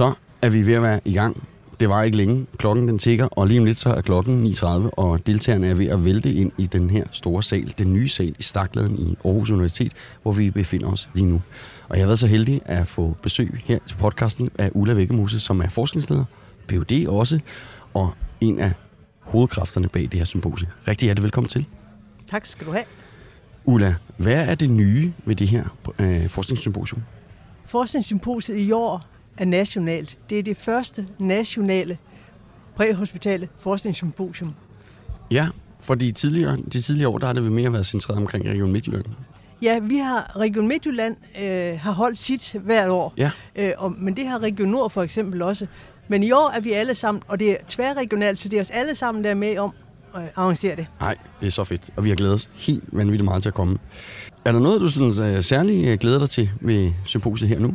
Så er vi ved at være i gang. Det var ikke længe. Klokken den tigger, og lige om lidt så er klokken 9.30, og deltagerne er ved at vælte ind i den her store sal, den nye sal i Stakladen i Aarhus Universitet, hvor vi befinder os lige nu. Og jeg har været så heldig at få besøg her til podcasten af Ulla Vækkemose, som er forskningsleder, Ph.D. også, og en af hovedkræfterne bag det her symposie. Rigtig hjertelig velkommen til. Tak skal du have. Ulla, hvad er det nye ved det her øh, forskningssymposium? Forskningssymposiet i år er nationalt. Det er det første nationale præhospitale forskningssymposium. Ja, for de tidligere, de tidligere år, der har det vel mere været centreret omkring Region Midtjylland. Ja, vi har Region Midtjylland øh, har holdt sit hvert år, Ja. øh, og, men det har Region Nord for eksempel også. Men i år er vi alle sammen, og det er tværregionalt, så det er os alle sammen, der er med om at arrangere det. Nej, det er så fedt, og vi har glædet os helt vanvittigt meget til at komme. Er der noget, du sådan, uh, særligt øh, glæder dig til ved symposiet her nu?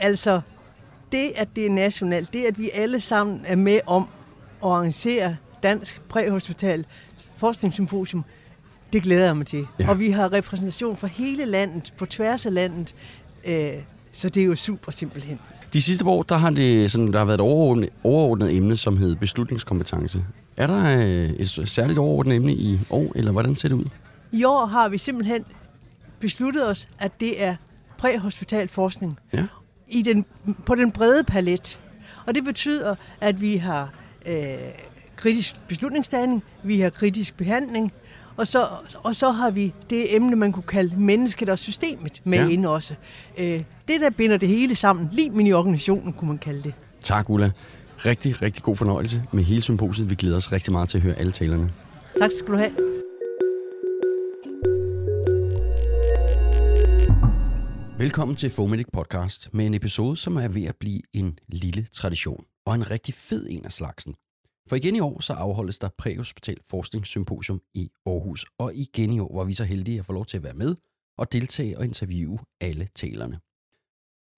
Altså, det at det er nationalt, det at vi alle sammen er med om at arrangere Dansk Præhospital Forskningssymposium, det glæder jeg mig til. Ja. Og vi har repræsentation fra hele landet, på tværs af landet, øh, så det er jo super simpelthen. De sidste år, der har, det sådan, der har været et overordnet, overordnet emne, som hedder beslutningskompetence. Er der øh, et særligt overordnet emne i år, eller hvordan ser det ud? I år har vi simpelthen besluttet os, at det er præhospital forskning Ja. I den, på den brede palet. Og det betyder, at vi har øh, kritisk beslutningstagning, vi har kritisk behandling, og så, og så har vi det emne, man kunne kalde mennesket og systemet med Ja. inde også. Øh, det, der binder det hele sammen, limen i organisationen, kunne man kalde det. Tak, Ulla. Rigtig, rigtig god fornøjelse med hele symposiet. Vi glæder os rigtig meget til at høre alle talerne. Tak skal du have. Velkommen til Fomedic Podcast med en episode, som er ved at blive en lille tradition. Og en rigtig fed en af slagsen. For igen i år så afholdes der præhospital forskningssymposium i Aarhus. Og igen i år var vi så heldige at få lov til at være med og deltage og interviewe alle talerne.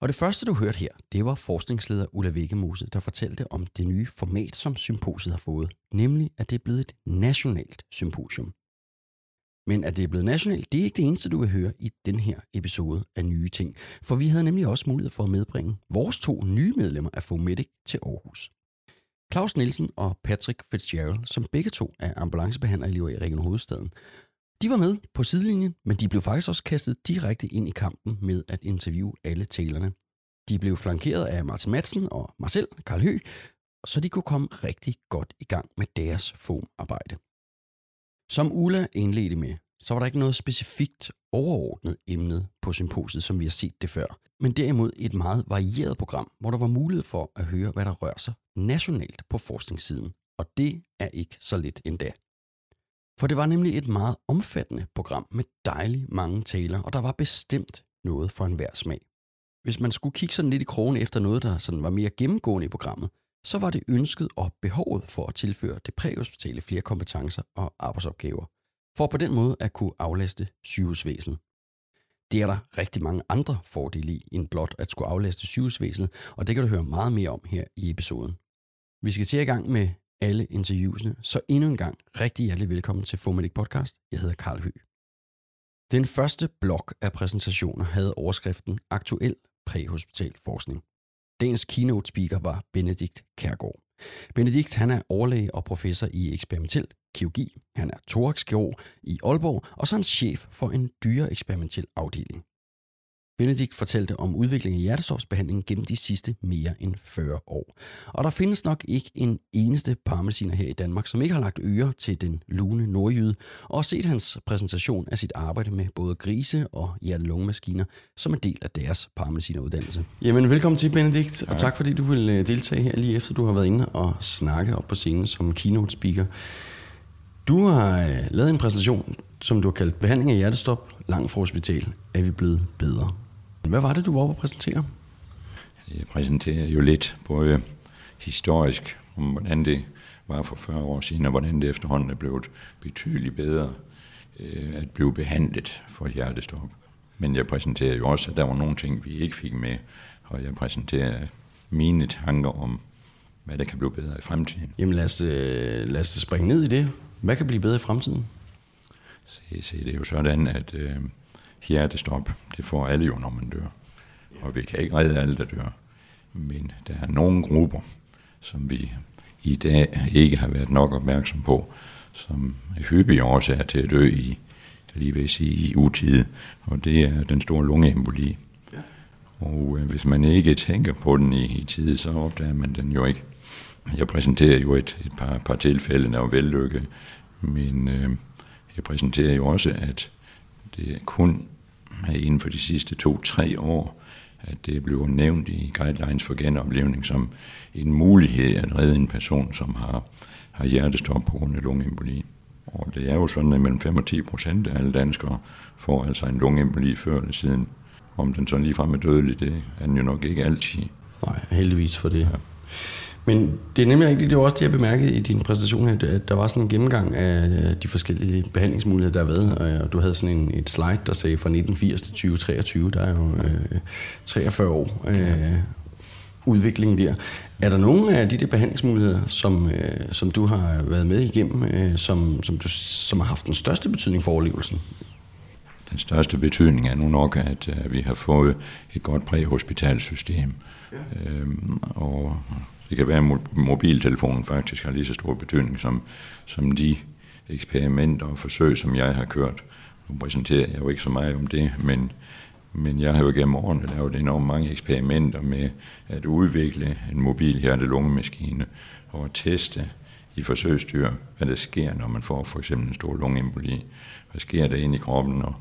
Og det første, du hørte her, det var forskningsleder Ulla Vækkemose, der fortalte om det nye format, som symposiet har fået. Nemlig, at det er blevet et nationalt symposium. Men at det er blevet nationalt, det er ikke det eneste, du vil høre i den her episode af Nye Ting. For vi havde nemlig også mulighed for at medbringe vores to nye medlemmer af Fomedic til Aarhus. Claus Nielsen og Patrick Fitzgerald, som begge to er ambulancebehandlerelever i Region Hovedstaden. De var med på sidelinjen, men de blev faktisk også kastet direkte ind i kampen med at interviewe alle talerne. De blev flankeret af Martin Madsen og Marcel Karl Hø, så de kunne komme rigtig godt i gang med deres FOM-arbejde. Som Ulla indledte med, så var der ikke noget specifikt overordnet emne på symposiet, som vi har set det før, men derimod et meget varieret program, hvor der var mulighed for at høre, hvad der rører sig nationalt på forskningssiden. Og det er ikke så lidt endda. For det var nemlig et meget omfattende program med dejlig mange taler, og der var bestemt noget for enhver smag. Hvis man skulle kigge sådan lidt i krogen efter noget, der sådan var mere gennemgående i programmet, så var det ønsket og behovet for at tilføre det præhospitale flere kompetencer og arbejdsopgaver, for på den måde at kunne aflaste sygehusvæsenet. Det er der rigtig mange andre fordele i, end blot at skulle aflaste sygehusvæsenet, og det kan du høre meget mere om her i episoden. Vi skal til i gang med alle interviewsene, så endnu en gang rigtig hjertelig velkommen til Fomedic Podcast. Jeg hedder Karl Hø. Den første blok af præsentationer havde overskriften Aktuel præhospital forskning. Dagens keynote speaker var Benedikt Kærgaard. Benedikt han er overlæge og professor i eksperimentel kirurgi. Han er thoraxkirurg i Aalborg, og så er han chef for en dyre eksperimentel afdeling. Benedikt fortalte om udviklingen i hjertestopsbehandling gennem de sidste mere end 40 år. Og der findes nok ikke en eneste parmesiner her i Danmark, som ikke har lagt øre til den lune nordjyde, og set hans præsentation af sit arbejde med både grise og hjerte-lungemaskiner som en del af deres parmesineruddannelse. Jamen, velkommen til, Benedikt, og tak fordi du vil øh, deltage her lige efter du har været inde og snakke op på scenen som keynote speaker. Du har øh, lavet en præsentation, som du har kaldt Behandling af hjertestop langt fra hospital. Er vi blevet bedre? Hvad var det, du var oppe at præsentere? Jeg præsenterer jo lidt både historisk om, hvordan det var for 40 år siden, og hvordan det efterhånden er blevet betydeligt bedre øh, at blive behandlet for hjertestop. Men jeg præsenterer jo også, at der var nogle ting, vi ikke fik med, og jeg præsenterer mine tanker om, hvad der kan blive bedre i fremtiden. Jamen lad os, øh, lad os springe ned i det. Hvad kan blive bedre i fremtiden? Se, se det er jo sådan, at øh, hjertestop, det får alle jo, når man dør. Og vi kan ikke redde alle, der dør. Men der er nogle grupper, som vi i dag ikke har været nok opmærksom på, som er hyppige årsager til at dø i, lige vil sige, i utide, og det er den store lungeemboli. Ja. Og øh, hvis man ikke tænker på den i, i tide, så opdager man den jo ikke. Jeg præsenterer jo et, et par, par tilfælde, der er vellykket, men øh, jeg præsenterer jo også, at det er kun inden for de sidste to-tre år, at det bliver nævnt i guidelines for genoplevning som en mulighed at redde en person, som har, har hjertestop på grund af lungeemboli. Og det er jo sådan, at mellem 5 og 10 procent af alle danskere får altså en lungeemboli før eller siden. Om den så ligefrem er dødelig, det er den jo nok ikke altid. Nej, heldigvis for det. Ja. Men det er nemlig rigtigt, det var også det, jeg bemærkede i din præsentation her, at der var sådan en gennemgang af de forskellige behandlingsmuligheder, der har været, og du havde sådan en, et slide, der sagde fra 1980 til 2023, der er jo øh, 43 år øh, udviklingen der. Er der nogle af de der behandlingsmuligheder, som, øh, som du har været med igennem, øh, som, som, du, som har haft den største betydning for overlevelsen? Den største betydning er nu nok, at øh, vi har fået et godt præhospitalsystem. Ja. Øhm, og det kan være, at mobiltelefonen faktisk har lige så stor betydning som, som de eksperimenter og forsøg, som jeg har kørt. Nu præsenterer jeg jo ikke så meget om det, men, men jeg har jo gennem årene lavet enormt mange eksperimenter med at udvikle en mobil hjerte-lungemaskine og at teste i forsøgsdyr, hvad der sker, når man får for eksempel en stor lungeemboli. Hvad sker der inde i kroppen, og,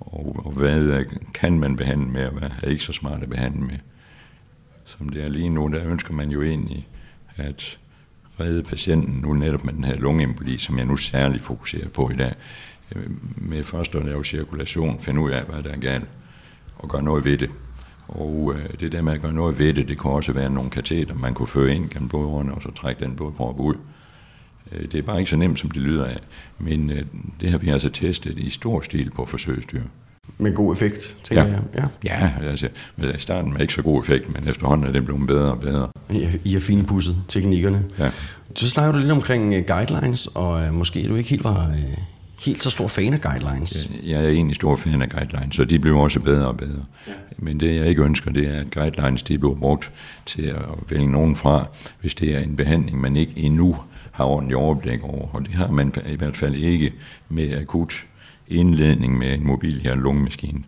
og, og hvad kan man behandle med, og hvad er ikke så smart at behandle med som det er lige nu, der ønsker man jo egentlig at redde patienten nu netop med den her lungeemboli, som jeg nu særligt fokuserer på i dag, med først at lave cirkulation, finde ud af, hvad der er galt, og gøre noget ved det. Og øh, det der med at gøre noget ved det, det kan også være nogle kateter, man kunne føre ind gennem blodårene, og så trække den blodprop ud. Øh, det er bare ikke så nemt, som det lyder af, men øh, det har vi altså testet i stor stil på forsøgsdyr. Med god effekt, tænker ja. jeg. Ja, ja altså, men i starten med ikke så god effekt, men efterhånden er det blevet bedre og bedre. I, I har finpudset teknikkerne. Ja. Så snakker du lidt omkring uh, guidelines, og uh, måske du ikke helt var uh, helt så stor fan af guidelines. Jeg, jeg er egentlig stor fan af guidelines, så de bliver også bedre og bedre. Ja. Men det jeg ikke ønsker, det er, at guidelines de bliver brugt til at vælge nogen fra, hvis det er en behandling, man ikke endnu har ordentlig overblik over. Og det har man i hvert fald ikke med akut indledning med en mobil hjerte-lungemaskine,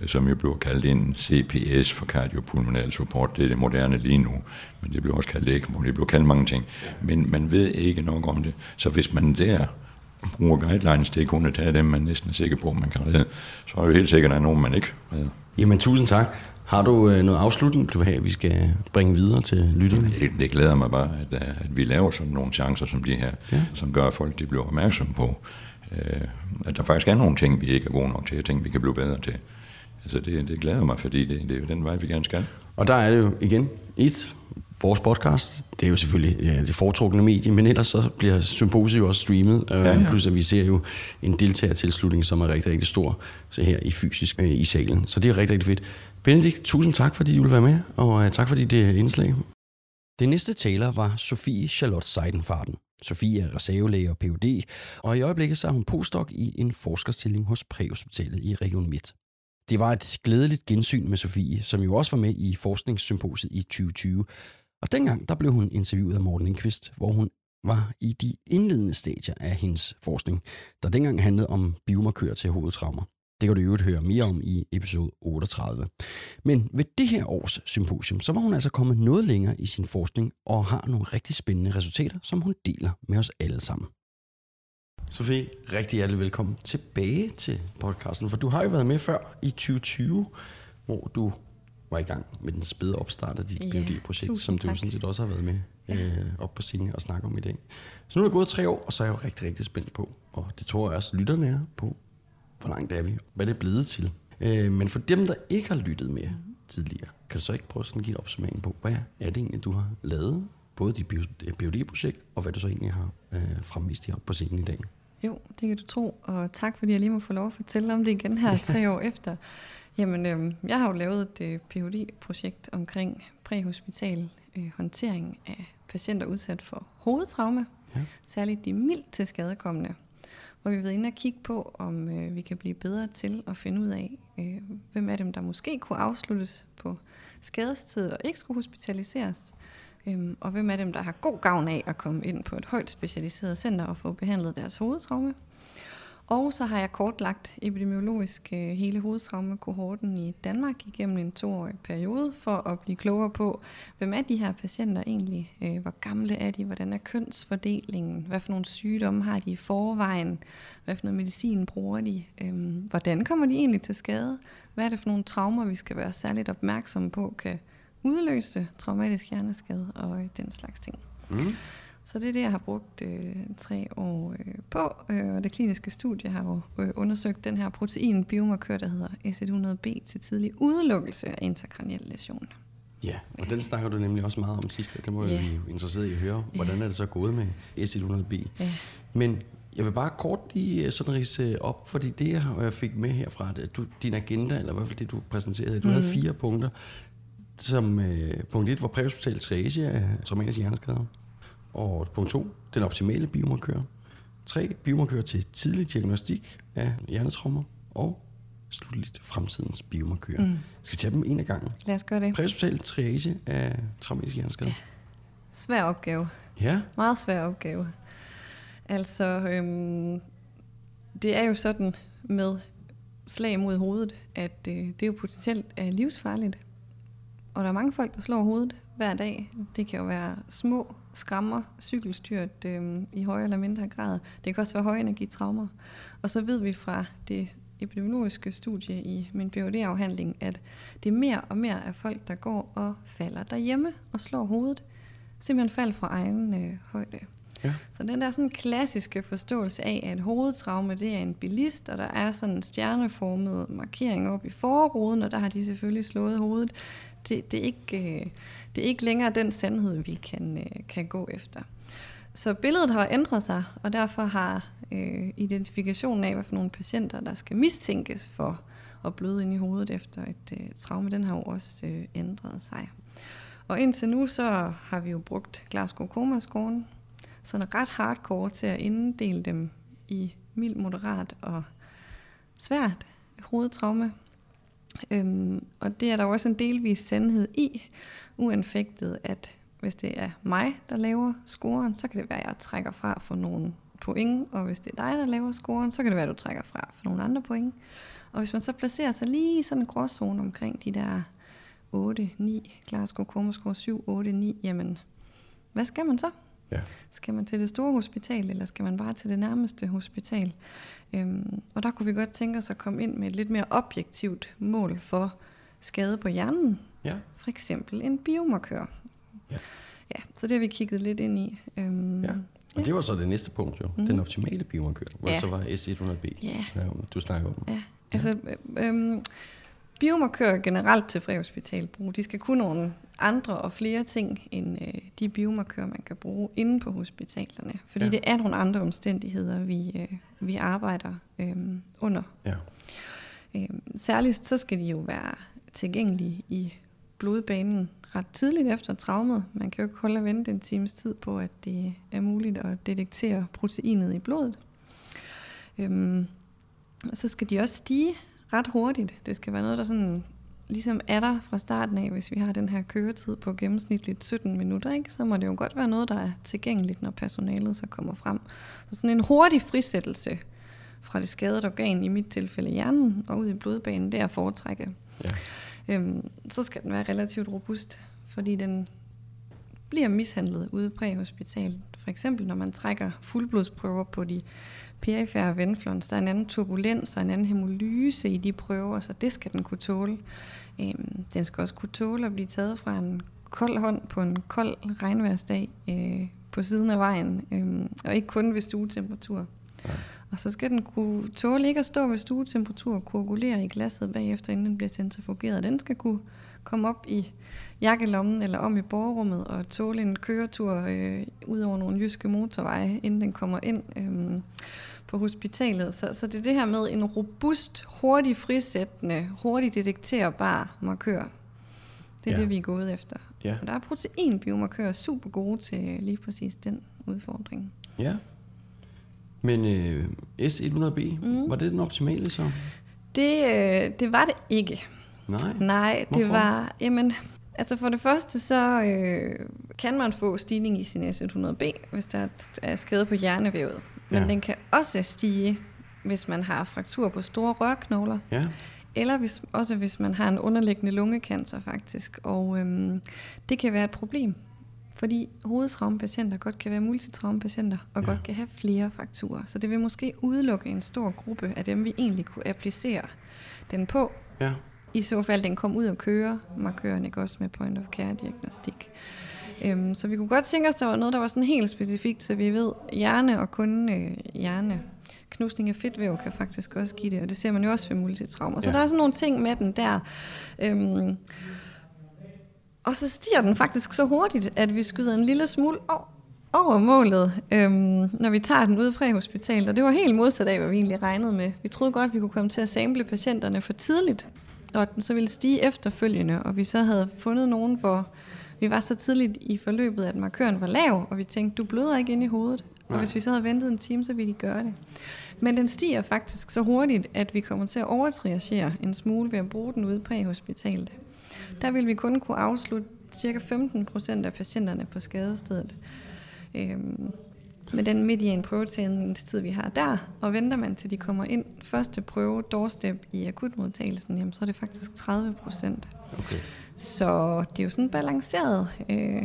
øh, som jo bliver kaldt en CPS for cardiopulmonal support. Det er det moderne lige nu, men det bliver også kaldt ECMO, det bliver kaldt mange ting. Men man ved ikke nok om det. Så hvis man der bruger guidelines til kun at tage dem, man næsten er sikker på, at man kan redde, så er jo helt sikkert, at der er nogen, man ikke redder. Jamen tusind tak. Har du øh, noget afslutning, du vil have, vi skal bringe videre til lytterne? Det, det glæder mig bare, at, at vi laver sådan nogle chancer som de her, ja. som gør, at folk de bliver opmærksomme på, øh, at der faktisk er nogle ting, vi ikke er gode nok til, og ting, vi kan blive bedre til. Altså det, det glæder mig, fordi det, det er jo den vej, vi gerne skal. Og der er det jo igen et, vores podcast, det er jo selvfølgelig ja, det foretrukne medie, men ellers så bliver symposiet jo også streamet, øh, ja, ja. plus at vi ser jo en deltagertilslutning, som er rigtig, rigtig stor så her i fysisk øh, i salen. Så det er rigtig, rigtig fedt. Benedikt, tusind tak, fordi du ville være med, og øh, tak fordi det indslag. Det næste taler var Sofie Charlotte Seidenfarten. Sofie er reservelæge og Ph.D., og i øjeblikket så er hun postdoc i en forskerstilling hos Præhospitalet i Region Midt. Det var et glædeligt gensyn med Sofie, som jo også var med i forskningssymposiet i 2020. Og dengang der blev hun interviewet af Morten Lindqvist, hvor hun var i de indledende stadier af hendes forskning, der dengang handlede om biomarkører til hovedtraumer. Det kan du øvrigt høre mere om i episode 38. Men ved det her års symposium, så var hun altså kommet noget længere i sin forskning og har nogle rigtig spændende resultater, som hun deler med os alle sammen. Sofie, rigtig hjertelig velkommen tilbage til podcasten, for du har jo været med før i 2020, hvor du var i gang med den spæde opstart af dit ja, PhD-projekt, som du tak. sådan set også har været med ja. øh, op på scenen og snakke om i dag. Så nu er det gået tre år, og så er jeg jo rigtig, rigtig spændt på, og det tror jeg også lytterne er på, hvor langt er vi, hvad det er blevet til. Øh, men for dem, der ikke har lyttet med tidligere, kan du så ikke prøve sådan at give en opsummering på, hvad er det egentlig, du har lavet, både dit phd projekt og hvad du så egentlig har øh, fremvist her på scenen i dag? Jo, det kan du tro, og tak fordi jeg lige må få lov at fortælle om det igen her tre år efter. Jamen, øh, jeg har jo lavet et øh, Ph.D.-projekt omkring præhospital øh, håndtering af patienter udsat for hovedtraume, ja. særligt de mildt til skadekommende og vi har været inde og kigge på, om øh, vi kan blive bedre til at finde ud af, øh, hvem af dem, der måske kunne afsluttes på skadestedet og ikke skulle hospitaliseres. øh, og hvem af dem, der har god gavn af at komme ind på et højt specialiseret center og få behandlet deres hovedtraume. Og så har jeg kortlagt epidemiologisk øh, hele hovedtraumekohorten i Danmark igennem en toårig periode, for at blive klogere på, hvem er de her patienter egentlig? Øh, hvor gamle er de? Hvordan er kønsfordelingen? Hvad for nogle sygdomme har de i forvejen? Hvad for noget medicin bruger de? Øh, hvordan kommer de egentlig til skade? Hvad er det for nogle traumer, vi skal være særligt opmærksomme på, kan udløse traumatisk hjerneskade og øh, den slags ting. Mm. Så det er det, jeg har brugt øh, tre år øh, på, øh, og det kliniske studie har jo øh, undersøgt den her protein-biomarkør, der hedder S100B til tidlig udelukkelse af interkraniel læsion. Ja, og den snakker du nemlig også meget om sidst, det må yeah. jeg jo interesseret i at høre. Hvordan er det så gået med S100B? Yeah. Men jeg vil bare kort lige øh, sådan rise op, fordi det, jeg fik med herfra, det, du, din agenda, eller i hvert fald det, du præsenterede, du mm. havde fire punkter, som øh, punkt 1 var præhospital triage af traumatiske hjerneskader. Og punkt 2, den optimale biomarkør. 3. Biomarkør til tidlig diagnostik af hjernetraumer. Og slutligt fremtidens biomarkør. Mm. Skal vi tage dem en af gangen? Lad os gøre det. Præhospital triage af traumatiske hjerneskader. Ja. Svær opgave. Ja. Meget svær opgave. Altså, øhm, det er jo sådan med slag mod hovedet, at øh, det er jo potentielt er livsfarligt. Og der er mange folk, der slår hovedet hver dag. Det kan jo være små skrammer, cykelstyrt øh, i højere eller mindre grad. Det kan også være højenergitraumer. Og så ved vi fra det epidemiologiske studie i min PhD-afhandling, at det er mere og mere af folk, der går og falder derhjemme og slår hovedet. Simpelthen fald fra egen øh, højde. Ja. Så den der sådan klassiske forståelse af, at hovedtraume det er en bilist, og der er sådan en stjerneformet markering op i forruden, og der har de selvfølgelig slået hovedet det, det, er ikke, øh, det er ikke længere den sandhed, vi kan, øh, kan gå efter. Så billedet har ændret sig, og derfor har øh, identifikationen af, hvad for nogle patienter, der skal mistænkes for at bløde ind i hovedet efter et øh, traume, den har jo også øh, ændret sig. Og indtil nu, så har vi jo brugt Glasgow Coma scoren sådan ret hardcore til at inddele dem i mild, moderat og svært hovedtraume. Øhm, og det er der også en delvis sandhed i, uanfægtet, at hvis det er mig, der laver scoren, så kan det være, at jeg trækker fra for nogle point, og hvis det er dig, der laver scoren, så kan det være, at du trækker fra for nogle andre point. Og hvis man så placerer sig lige i sådan en gråzone omkring de der 8, 9, Glasgow Score 7, 8, 9, jamen, hvad skal man så? Ja. Skal man til det store hospital, eller skal man bare til det nærmeste hospital? Øhm, og der kunne vi godt tænke os at komme ind med et lidt mere objektivt mål for skade på hjernen. Ja. For eksempel en biomarkør. Ja. ja, så det har vi kigget lidt ind i. Øhm, ja. Og ja. det var så det næste punkt jo, mm. den optimale biomarkør, hvor ja. så var S100B, ja. du snakker om. Ja, altså øhm, biomarkører generelt til præhospitalbrug, de skal kunne nogle andre og flere ting end øh, de biomarkører, man kan bruge inde på hospitalerne. Fordi ja. det er nogle andre omstændigheder, vi, øh, vi arbejder øh, under. Ja. Øh, særligt så skal de jo være tilgængelige i blodbanen ret tidligt efter traumet. Man kan jo ikke holde og vente en times tid på, at det er muligt at detektere proteinet i blodet. Øh, så skal de også stige ret hurtigt. Det skal være noget, der sådan ligesom er der fra starten af, hvis vi har den her køretid på gennemsnitligt 17 minutter, ikke? så må det jo godt være noget, der er tilgængeligt, når personalet så kommer frem. Så sådan en hurtig frisættelse fra det skadede organ, i mit tilfælde hjernen, og ud i blodbanen, det er at foretrække. Ja. Øhm, så skal den være relativt robust, fordi den bliver mishandlet ude præhospitalet. For eksempel når man trækker fuldblodsprøver på de perifære venflons. Der er en anden turbulens og en anden hemolyse i de prøver, så det skal den kunne tåle. Øhm, den skal også kunne tåle at blive taget fra en kold hånd på en kold regnværsdag øh, på siden af vejen, øh, og ikke kun ved stuetemperatur. Ja. Og så skal den kunne tåle ikke at stå ved stuetemperatur og koagulere i glasset bagefter, inden den bliver centrifugeret. Den skal kunne komme op i jakkelommen eller om i borgerummet og tåle en køretur øh, ud over nogle jyske motorveje, inden den kommer ind øh, på hospitalet. Så, så det er det her med en robust, hurtig frisættende, hurtigt detekterbar markør. Det er ja. det, vi er gået efter. Ja. Og der er proteinbiomarkører super gode til lige præcis den udfordring. Ja. Men øh, S100B, mm. var det den optimale så? Det, øh, det var det ikke. Nej. Nej, det Hvorfor? var... Jamen, altså for det første, så øh, kan man få stigning i sin S100B, hvis der er skade på hjernevævet. Men Ja. den kan også stige, hvis man har fraktur på store rørknogler, Ja. eller hvis, også hvis man har en underliggende lungekancer faktisk. Og øhm, det kan være et problem, fordi hovedtraumepatienter godt kan være multitraumepatienter og Ja. godt kan have flere frakturer. Så det vil måske udelukke en stor gruppe af dem, vi egentlig kunne applicere den på, Ja. i så fald den kom ud og køre, markøren ikke også med point of care diagnostik. Øhm, så vi kunne godt tænke os, der var noget, der var sådan helt specifikt, så vi ved, hjerne og kun øh, hjerne. Knusning af fedtvæv kan faktisk også give det, og det ser man jo også ved multitraumer. Så Ja. der er sådan nogle ting med den der. Øhm, og så stiger den faktisk så hurtigt, at vi skyder en lille smule over målet, øhm, når vi tager den ud på præhospitalet. Og det var helt modsat af, hvad vi egentlig regnede med. Vi troede godt, vi kunne komme til at sample patienterne for tidligt, og at den så ville stige efterfølgende, og vi så havde fundet nogen, hvor vi var så tidligt i forløbet, at markøren var lav, og vi tænkte, du bløder ikke ind i hovedet. Og Nej. hvis vi så havde ventet en time, så ville de gøre det. Men den stiger faktisk så hurtigt, at vi kommer til at overtriagere en smule ved at bruge den ude på hospitalet. Der vil vi kun kunne afslutte ca. 15 procent af patienterne på skadestedet. Øhm, med den median prøvetagningstid, vi har der, og venter man til de kommer ind første prøve, doorstep i akutmodtagelsen, jamen, så er det faktisk 30 procent. Okay. Så det er jo sådan balanceret. Øh,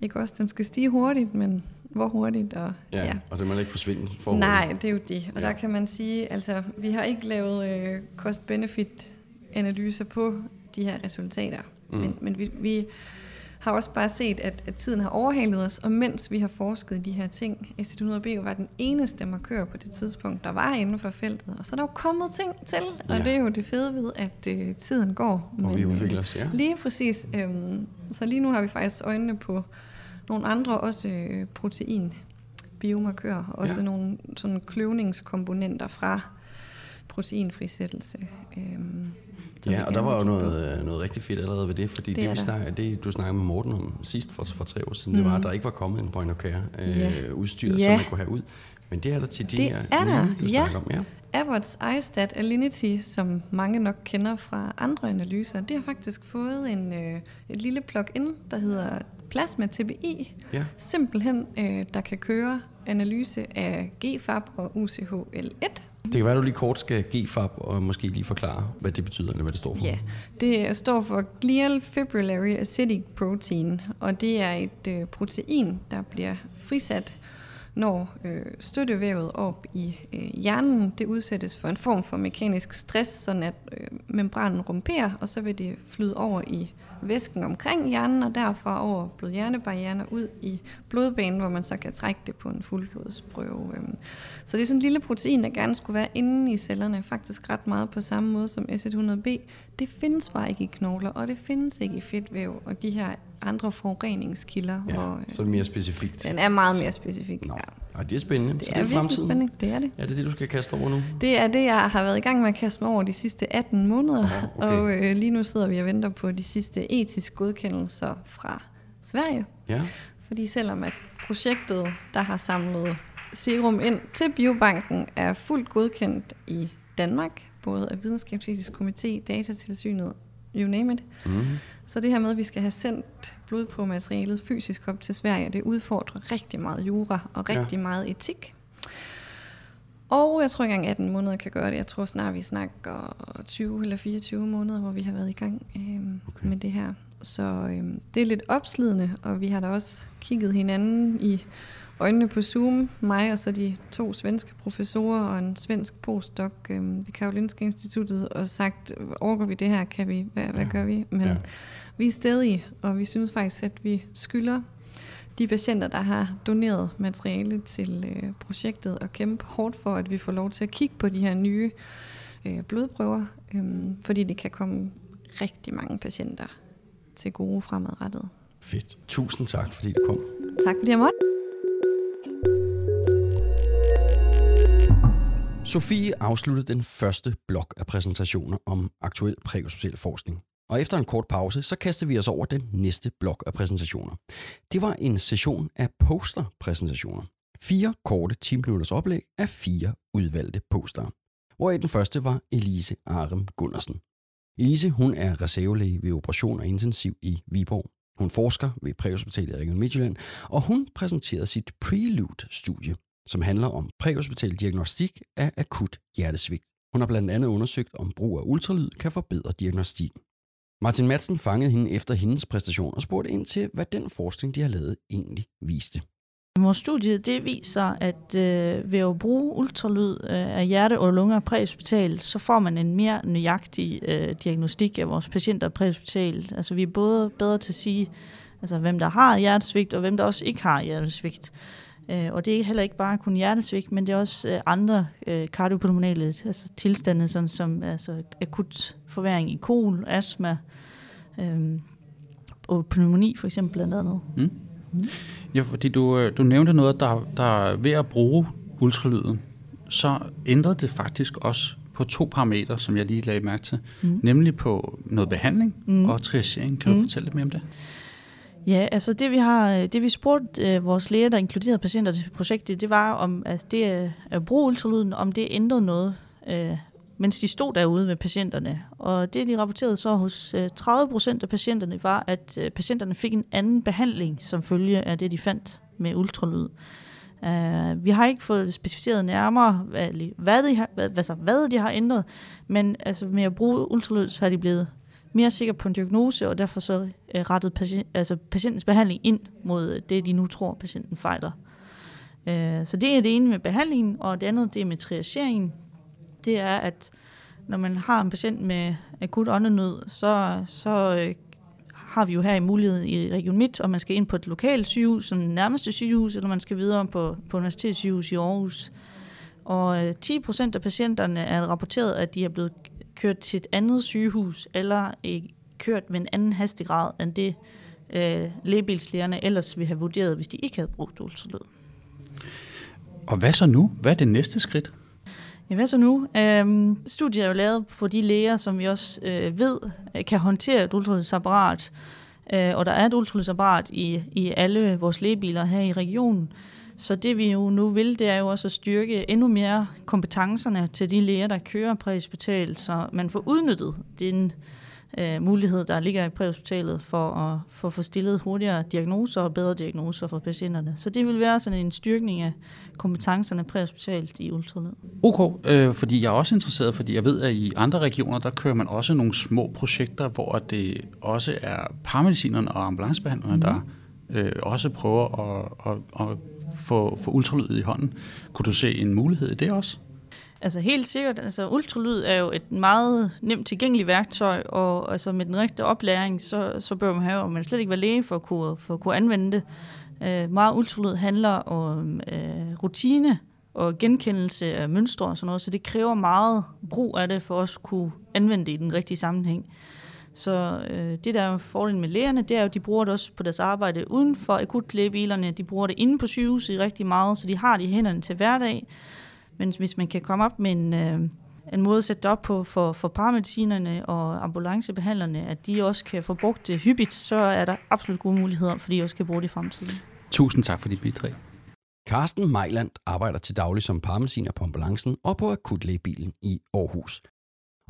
ikke også, den skal stige hurtigt, men hvor hurtigt? Og, Ja, ja. og det må ikke forsvinde for Nej, det er jo det. Og Ja. der kan man sige, altså vi har ikke lavet øh, cost-benefit-analyser på de her resultater. Mm. Men, men vi, vi har også bare set, at, at tiden har overhalet os, og mens vi har forsket i de her ting, S100B var den eneste markør på det tidspunkt, der var inden for feltet. Og så er der jo kommet ting til, og Ja. det er jo det fede ved, at øh, tiden går. Og vi øh, udvikler os, ja. Lige præcis. Øhm, så lige nu har vi faktisk øjnene på nogle andre, også øh, protein biomarkører, også Ja. nogle sådan kløvningskomponenter fra proteinfrisættelse. Vi Ja, og der var jo noget, øh, noget rigtig fedt allerede ved det, fordi det, Det vi snak, det du snakkede med Morten om sidst for, for tre år siden, mm. det var, at der ikke var kommet en point of care øh, Ja. udstyr, Ja. som man kunne have ud. Men det er der til de Det her er der, nye, du ja. om. Ja. Abbott's iStat Alinity, som mange nok kender fra andre analyser, det har faktisk fået en, øh, et lille plug-in, der hedder Plasma TBI. Ja. Simpelthen, øh, der kan køre analyse af GFAP og UCHL1. Det kan være, at du lige kort skal GFAP og måske lige forklare, hvad det betyder, eller hvad det står for. Ja, det står for Glial Fibrillary Acidic Protein, og det er et øh, protein, der bliver frisat, når øh, støttevævet op i øh, hjernen, det udsættes for en form for mekanisk stress, sådan at øh, membranen rumperer, og så vil det flyde over i væsken omkring hjernen, og derfra over blodhjernebarrieren ud i blodbanen, hvor man så kan trække det på en fuldblodsprøve. Øhm. Så det er sådan en lille protein, der gerne skulle være inde i cellerne, faktisk ret meget på samme måde som S100B. Det findes bare ikke i knogler, og det findes ikke i fedtvæv, og de her andre forureningskilder, Ja, hvor øh, så er det mere specifikt. den er meget mere specifik. Nå, Ja. Ej, det er spændende. Det så er, det er virkelig fremtiden. spændende, det er det. Ja, det er det, du skal kaste over nu. Det er det, jeg har været i gang med at kaste mig over de sidste 18 måneder. Nå, okay. Og øh, lige nu sidder vi og venter på de sidste etiske godkendelser fra Sverige. Ja, Fordi selvom at projektet, der har samlet serum ind til biobanken, er fuldt godkendt i Danmark, både af Videnskabsetisk Komité, Datatilsynet, you name it, mm-hmm. så det her med, at vi skal have sendt blodprøvematerialet fysisk op til Sverige, det udfordrer rigtig meget jura og rigtig ja. meget etik. Og jeg tror ikke engang 18 måneder kan gøre det. Jeg tror snart, vi snakker 20 eller 24 måneder, hvor vi har været i gang øhm, okay. med det her. Så øhm, det er lidt opslidende, og vi har da også kigget hinanden i øjnene på Zoom, mig og så de to svenske professorer og en svensk postdoc øhm, ved Karolinska Instituttet, og sagt, overgår vi det her, kan vi, hvad, hvad Ja. gør vi? Men Ja. vi er stadig, og vi synes faktisk, at vi skylder de patienter, der har doneret materiale til øh, projektet, og kæmpe hårdt for, at vi får lov til at kigge på de her nye øh, blodprøver, øh, fordi det kan komme rigtig mange patienter til gode fremadrettet. Fedt. Tusind tak, fordi du kom. Tak fordi jeg måtte. Sofie afsluttede den første blok af præsentationer om aktuel præhospital forskning. Og efter en kort pause, så kastede vi os over den næste blok af præsentationer. Det var en session af posterpræsentationer. Fire korte 10 minutters oplæg af fire udvalgte poster. Hvor den første var Elise Arem Gundersen. Elise hun er reservelæge ved Operation og Intensiv i Viborg. Hun forsker ved Præhospitalet i Region Midtjylland, og hun præsenterede sit Prelude-studie, som handler om præhospital diagnostik af akut hjertesvigt. Hun har blandt andet undersøgt, om brug af ultralyd kan forbedre diagnostikken. Martin Madsen fangede hende efter hendes præstation og spurgte ind til, hvad den forskning, de har lavet, egentlig viste. Vores studie det viser, at øh, ved at bruge ultralyd øh, af hjerte og lunger præhospital, så får man en mere nøjagtig øh, diagnostik af vores patienter præhospital. Altså vi er både bedre til at sige, altså, hvem der har hjertesvigt, og hvem der også ikke har hjertesvigt. Øh, og det er heller ikke bare kun hjertesvigt, men det er også øh, andre øh, kardiopulmonale altså tilstande, som, som altså akut forværing i kol, astma øh, og pneumoni for eksempel blandt andet. Mm. Mm. Ja, fordi du, øh, du nævnte noget, der, der ved at bruge ultralyden, så ændrede det faktisk også på to parametre, som jeg lige lagde mærke til, mm. nemlig på noget behandling mm. og triagering. Kan mm. du fortælle lidt mere om det? Ja, altså det vi har, øh, det vi spurgte øh, vores læger, der inkluderede patienter til projektet, det var om altså det øh, at bruge ultralyden, om det ændrede noget, øh, mens de stod derude med patienterne. Og det de rapporterede så hos øh, 30 procent af patienterne var, at øh, patienterne fik en anden behandling som følge af det, de fandt med ultralyd. Uh, vi har ikke fået specificeret nærmere, hvad, hvad, de har, hvad, altså, hvad de har ændret, men altså, med at bruge ultralyd, så har de blevet mere sikker på en diagnose, og derfor så øh, rettet patient, altså patientens behandling ind mod øh, det, de nu tror, patienten fejler. Øh, så det er det ene med behandlingen, og det andet det er med triageringen. Det er, at når man har en patient med akut åndenød, så, så øh, har vi jo her i mulighed i Region Midt, og man skal ind på et lokalt sygehus, som nærmeste sygehus, eller man skal videre på, på Universitetssygehus i Aarhus. Og 10 øh, procent af patienterne er rapporteret, at de er blevet kørt til et andet sygehus, eller kørt med en anden hastighed end det, øh, lægebilslægerne ellers ville have vurderet, hvis de ikke havde brugt ultralyd. Og hvad så nu? Hvad er det næste skridt? Ja, hvad så nu? Øhm, studiet er jo lavet på de læger, som vi også øh, ved kan håndtere et ultralydsapparat. Øh, og der er et ultralydsapparat i, i alle vores lægebiler her i regionen. Så det vi jo nu vil, det er jo også at styrke endnu mere kompetencerne til de læger, der kører præhospital, så man får udnyttet den øh, mulighed, der ligger i præhospitalet for at for at få stillet hurtigere diagnoser og bedre diagnoser for patienterne. Så det vil være sådan en styrkning af kompetencerne præhospitalt i ultralyd. Ok, øh, fordi jeg er også interesseret, fordi jeg ved, at i andre regioner, der kører man også nogle små projekter, hvor det også er paramedicinerne og ambulancebehandlerne, mm. der øh, også prøver at, at, at få, få ultralyd i hånden. Kunne du se en mulighed i det også? Altså helt sikkert. Altså ultralyd er jo et meget nemt tilgængeligt værktøj, og altså med den rigtige oplæring, så, så bør man have, og man slet ikke være læge for at kunne, for at kunne anvende det. Øh, meget ultralyd handler om øh, rutine og genkendelse af mønstre og sådan noget, så det kræver meget brug af det for os at kunne anvende det i den rigtige sammenhæng. Så øh, det, der er fordelen med lægerne, det er jo, at de bruger det også på deres arbejde uden for akutlægebilerne. De bruger det inde på sygehuset rigtig meget, så de har det i hænderne til hverdag. Men hvis man kan komme op med en, øh, en måde at sætte det op på for, for paramedicinerne og ambulancebehandlerne, at de også kan få brugt det hyppigt, så er der absolut gode muligheder, for de også kan bruge det i fremtiden. Tusind tak for dit bidrag. Carsten Mejland arbejder til daglig som paramediciner på ambulancen og på akutlægebilen i Aarhus.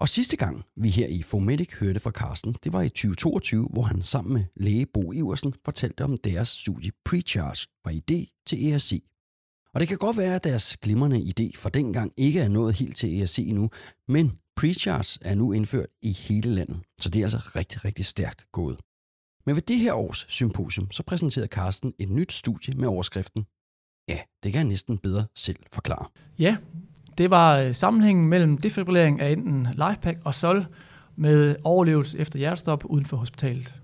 Og sidste gang, vi her i Fomedic hørte fra Carsten, det var i 2022, hvor han sammen med læge Bo Iversen fortalte om deres studie Precharge fra idé til ERC. Og det kan godt være, at deres glimrende idé fra dengang ikke er nået helt til ERC endnu, men Precharge er nu indført i hele landet, så det er altså rigtig, rigtig stærkt gået. Men ved det her års symposium, så præsenterede Carsten et nyt studie med overskriften Ja, det kan jeg næsten bedre selv forklare. Ja, det var øh, sammenhængen mellem defibrillering af enten LifePack og SOL med overlevelse efter hjertestop uden for hospitalet.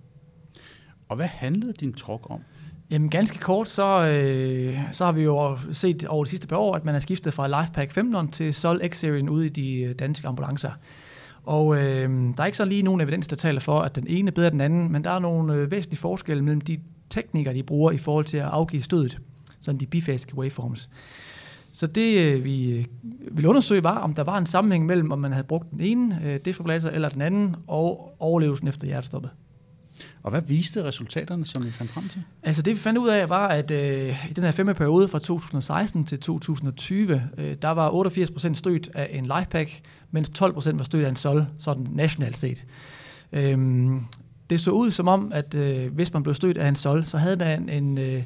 Og hvad handlede din talk om? Jamen ganske kort, så, øh, så har vi jo set over de sidste par år, at man er skiftet fra LifePack 15 til Sol X-serien ude i de øh, danske ambulancer. Og øh, der er ikke så lige nogen evidens, der taler for, at den ene er bedre end den anden, men der er nogle øh, væsentlige forskelle mellem de teknikker, de bruger i forhold til at afgive stødet, sådan de bifasiske waveforms. Så det, øh, vi øh, ville undersøge, var, om der var en sammenhæng mellem, om man havde brugt den ene øh, defibrillator eller den anden, og overlevelsen efter hjertestoppet. Og hvad viste resultaterne, som I fandt frem til? Altså det vi fandt ud af var, at øh, i den her femme periode fra 2016 til 2020, øh, der var 88% stødt af en lifepack, mens 12% var stødt af en sol, sådan nationalt set. Øhm, det så ud som om, at øh, hvis man blev stødt af en sol, så havde man en, øh,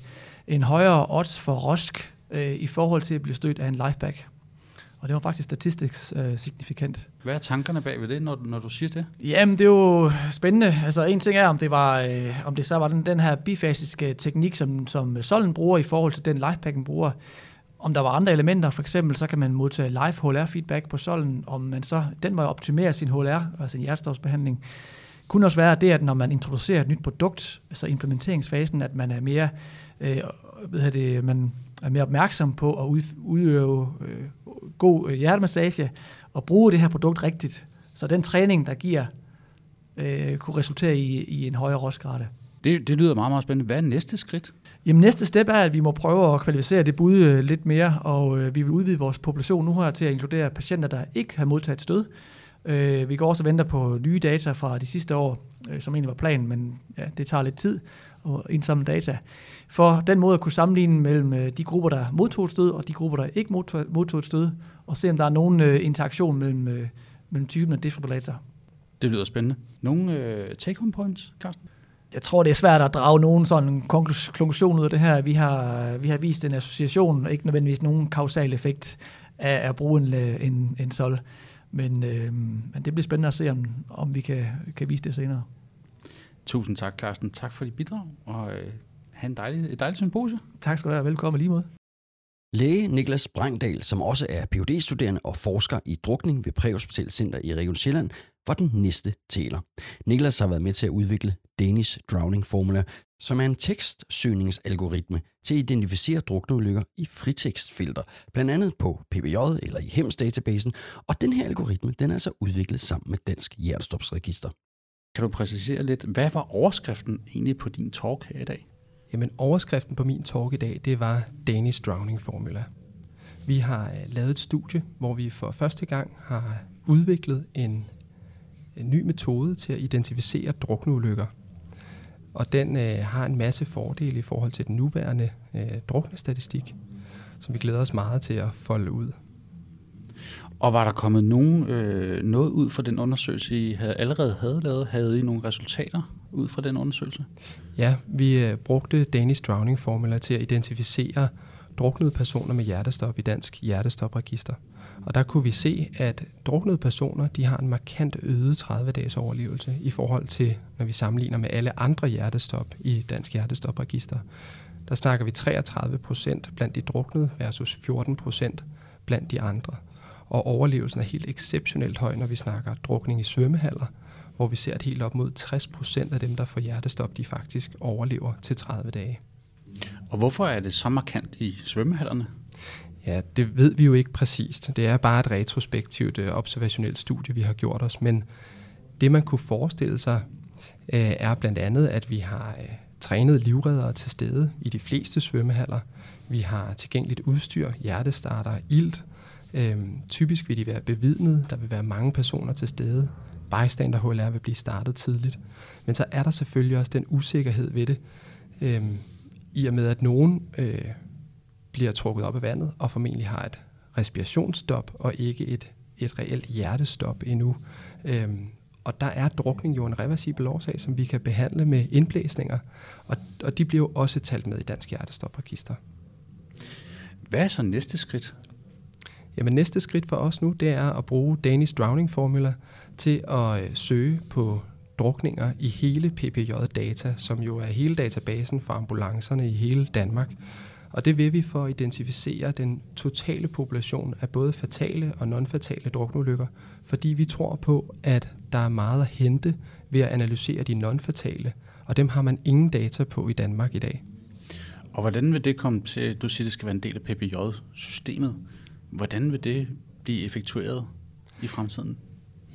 en højere odds for rosk øh, i forhold til at blive stødt af en lifepack. Og det var faktisk statistisk øh, signifikant. Hvad er tankerne bag ved det, når, når du siger det? Jamen, det er jo spændende. Altså, en ting er, om det, var, øh, om det så var den, den her bifasiske teknik, som, som Solen bruger i forhold til den lifepacken bruger. Om der var andre elementer, for eksempel, så kan man modtage live HLR-feedback på Solen, om man så den må optimere sin HLR, altså sin hjertestofsbehandling. Kunne også være det, at når man introducerer et nyt produkt, altså implementeringsfasen, at man er mere, øh, ved det, man er mere opmærksom på at udøve øh, god øh, hjertemassage og bruge det her produkt rigtigt. Så den træning, der giver, øh, kunne resultere i, i en højere rostgrade. Det, det lyder meget, meget spændende. Hvad er næste skridt? Jamen næste step er, at vi må prøve at kvalificere det bud øh, lidt mere, og øh, vi vil udvide vores population nu her til at inkludere patienter, der ikke har modtaget stød. Øh, vi går også og venter på nye data fra de sidste år, øh, som egentlig var planen, men ja, det tager lidt tid at indsamle data. For den måde at kunne sammenligne mellem øh, de grupper, der modtog et stød, og de grupper, der ikke modtog, modtog et stød, og se om der er nogen øh, interaktion mellem, øh, mellem typen af defibrillator. Det lyder spændende. Nogle øh, take-home points, Carsten? Jeg tror, det er svært at drage nogen sådan konklusion ud af det her. Vi har, vi har vist en association, ikke nødvendigvis nogen kausal effekt af at bruge en, en, en sol. Men, øh, men det bliver spændende at se, om, om vi kan, kan vise det senere. Tusind tak, Carsten. Tak for dit bidrag, og øh, have en dejlig, et dejligt symposium. Tak skal du have. Velkommen lige mod. Læge Niklas Brangdal, som også er phd studerende og forsker i drukning ved Præhospital Center i Region Sjælland, var den næste taler. Niklas har været med til at udvikle Danish Drowning Formula, som er en tekstsøgningsalgoritme til at identificere drukneulykker i fritekstfilter, blandt andet på PBJ eller i HEMS-databasen, og den her algoritme den er altså udviklet sammen med Dansk Hjertestopsregister. Kan du præcisere lidt, hvad var overskriften egentlig på din talk her i dag? Jamen overskriften på min talk i dag, det var Danish Drowning Formula. Vi har øh, lavet et studie, hvor vi for første gang har udviklet en, en ny metode til at identificere drukneulykker. Og den øh, har en masse fordele i forhold til den nuværende øh, druknestatistik, som vi glæder os meget til at folde ud. Og var der kommet nogen, øh, noget ud fra den undersøgelse, I havde allerede havde lavet? Havde I nogle resultater ud fra den undersøgelse? Ja, vi øh, brugte Danish Drowning Formula til at identificere druknede personer med hjertestop i Dansk Hjertestopregister. Og der kunne vi se, at druknede personer de har en markant øget 30-dages overlevelse i forhold til, når vi sammenligner med alle andre hjertestop i Dansk Hjertestopregister. Der snakker vi 33 procent blandt de druknede versus 14 procent blandt de andre. Og overlevelsen er helt exceptionelt høj, når vi snakker drukning i svømmehaller, hvor vi ser, at helt op mod 60 procent af dem, der får hjertestop, de faktisk overlever til 30 dage. Og hvorfor er det så markant i svømmehallerne? Ja, det ved vi jo ikke præcist. Det er bare et retrospektivt øh, observationelt studie, vi har gjort os. Men det, man kunne forestille sig, øh, er blandt andet, at vi har øh, trænet livreddere til stede i de fleste svømmehaller. Vi har tilgængeligt udstyr, hjertestarter, ilt. Øhm, typisk vil de være bevidnet. Der vil være mange personer til stede. Bystander HLR vil blive startet tidligt. Men så er der selvfølgelig også den usikkerhed ved det, øhm, i og med at nogen øh, bliver trukket op af vandet og formentlig har et respirationsstop og ikke et, et reelt hjertestop endnu. Øhm, og der er drukning jo en reversibel årsag, som vi kan behandle med indblæsninger, og, og de bliver jo også talt med i Dansk Hjertestopregister. Hvad er så næste skridt? Jamen næste skridt for os nu, det er at bruge Danish Drowning Formula til at øh, søge på drukninger i hele PPJ-data, som jo er hele databasen for ambulancerne i hele Danmark. Og det vil vi for at identificere den totale population af både fatale og non-fatale drukneulykker, fordi vi tror på, at der er meget at hente ved at analysere de non-fatale, og dem har man ingen data på i Danmark i dag. Og hvordan vil det komme til, du siger, det skal være en del af PPJ-systemet. Hvordan vil det blive effektueret i fremtiden?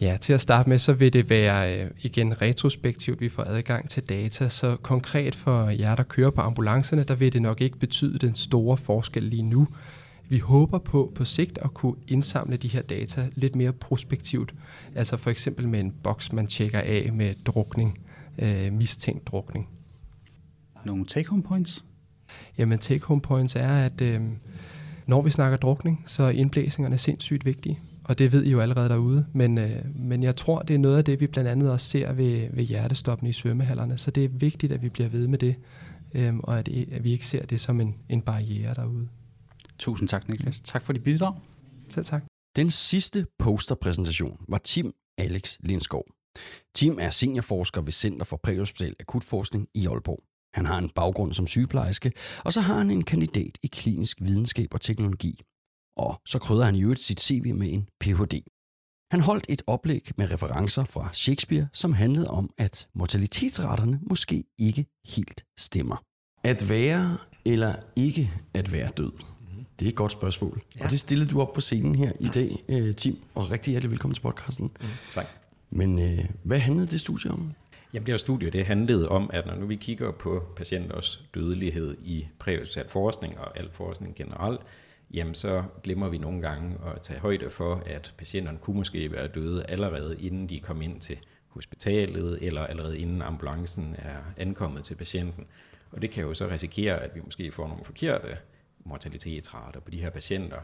Ja, til at starte med, så vil det være øh, igen retrospektivt, vi får adgang til data. Så konkret for jer, der kører på ambulancerne, der vil det nok ikke betyde den store forskel lige nu. Vi håber på på sigt at kunne indsamle de her data lidt mere prospektivt. Altså for eksempel med en boks, man tjekker af med drukning. øh, mistænkt drukning. Nogle take-home points? Jamen take-home points er, at øh, når vi snakker drukning, så er indblæsningerne sindssygt vigtige. Og det ved I jo allerede derude. Men, øh, men jeg tror, det er noget af det, vi blandt andet også ser ved, ved hjertestoppene i svømmehallerne. Så det er vigtigt, at vi bliver ved med det, øh, og at, at vi ikke ser det som en, en barriere derude. Tusind tak, Niklas. Tak for dit bidrag. Selv tak. Den sidste posterpræsentation var Tim Alex Lindskov. Tim er seniorforsker ved Center for Præhospital Akutforskning i Aalborg. Han har en baggrund som sygeplejerske, og så har han en kandidat i klinisk videnskab og teknologi. Og så krydder han i øvrigt sit CV med en Ph.D. Han holdt et oplæg med referencer fra Shakespeare, som handlede om, at mortalitetsraterne måske ikke helt stemmer. At være eller ikke at være død? Det er et godt spørgsmål. Ja. Og det stillede du op på scenen her i dag, øh, Tim, og rigtig hjertelig velkommen til podcasten. Mm, tak. Men øh, hvad handlede det studie om? Jamen det her studie det handlede om, at når nu vi kigger på patienters dødelighed i præhospital forskning og al forskning generelt, jamen så glemmer vi nogle gange at tage højde for, at patienterne kunne måske være døde allerede inden de kom ind til hospitalet, eller allerede inden ambulancen er ankommet til patienten. Og det kan jo så risikere, at vi måske får nogle forkerte mortalitetsrater på de her patienter.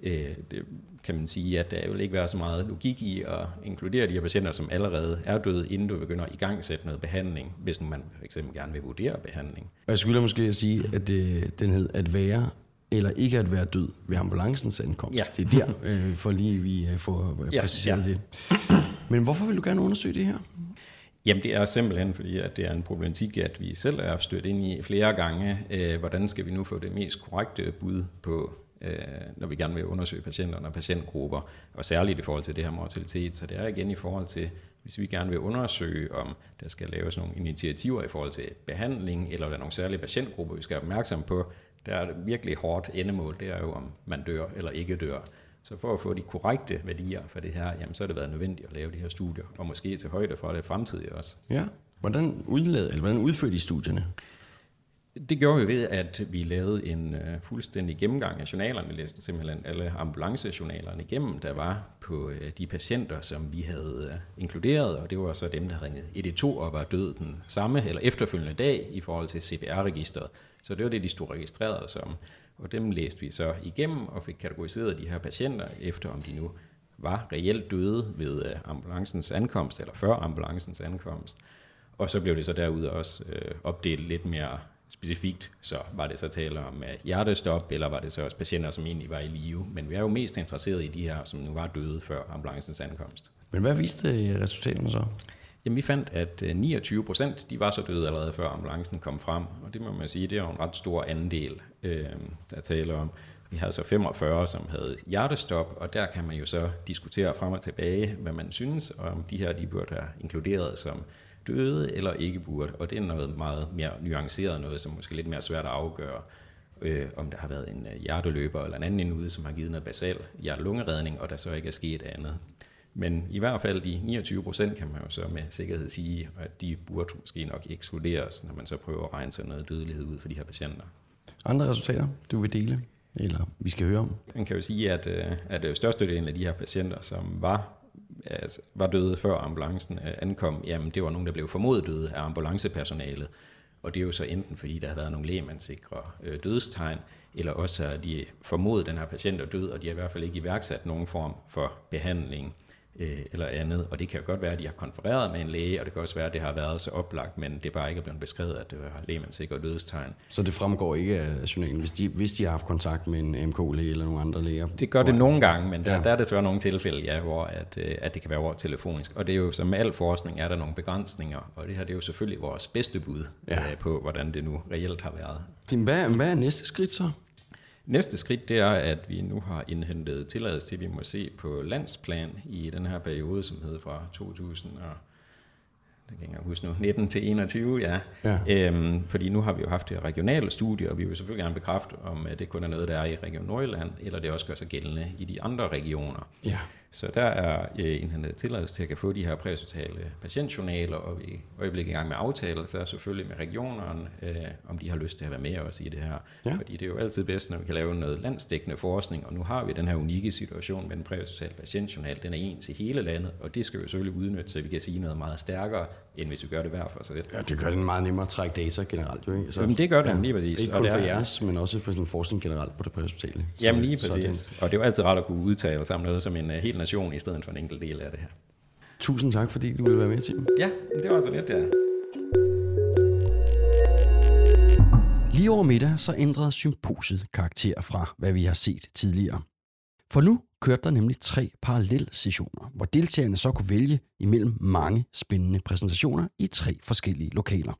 Øh, det kan man sige, at der vil ikke være så meget logik i at inkludere de her patienter, som allerede er døde, inden du begynder at i gang sætte noget behandling, hvis man for eksempel gerne vil vurdere behandling. Og jeg skulle måske sige, at det, den hed at være eller ikke at være død ved ambulancens ankomst. Ja. Det er der, øh, for lige vi øh, får ja, præciseret ja. det. Men hvorfor vil du gerne undersøge det her? Jamen det er simpelthen fordi, at det er en problematik, at vi selv er stødt ind i flere gange. Øh, hvordan skal vi nu få det mest korrekte bud på, øh, når vi gerne vil undersøge patienterne og patientgrupper, og særligt i forhold til det her mortalitet. Så det er igen i forhold til, hvis vi gerne vil undersøge, om der skal laves nogle initiativer i forhold til behandling, eller der er nogle særlige patientgrupper, vi skal være opmærksom på, der er det virkelig hårdt endemål, det er jo, om man dør eller ikke dør. Så for at få de korrekte værdier for det her, jamen, så har det været nødvendigt at lave de her studier, og måske til højde for det fremtidige også. Ja, hvordan, udlad, eller hvordan udførte de studierne? Det gjorde vi ved, at vi lavede en uh, fuldstændig gennemgang af journalerne. Vi læste simpelthen alle ambulancejournalerne igennem, der var på uh, de patienter, som vi havde uh, inkluderet, og det var så dem, der ringet 112 og var død den samme eller efterfølgende dag i forhold til CPR-registeret. Så det var det, de stod registreret som. Og dem læste vi så igennem og fik kategoriseret de her patienter efter, om de nu var reelt døde ved øh, ambulancens ankomst, eller før ambulancens ankomst. Og så blev det så derude også øh, opdelt lidt mere specifikt, så var det så tale om øh, hjertestop, eller var det så også patienter, som egentlig var i live. Men vi er jo mest interesseret i de her, som nu var døde før ambulancens ankomst. Men hvad viste resultaterne så? Jamen, vi fandt, at øh, 29 procent, de var så døde allerede før ambulancen kom frem. Og det må man sige, det er jo en ret stor andel, øh, der taler om. Vi havde så 45, som havde hjertestop, og der kan man jo så diskutere frem og tilbage, hvad man synes, og om de her, de burde have inkluderet som døde eller ikke burde. Og det er noget meget mere nuanceret, noget som måske lidt mere svært at afgøre, øh, om der har været en øh, hjerteløber eller en anden ude, som har givet noget basal hjertelungeredning, og der så ikke er sket andet. Men i hvert fald de 29 procent kan man jo så med sikkerhed sige, at de burde måske nok ekskluderes, når man så prøver at regne sådan noget dødelighed ud for de her patienter. Andre resultater, du vil dele, eller vi skal høre om? Man kan jo sige, at, øh, at størstedelen af de her patienter, som var altså, var døde før ambulancen øh, ankom, jamen det var nogen, der blev formodet døde af ambulancepersonalet. Og det er jo så enten fordi, der har været nogle lægemandsikre øh, dødstegn, eller også har de formodet, den her patient er død, og de har i hvert fald ikke iværksat nogen form for behandling øh, eller andet. Og det kan jo godt være, at de har konfereret med en læge, og det kan også være, at det har været så oplagt, men det er bare ikke blevet beskrevet, at det var lægemandsikker dødstegn. Så det fremgår ikke af journalen, hvis de, hvis de har haft kontakt med en MK-læge eller nogle andre læger? Det gør det nogle gange, men der, ja. der er desværre nogle tilfælde, ja, hvor at, øh, at det kan være over telefonisk. Og det er jo som med al forskning, er der nogle begrænsninger, og det her det er jo selvfølgelig vores bedste bud ja. øh, på, hvordan det nu reelt har været. Hvad, hvad er næste skridt så? Næste skridt det er, at vi nu har indhentet tilladelse til, at vi må se på landsplan i den her periode, som hedder fra 2000 og det kan jeg huske nu, 19 til 21, ja. ja. Øhm, fordi nu har vi jo haft det regionale studie, og vi vil selvfølgelig gerne bekræfte, om det kun er noget, der er i Region Nordjylland, eller det også gør sig gældende i de andre regioner. Ja. Så der er øh, indhentet tilladelse til at kan få de her præhospitale patientjournaler, og vi er øjeblikket i gang med aftaler, så er selvfølgelig med regionerne, øh, om de har lyst til at være med os i det her. Ja. Fordi det er jo altid bedst, når vi kan lave noget landsdækkende forskning, og nu har vi den her unikke situation med den præhospitale patientjournal. Den er en til hele landet, og det skal vi selvfølgelig udnytte, så vi kan sige noget meget stærkere, end hvis vi gør det hver for sig selv. Ja, det gør det meget nemmere at trække data generelt. Jo, ikke? Så, Jamen, det gør det, lige præcis. Ikke Og kun det for er- jeres, men også for sådan forskning generelt på det præhospitale. Jamen lige præcis. det- Og det er jo altid rart at kunne udtale sammen noget som en uh, hel nation, i stedet for en enkelt del af det her. Tusind tak, fordi du ville være med til. Ja, det var så lidt, ja. Lige over middag så ændrede symposiet karakter fra, hvad vi har set tidligere. For nu kørte der nemlig tre parallelle sessioner, hvor deltagerne så kunne vælge imellem mange spændende præsentationer i tre forskellige lokaler.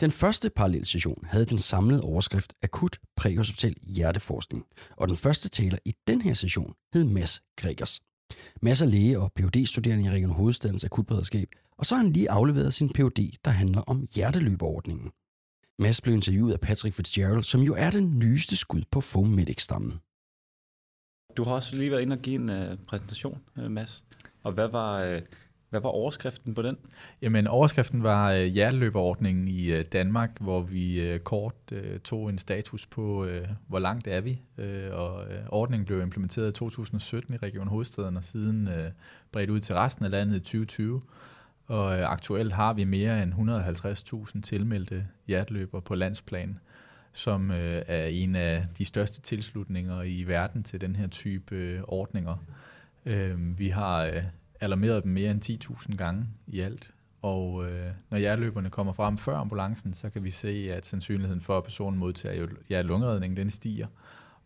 Den første parallelle session havde den samlede overskrift Akut præhospital hjerteforskning, og den første taler i den her session hed Mads Gregers. Mads er læge og phd studerende i Region Hovedstadens akutberedskab, og så har han lige afleveret sin Ph.D., der handler om hjerteløbeordningen. Mads blev interviewet af Patrick Fitzgerald, som jo er den nyeste skud på Fomedic-stammen. Du har også lige været inde og give en øh, præsentation, uh, Mads. Og hvad var, øh, hvad var overskriften på den? Jamen, overskriften var øh, hjerteløberordningen i øh, Danmark, hvor vi øh, kort øh, tog en status på, øh, hvor langt er vi. Øh, og øh, ordningen blev implementeret i 2017 i Region Hovedstaden, og siden øh, bredt ud til resten af landet i 2020. Og øh, aktuelt har vi mere end 150.000 tilmeldte hjerteløbere på landsplan, som øh, er en af de største tilslutninger i verden til den her type øh, ordninger. Øh, vi har øh, alarmeret dem mere end 10.000 gange i alt. Og øh, når hjerteløberne kommer frem før ambulancen, så kan vi se, at sandsynligheden for, at personen modtager hjertelungeredning, den stiger.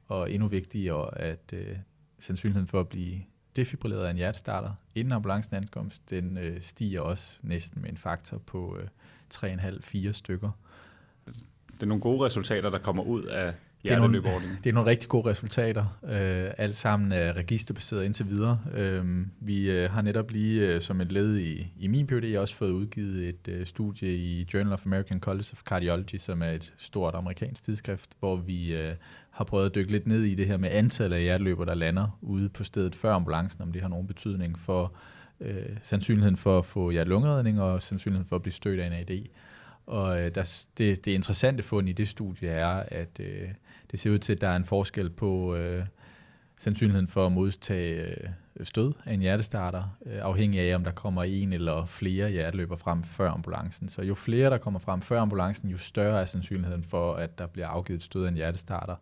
Og endnu vigtigere, at øh, sandsynligheden for at blive defibrilleret af en hjertestarter inden ambulancen ankomst, den øh, stiger også næsten med en faktor på øh, 3,5-4 stykker. Det er nogle gode resultater, der kommer ud af er, hjerteløbordningen. det er nogle rigtig gode resultater. Øh, alt sammen er registerbaseret indtil videre. Øh, vi øh, har netop lige øh, som et led i, i min PhD også fået udgivet et øh, studie i Journal of American College of Cardiology, som er et stort amerikansk tidsskrift, hvor vi øh, har prøvet at dykke lidt ned i det her med antallet af hjerteløber, der lander ude på stedet før ambulancen, om det har nogen betydning for øh, sandsynligheden for at få hjertelungeredning og sandsynligheden for at blive stødt af en AD. Og øh, der, det, det interessante fund i det studie er, at øh, det ser ud til, at der er en forskel på øh, sandsynligheden for at modtage øh, stød af en hjertestarter, øh, afhængig af, om der kommer en eller flere hjerteløber frem før ambulancen. Så jo flere, der kommer frem før ambulancen, jo større er sandsynligheden for, at der bliver afgivet stød af en hjertestarter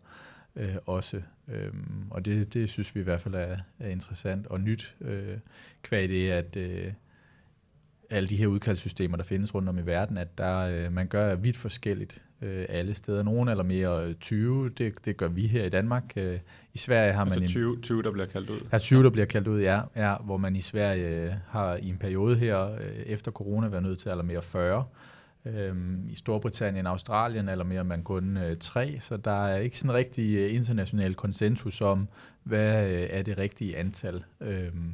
øh, også. Øhm, og det, det synes vi i hvert fald er, er interessant og nyt, øh, kvad det, at øh, alle de her udkaldssystemer, der findes rundt om i verden, at der, øh, man gør vidt forskelligt øh, alle steder. Nogle eller mere 20, det, det gør vi her i Danmark. Øh, I Sverige har Altså man... 20, 20, der bliver kaldt ud. Er 20, der bliver kaldt ud, ja, ja, hvor man i Sverige øh, har i en periode her øh, efter corona været nødt til at alarmere 40. Øhm, I Storbritannien og Australien alarmerer man kun øh, 3, så der er ikke sådan rigtig øh, international konsensus om, hvad øh, er det rigtige antal. Øhm,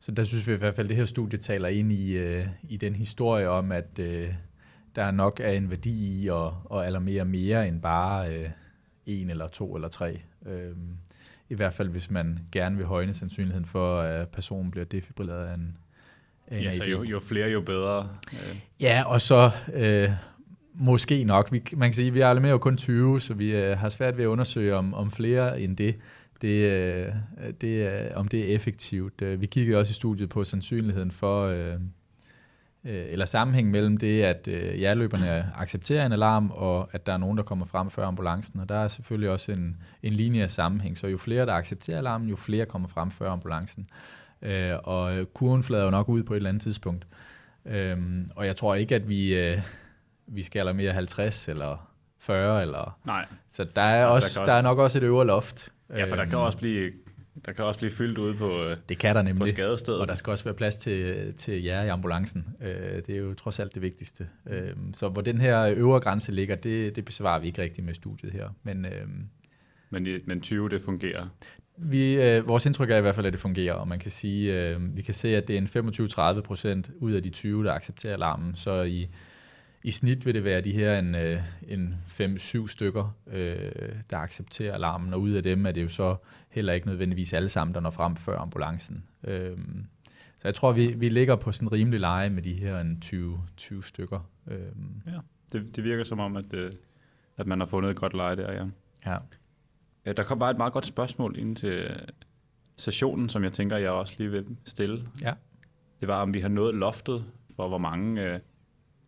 så der synes vi i hvert fald, at det her studie taler ind i, øh, i den historie om, at øh, der nok er en værdi i at, at alarmere mere end bare øh, en eller to eller tre. Øhm, I hvert fald, hvis man gerne vil højne sandsynligheden for, at personen bliver defibrilleret af en, af en Ja, så AD. jo, jo flere, jo bedre. Øh, Ja, og så øh, måske nok. Vi, man kan sige, at vi er alarmerer jo kun 20, så vi øh, har svært ved at undersøge om, om flere end det. Det, øh, det, er- om det er effektivt. Øh, Vi kiggede også i studiet på sandsynligheden for, øh, eller sammenhæng mellem det, at hjerteløberne accepterer en alarm, og at der er nogen, der kommer frem før ambulancen. Og der er selvfølgelig også en, en lineær sammenhæng. Så jo flere, der accepterer alarmen, jo flere kommer frem før ambulancen. Og kurven flader jo nok ud på et eller andet tidspunkt. Og jeg tror ikke, at vi, vi skal alarmere 50 eller 40. Eller, nej. så der er, også, der kan der er også- nok også et øvre loft. Ja, for der kan Øhm, også blive, der kan også blive fyldt ude på, øh, det kan der på nemlig. skadestedet. Og der skal også være plads til, til jer i ambulancen. Øh, det er jo trods alt det vigtigste. Øh, så hvor den her øvre grænse ligger, det, det besvarer vi ikke rigtigt med studiet her. Men øh, men, men 20, det fungerer. vi, øh, vores indtryk er i hvert fald, at det fungerer, og man kan sige, øh, vi kan se, at det er en 25-30 procent ud af de 20, der accepterer alarmen. Så i, i snit vil det være de her en, øh, en 5-7 stykker, øh, der accepterer alarmen, og ud af dem er det jo så heller ikke nødvendigvis alle sammen, der når frem før ambulancen. Øh, så jeg tror, vi, vi ligger på sådan en rimelig leje med de her en 20, 20 stykker. Øh, Ja, det, det virker som om, at, øh, at man har fundet et godt leje der, ja. ja. Ja, Der kom bare et meget godt spørgsmål ind til sessionen, som jeg tænker, jeg også lige vil stille. Ja. Det var, om vi har nået loftet for, hvor mange øh,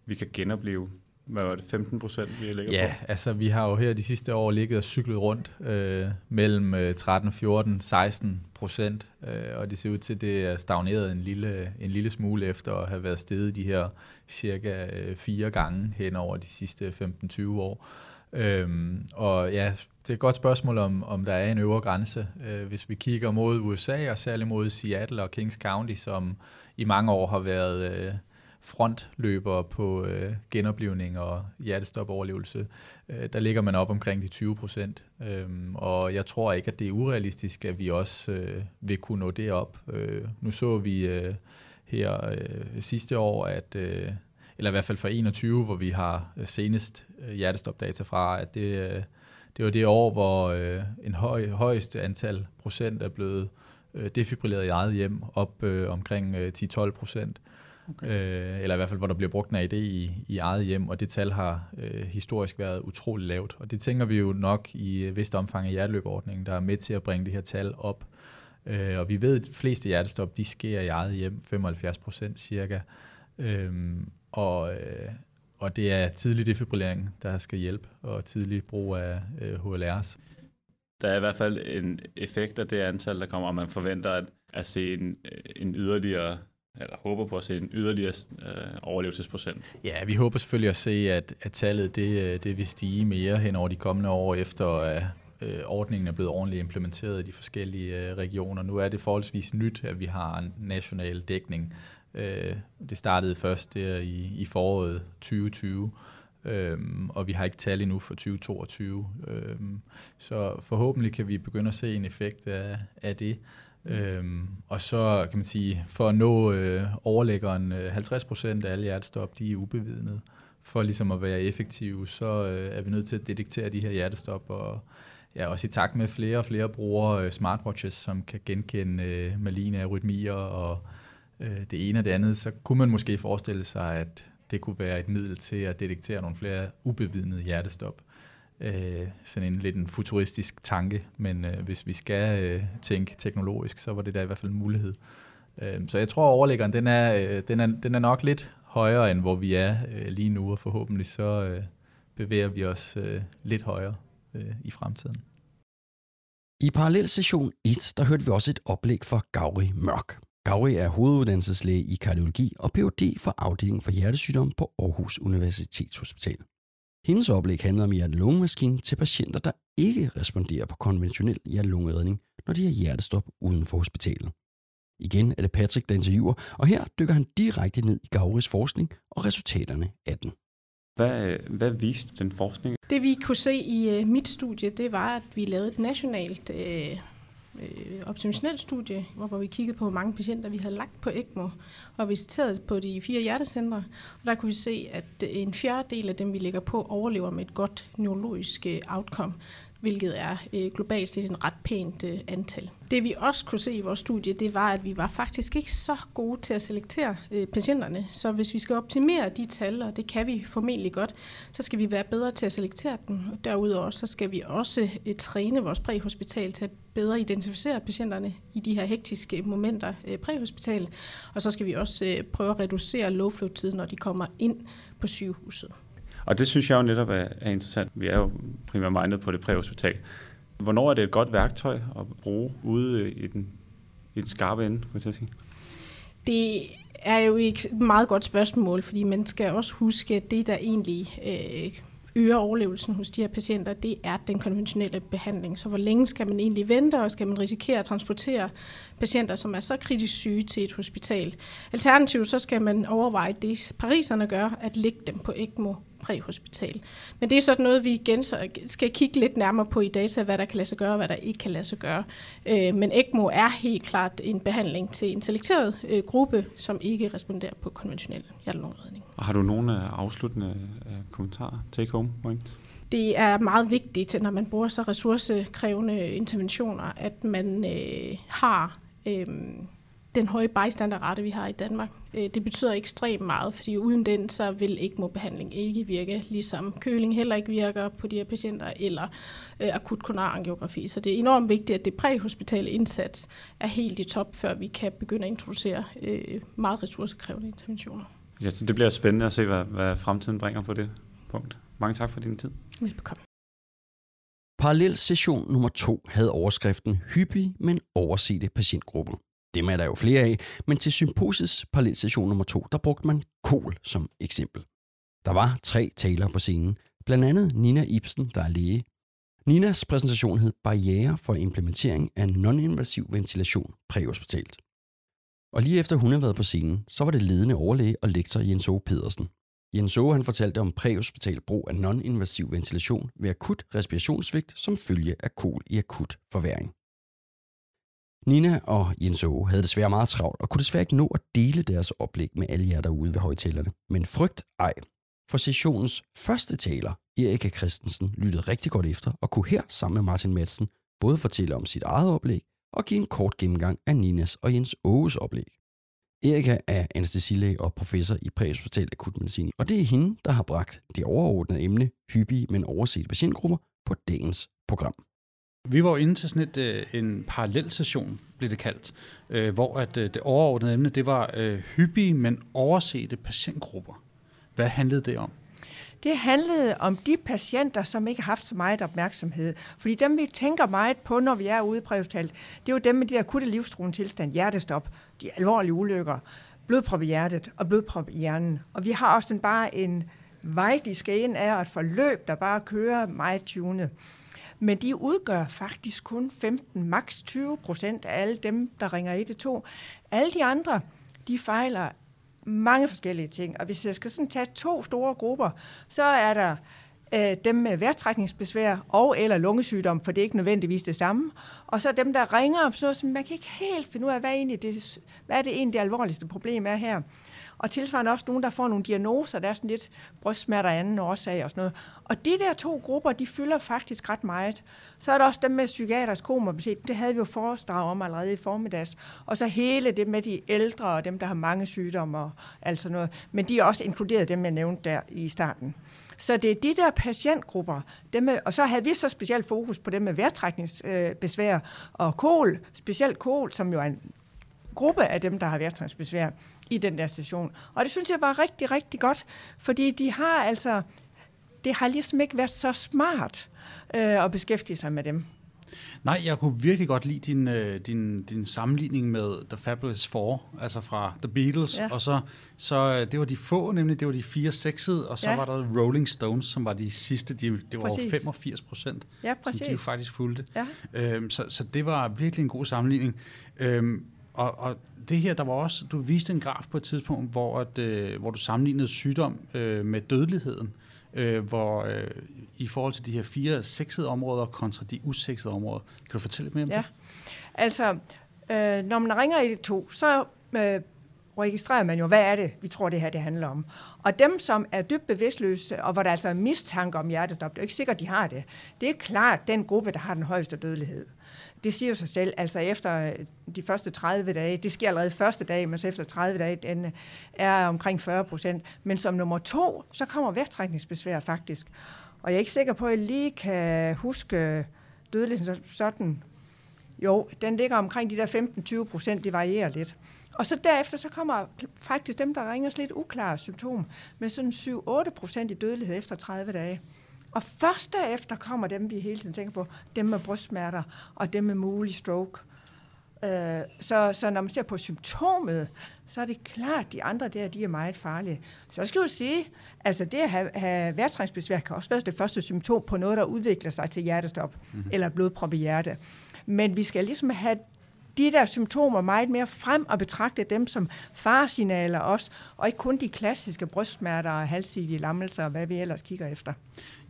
vi kan genopleve hvad var det, 15 procent, vi ligger Ja, på? altså vi har jo her de sidste år ligget og cyklet rundt øh, mellem øh, 13, 14, 16 procent, øh, og det ser ud til, at det er stagneret en lille, en lille smule efter at have været steget de her cirka øh, fire gange hen over de sidste 15-20 år. Øhm, og ja, det er et godt spørgsmål, om, om der er en øvre grænse. Øh, hvis vi kigger mod USA, og særligt mod Seattle og Kings County, som i mange år har været øh, frontløbere på øh, genoplevning og hjertestopoverlevelse, øh, der ligger man op omkring de 20 procent. Øh, og jeg tror ikke, at det er urealistisk, at vi også øh, vil kunne nå det op. Øh, nu så vi øh, her øh, sidste år, at... Øh, eller i hvert fald for 21, hvor vi har øh, senest øh, hjertestopdata fra, at det, øh, det var det år, hvor øh, en høj, højeste antal procent er blevet øh, defibrilleret i eget hjem, op øh, omkring øh, 10-12 procent. Okay. Øh, eller i hvert fald, hvor der bliver brugt en AD i, i eget hjem, og det tal har øh, historisk været utrolig lavt. Og det tænker vi jo nok i øh, vist omfang af hjerteløbordningen, der er med til at bringe det her tal op. Øh, og vi ved, at de fleste hjertestop, de sker i eget hjem, 75 procent cirka. Øhm, og, øh, og det er tidlig defibrillering, der skal hjælpe, og tidlig brug af øh, HLR's. Der er i hvert fald en effekt af det antal, der kommer, og man forventer at, at se en, en yderligere eller håber på at se en yderligere øh, overlevelsesprocent. Ja, vi håber selvfølgelig at se, at, at tallet det, øh, det vil stige mere hen over de kommende år, efter at øh, ordningen er blevet ordentligt implementeret i de forskellige øh, regioner. Nu er det forholdsvis nyt, at vi har en national dækning. Øh, det startede først der i, i foråret 2020, Øhm, og vi har ikke tal endnu for 2022. Øhm, så forhåbentlig kan vi begynde at se en effekt af, af det. Øhm, og så kan man sige, for at nå øh, overlæggeren, øh, 50% af alle hjertestop, de er ubevidnede. For ligesom at være effektive, så øh, er vi nødt til at detektere de her hjertestop, og ja, også i takt med flere og flere bruger øh, smartwatches, som kan genkende øh, maligne arytmier og øh, det ene og det andet, så kunne man måske forestille sig, at det kunne være et middel til at detektere nogle flere ubevidnede hjertestop. Øh, sådan en lidt en futuristisk tanke, men øh, hvis vi skal øh, tænke teknologisk, så var det da i hvert fald en mulighed. Øh, så jeg tror, at overlæggeren den er, øh, den, er, den er nok lidt højere, end hvor vi er øh, lige nu, og forhåbentlig så øh, bevæger vi os øh, lidt højere øh, i fremtiden. I parallel session 1, der hørte vi også et oplæg fra Gauri Mørk. Gauri er hoveduddannelseslæge i kardiologi og Ph.D. for afdelingen for hjertesygdom på Aarhus Universitetshospital. Hendes oplæg handler om hjerte til patienter, der ikke responderer på konventionel hjerte når de har hjertestop uden for hospitalet. Igen er det Patrick, der interviewer, og her dykker han direkte ned i Gauris forskning og resultaterne af den. Hvad, hvad viste den forskning? Det vi kunne se i uh, mit studie, det var, at vi lavede et nationalt uh, øh, observationelt studie, hvor vi kiggede på, hvor mange patienter vi havde lagt på ECMO og visiteret på de fire hjertecentre. Og der kunne vi se, at en fjerdedel af dem, vi lægger på, overlever med et godt neurologisk øh, outcome hvilket er øh, globalt set en ret pænt øh, antal. Det vi også kunne se i vores studie, det var, at vi var faktisk ikke så gode til at selektere øh, patienterne. Så hvis vi skal optimere de tal, og det kan vi formentlig godt, så skal vi være bedre til at selektere dem. Derudover så skal vi også øh, træne vores præhospital til at bedre identificere patienterne i de her hektiske momenter øh, præhospital. Og så skal vi også øh, prøve at reducere low flow tiden når de kommer ind på sygehuset. Og det synes jeg jo netop er, er interessant. Vi er jo primært mindet på det præhospital. Hvornår er det et godt værktøj at bruge ude i den, i den skarpe ende, kunne jeg sige? Det er jo et meget godt spørgsmål, fordi man skal også huske, at det, der egentlig øh, øger overlevelsen hos de her patienter, det er den konventionelle behandling. Så hvor længe skal man egentlig vente, og skal man risikere at transportere patienter, som er så kritisk syge til et hospital? Alternativt så skal man overveje det, pariserne gør, at lægge dem på ECMO præhospital. Men det er sådan noget, vi igen skal kigge lidt nærmere på i data, hvad der kan lade sig gøre og hvad der ikke kan lade sig gøre. Øh, men ECMO er helt klart en behandling til en selekteret øh, gruppe, som ikke responderer på konventionel hjertelungredning. Og har du nogle afsluttende øh, kommentarer, take-home points? Det er meget vigtigt, når man bruger så ressourcekrævende interventioner, at man øh, har øh, den høje bystanderrate, vi har i Danmark. Øh, det betyder ekstremt meget, fordi uden den, så vil ECMO-behandling ikke virke, ligesom køling heller ikke virker på de her patienter, eller øh, akut koronarangiografi. Så det er enormt vigtigt, at det præhospitale indsats er helt i top, før vi kan begynde at introducere øh, meget ressourcekrævende interventioner. Ja, så det bliver spændende at se, hvad, hvad fremtiden bringer på det punkt. Mange tak for din tid. Velbekomme. Parallel session nummer to havde overskriften Hyppige, men oversete patientgrupper. Dem er der jo flere af, men til symposiets parallelstation nummer 2, der brugte man kol som eksempel. Der var tre talere på scenen, blandt andet Nina Ibsen, der er læge. Ninas præsentation hed Barriere for implementering af non-invasiv ventilation præhospitalt. Og lige efter hun havde været på scenen, så var det ledende overlæge og lektor Jens O. Pedersen. Jens O. han fortalte om præhospital brug af non-invasiv ventilation ved akut respirationssvigt som følge af kol i akut forværing. Nina og Jens Åge havde desværre meget travlt og kunne desværre ikke nå at dele deres oplæg med alle jer derude ved højtalerne. Men frygt ej, for sessionens første taler, Erika Christensen, lyttede rigtig godt efter og kunne her sammen med Martin Madsen både fortælle om sit eget oplæg og give en kort gennemgang af Ninas og Jens Åges oplæg. Erika er anestesilæge og professor i præhospital akutmedicin, og det er hende, der har bragt det overordnede emne, hyppige, men overset patientgrupper, på dagens program. Vi var jo inde til sådan et, øh, en parallel session, blev det kaldt, øh, hvor at øh, det overordnede emne, det var øh, hyppige, men oversete patientgrupper. Hvad handlede det om? Det handlede om de patienter, som ikke har haft så meget opmærksomhed. Fordi dem, vi tænker meget på, når vi er ude i præhospitalet, det er jo dem med de der akutte livstruende tilstand, hjertestop, de alvorlige ulykker, blodprop i hjertet og blodprop i hjernen. Og vi har også en, bare en vej, de skal ind af, og et forløb, der bare kører meget tunet. Men de udgør faktisk kun 15, maks 20 procent af alle dem, der ringer 112. Alle de andre, de fejler mange forskellige ting. Og hvis jeg skal sådan tage to store grupper, så er der øh, dem med vejrtrækningsbesvær og eller lungesygdom, for det er ikke nødvendigvis det samme. Og så dem, der ringer, så, så man kan ikke helt finde ud af, hvad, egentlig det, hvad er det egentlig det alvorligste problem er her. Og tilsvarende også nogen, der får nogle diagnoser, der er sådan lidt brystsmerter af anden årsag og sådan noget. Og de der to grupper, de fylder faktisk ret meget. Så er der også dem med psykiatrisk komorbiditet. Det havde vi jo foredrag om allerede i formiddags. Og så hele det med de ældre og dem, der har mange sygdomme og alt sådan noget. Men de er også inkluderet dem, jeg nævnte der i starten. Så det er de der patientgrupper, dem med, og så havde vi så specielt fokus på dem med vejrtrækningsbesvær og kol, specielt kol, som jo er en gruppe af dem, der har vejrtrækningsbesvær i den der station. Og det synes jeg var rigtig, rigtig godt, fordi de har altså, det har ligesom ikke været så smart øh, at beskæftige sig med dem. Nej, jeg kunne virkelig godt lide din, øh, din, din sammenligning med The Fabulous Four, altså fra The Beatles, ja. og så, så øh, det var de få, nemlig det var de fire sexede, og så ja. var der Rolling Stones, som var de sidste, de, det var præcis. 85 procent, ja, præcis. som de jo faktisk fulgte. Ja. Øhm, så, så det var virkelig en god sammenligning. Øhm, og, og det her, der var også, du viste en graf på et tidspunkt, hvor, at, øh, hvor du sammenlignede sygdom øh, med dødeligheden, øh, hvor øh, i forhold til de her fire sexede områder kontra de usexede områder. Kan du fortælle lidt mere om ja. det? Altså, øh, når man ringer i det to, så øh, registrerer man jo, hvad er det, vi tror, det her det handler om. Og dem, som er dybt bevidstløse, og hvor der altså er mistanke om hjertestop, det er jo ikke sikkert, de har det. Det er klart den gruppe, der har den højeste dødelighed. Det siger sig selv, altså efter øh, de første 30 dage, det sker allerede første dag, men så efter 30 dage, den øh, er omkring 40 procent. Men som nummer to, så kommer vejrtrækningsbesvær faktisk. Og jeg er ikke sikker på, at jeg lige kan huske dødeligheden sådan. Jo, den ligger omkring de der 15-20 procent, det varierer lidt. Og så derefter så kommer faktisk dem, der ringer lidt uklare symptom, med sådan 7-8 procent i dødelighed efter 30 dage. Og først derefter kommer dem, vi hele tiden tænker på, dem med brystsmerter og dem med mulig stroke. Øh, så, så når man ser på symptomet, så er det klart, at de andre der, de er meget farlige. Så skal jeg sige, altså det at have, have vejrtrængsbesvær kan også være det første symptom på noget, der udvikler sig til hjertestop mm-hmm. eller blodprop i hjerte. Men vi skal ligesom have de der symptomer meget mere frem og betragte dem som farsignaler også, og ikke kun de klassiske brystsmerter og halvsidige lammelser og hvad vi ellers kigger efter.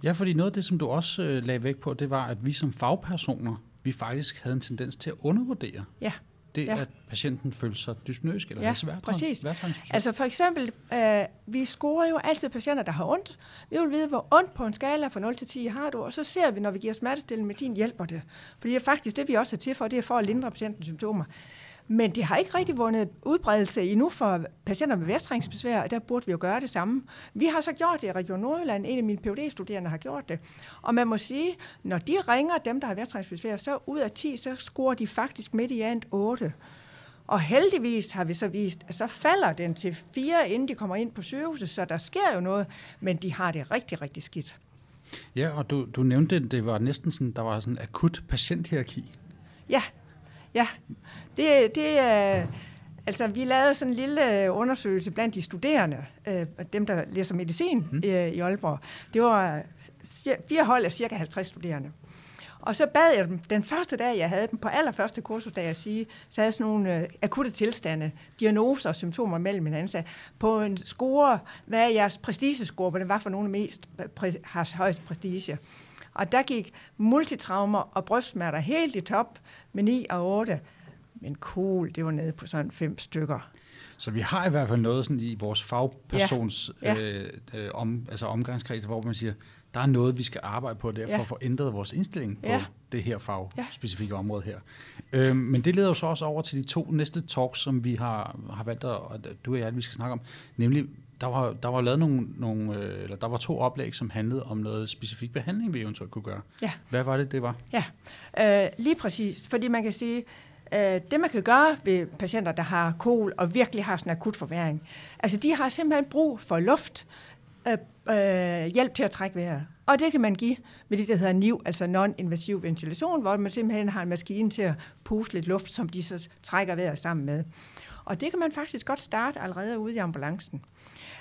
Ja, fordi noget af det, som du også øh, lagde væk på, det var, at vi som fagpersoner, vi faktisk havde en tendens til at undervurdere ja. Det, ja. at patienten følte sig dysnøsk eller ja, svært. præcis. Altså for eksempel, øh, vi scorer jo altid patienter, der har ondt. Vi vil vide, hvor ondt på en skala fra 0 til 10 har du, og så ser vi, når vi giver smertestillende medicin, hjælper det. Fordi det er faktisk det, vi også er til for, det er for at lindre patientens symptomer. Men det har ikke rigtig vundet udbredelse endnu for patienter med vejrtrængsbesvær, og der burde vi jo gøre det samme. Vi har så gjort det i Region Nordjylland. En af mine phd studerende har gjort det. Og man må sige, når de ringer dem, der har vejrtrængsbesvær, så ud af 10, så scorer de faktisk i 8. Og heldigvis har vi så vist, at så falder den til fire, inden de kommer ind på sygehuset, så der sker jo noget, men de har det rigtig, rigtig skidt. Ja, og du, du nævnte, det var næsten sådan, der var sådan en akut patienthierarki. Ja, ja. Det, det er... Altså, vi lavede sådan en lille undersøgelse blandt de studerende, øh, dem, der læser medicin mm. øh, i Aalborg. Det var fire hold af cirka 50 studerende. Og så bad jeg dem, den første dag, jeg havde dem, på allerførste kursusdag at sige, så havde jeg sådan nogle øh, akutte tilstande, diagnoser og symptomer mellem hinanden. Så på en score, hvad er jeres prestigescore, hvad det var for nogle mest præ- har højst prestige. Og der gik multitraumer og brystsmerter helt i top med 9 og 8. Men cool, det var nede på sådan fem stykker. Så vi har i hvert fald noget sådan i vores fagpersons ja. Ja. Øh, øh, om, altså omgangskreds, hvor man siger, der er noget, vi skal arbejde på der, for ja. at få ændret vores indstilling på ja. det her fag, ja. specifikke område her. Øhm, men det leder jo så også over til de to næste talks, som vi har, har valgt, at, at du og jeg, vi skal snakke om. Nemlig, der var, der var lavet nogle, nogle øh, eller der var to oplæg, som handlede om noget specifik behandling, vi eventuelt kunne gøre. Ja. Hvad var det, det var? Ja, øh, lige præcis. Fordi man kan sige, Øh, det man kan gøre ved patienter, der har kol og virkelig har sådan en akut forværing, altså de har simpelthen brug for luft, øh, øh, hjælp til at trække vejret. Og det kan man give med det, der hedder NIV, altså non-invasiv ventilation, hvor man simpelthen har en maskine til at puste lidt luft, som de så trækker vejret sammen med. Og det kan man faktisk godt starte allerede ude i ambulancen.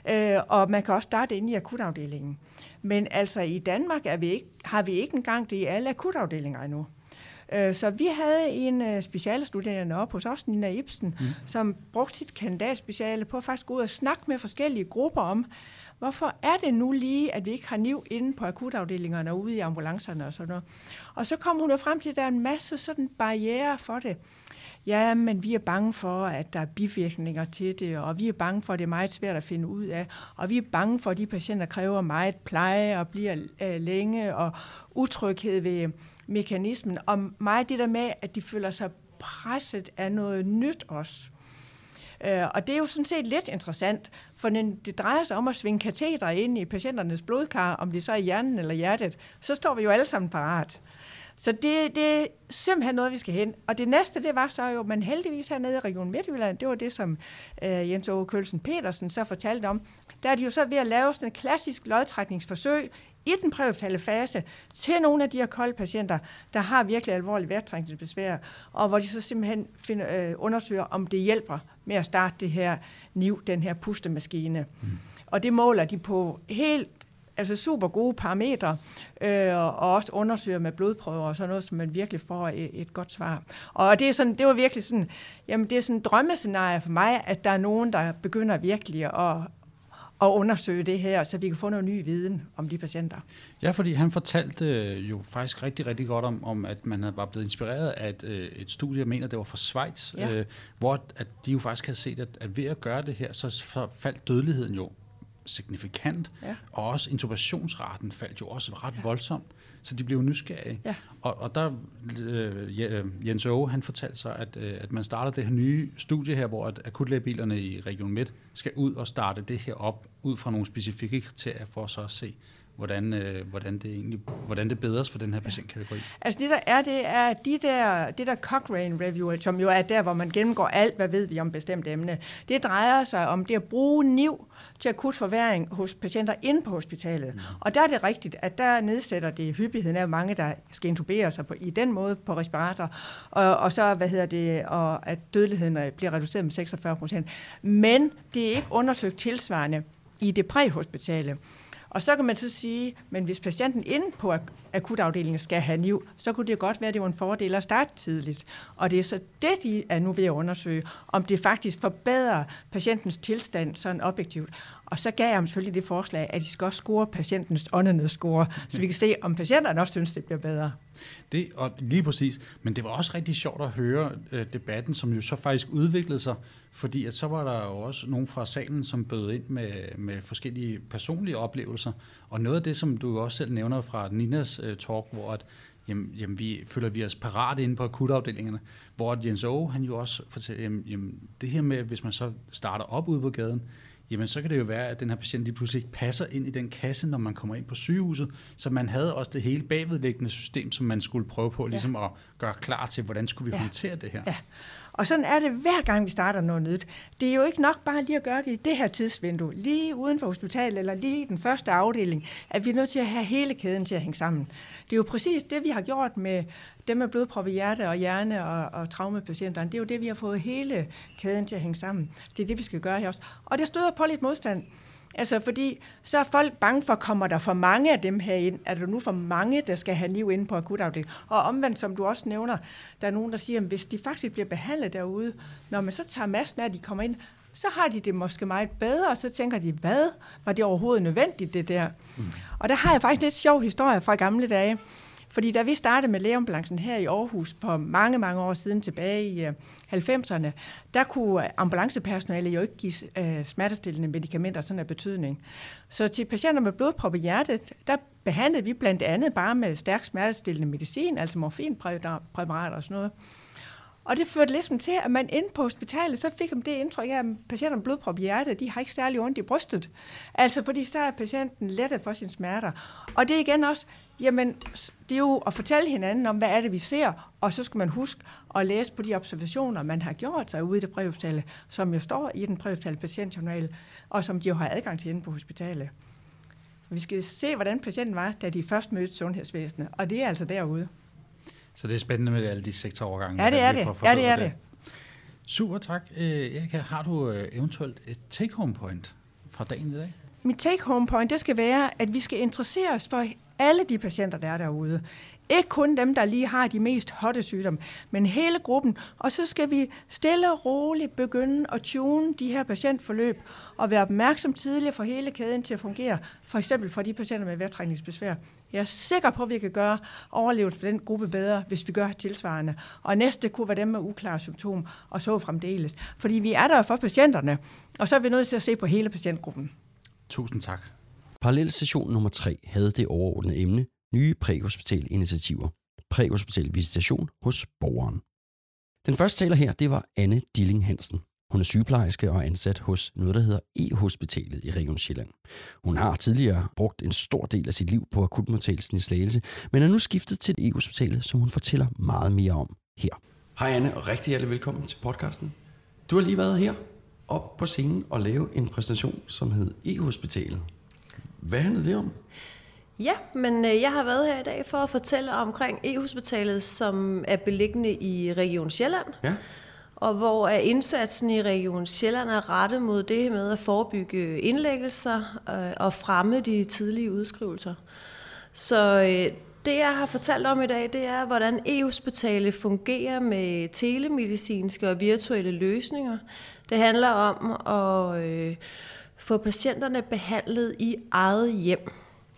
Øh, og man kan også starte inde i akutafdelingen. Men altså i Danmark er vi ikke, har vi ikke engang det i alle akutafdelinger endnu. Øh, så vi havde en uh, specialestuderende op hos os, Nina Ibsen, mm. som brugte sit kandidatspeciale på at faktisk gå ud og snakke med forskellige grupper om, hvorfor er det nu lige, at vi ikke har niv inde på akutafdelingerne og ude i ambulancerne og sådan noget. Og så kom hun jo frem til, at der er en masse sådan barriere for det. Ja, men vi er bange for, at der er bivirkninger til det, og vi er bange for, at det er meget svært at finde ud af, og vi er bange for, at de patienter kræver meget pleje og bliver øh, længe, og utryghed ved mekanismen, og meget det der med, at de føler sig presset af noget nyt også. Uh, og det er jo sådan set lidt interessant, for det drejer sig om at svinge kateter ind i patienternes blodkar, om det så er i hjernen eller hjertet, så står vi jo alle sammen parat. Så det, det er simpelthen noget, vi skal hen. Og det næste, det var så jo, men heldigvis hernede i Region Midtjylland, det var det, som uh, Jens Ove Kølsen Petersen så fortalte om. Der er de jo så ved at lave sådan et klassisk lodtrækningsforsøg i den præhospitale fase til nogle af de her kolde patienter, der har virkelig alvorlige vejrtrækningsbesvær, og hvor de så simpelthen finder, øh, undersøger, om det hjælper med at starte det her NIV, den her pustemaskine. Mm. Og det måler de på helt altså super gode parametre, øh, og også undersøger med blodprøver og sådan noget, så man virkelig får et, et godt svar. Og det, er sådan, det var virkelig sådan, jamen det er sådan en drømmescenarie for mig, at der er nogen, der begynder virkelig at, at undersøge det her, så vi kan få noget ny viden om de patienter. Ja, fordi han fortalte øh, jo faktisk rigtig, rigtig godt om, om at man var blevet inspireret af et, øh, et studie, jeg mener, det var fra Schweiz, ja. øh, hvor at de jo faktisk havde set, at, at ved at gøre det her, så faldt dødeligheden jo signifikant, ja. og også intubationsraten faldt jo også ret ja. voldsomt, så de blev nysgerrige. Ja. Og, og der, øh, Jens Aage, han fortalte sig, at, øh, at man starter det her nye studie her, hvor at akutlægebilerne i Region Midt skal ud og starte det her op, ud fra nogle specifikke kriterier, for så at se, hvordan, øh, hvordan, det egentlig, hvordan det bedres for den her patientkategori? Altså det der er, det er de der, det der Cochrane Review, som jo er der, hvor man gennemgår alt, hvad ved vi om bestemt emne. Det drejer sig om det at bruge NIV til akut forværing hos patienter inde på hospitalet. Mm. Og der er det rigtigt, at der nedsætter det hyppigheden af mange, der skal intubere sig på, i den måde på respirator, og, og så, hvad hedder det, og at dødeligheden bliver reduceret med 46 procent. Men det er ikke undersøgt tilsvarende i det præhospitale. Og så kan man så sige, men hvis patienten inde på akutafdelingen skal have NIV, så kunne det godt være, at det var en fordel at starte tidligt. Og det er så det, de er nu ved at undersøge, om det faktisk forbedrer patientens tilstand sådan objektivt. Og så gav jeg ham selvfølgelig det forslag, at de skal også score patientens åndenedsscore, så vi kan se, om patienterne også synes, det bliver bedre. Det, og lige præcis. Men det var også rigtig sjovt at høre øh, debatten, som jo så faktisk udviklede sig, fordi at så var der jo også nogen fra salen, som bød ind med, med forskellige personlige oplevelser. Og noget af det, som du også selv nævner fra Ninas øh, talk, hvor at, jamen, jamen, vi føler vi os parat inde på akutafdelingerne, hvor Jens Aage, han jo også fortæller, jamen, jamen, det her med, hvis man så starter op ude på gaden, jamen så kan det jo være, at den her patient lige pludselig ikke passer ind i den kasse, når man kommer ind på sygehuset. Så man havde også det hele bagvedliggende system, som man skulle prøve på ligesom ja. at gøre klar til, hvordan skulle vi ja. håndtere det her. Ja. Og sådan er det hver gang, vi starter noget nyt. Det er jo ikke nok bare lige at gøre det i det her tidsvindue, lige uden for hospitalet eller lige i den første afdeling, at vi er nødt til at have hele kæden til at hænge sammen. Det er jo præcis det, vi har gjort med dem med blodprop i hjerte og hjerne og, og traumapatienterne. Det er jo det, vi har fået hele kæden til at hænge sammen. Det er det, vi skal gøre her også. Og det støder på lidt modstand. Altså, fordi så er folk bange for, kommer der for mange af dem her ind? Er der nu for mange, der skal have liv inde på akutafdelingen? Og omvendt, som du også nævner, der er nogen, der siger, at hvis de faktisk bliver behandlet derude, når man så tager massen af, de kommer ind, så har de det måske meget bedre, og så tænker de, hvad? Var det overhovedet nødvendigt, det der? Mm. Og der har jeg faktisk lidt sjov historie fra gamle dage. Fordi da vi startede med lægeambulancen her i Aarhus for mange, mange år siden tilbage i øh, 90'erne, der kunne øh, ambulancepersonale jo ikke give øh, smertestillende medicamenter sådan af betydning. Så til patienter med blodprop i hjertet, der behandlede vi blandt andet bare med stærk smertestillende medicin, altså morfinpræparater og sådan noget. Og det førte ligesom til, at man inde på hospitalet, så fik man det indtryk af, at patienter med blodprop i hjertet, de har ikke særlig ondt i brystet. Altså fordi så er patienten lettet for sine smerter. Og det er igen også, jamen det er jo at fortælle hinanden om, hvad er det, vi ser, og så skal man huske at læse på de observationer, man har gjort sig ude i det præhospitale, som jo står i den præhospitale patientjournal, og som de jo har adgang til inde på hospitalet. Vi skal se, hvordan patienten var, da de først mødte sundhedsvæsenet, og det er altså derude. Så det er spændende med alle de sektorovergange. Ja, det er det. Ja, det er det. Super, tak. Øh, Erika, har du øh, eventuelt et take-home point fra dagen i dag? Mit take-home point, det skal være, at vi skal interessere os for alle de patienter, der er derude. Ikke kun dem, der lige har de mest hotte sygdomme, men hele gruppen. Og så skal vi stille og roligt begynde at tune de her patientforløb og være opmærksom tidligere for hele kæden til at fungere. For eksempel for de patienter med vejrtrækningsbesvær. Jeg er sikker på, at vi kan gøre overlevelsen for den gruppe bedre, hvis vi gør tilsvarende. Og næste kunne være dem med uklare symptomer, og så fremdeles. Fordi vi er der for patienterne, og så er vi nødt til at se på hele patientgruppen. Tusind tak. Parallel session nummer 3 havde det overordnede emne nye præhospitale initiativer. Præhospital visitation hos borgeren. Den første taler her, det var Anne Dilling Hansen. Hun er sygeplejerske og ansat hos noget, der hedder E-hospitalet i Region Sjælland. Hun har tidligere brugt en stor del af sit liv på akutmodtagelsen i Slagelse, men er nu skiftet til E-hospitalet, som hun fortæller meget mere om her. Hej Anne, og rigtig hjertelig velkommen til podcasten. Du har lige været her op på scenen og lave en præsentation, som hed E-hospitalet. Hvad handlede det om? Ja, men øh, jeg har været her i dag for at fortælle omkring E-hospitalet, som er beliggende i Region Sjælland. Ja. Og hvor er indsatsen i Region Sjælland er rettet mod det med at forebygge indlæggelser øh, og fremme de tidlige udskrivelser. Så øh, det, jeg har fortalt om i dag, det er, hvordan e-hospitalet fungerer med telemedicinske og virtuelle løsninger. Det handler om at øh, få patienterne behandlet i eget hjem.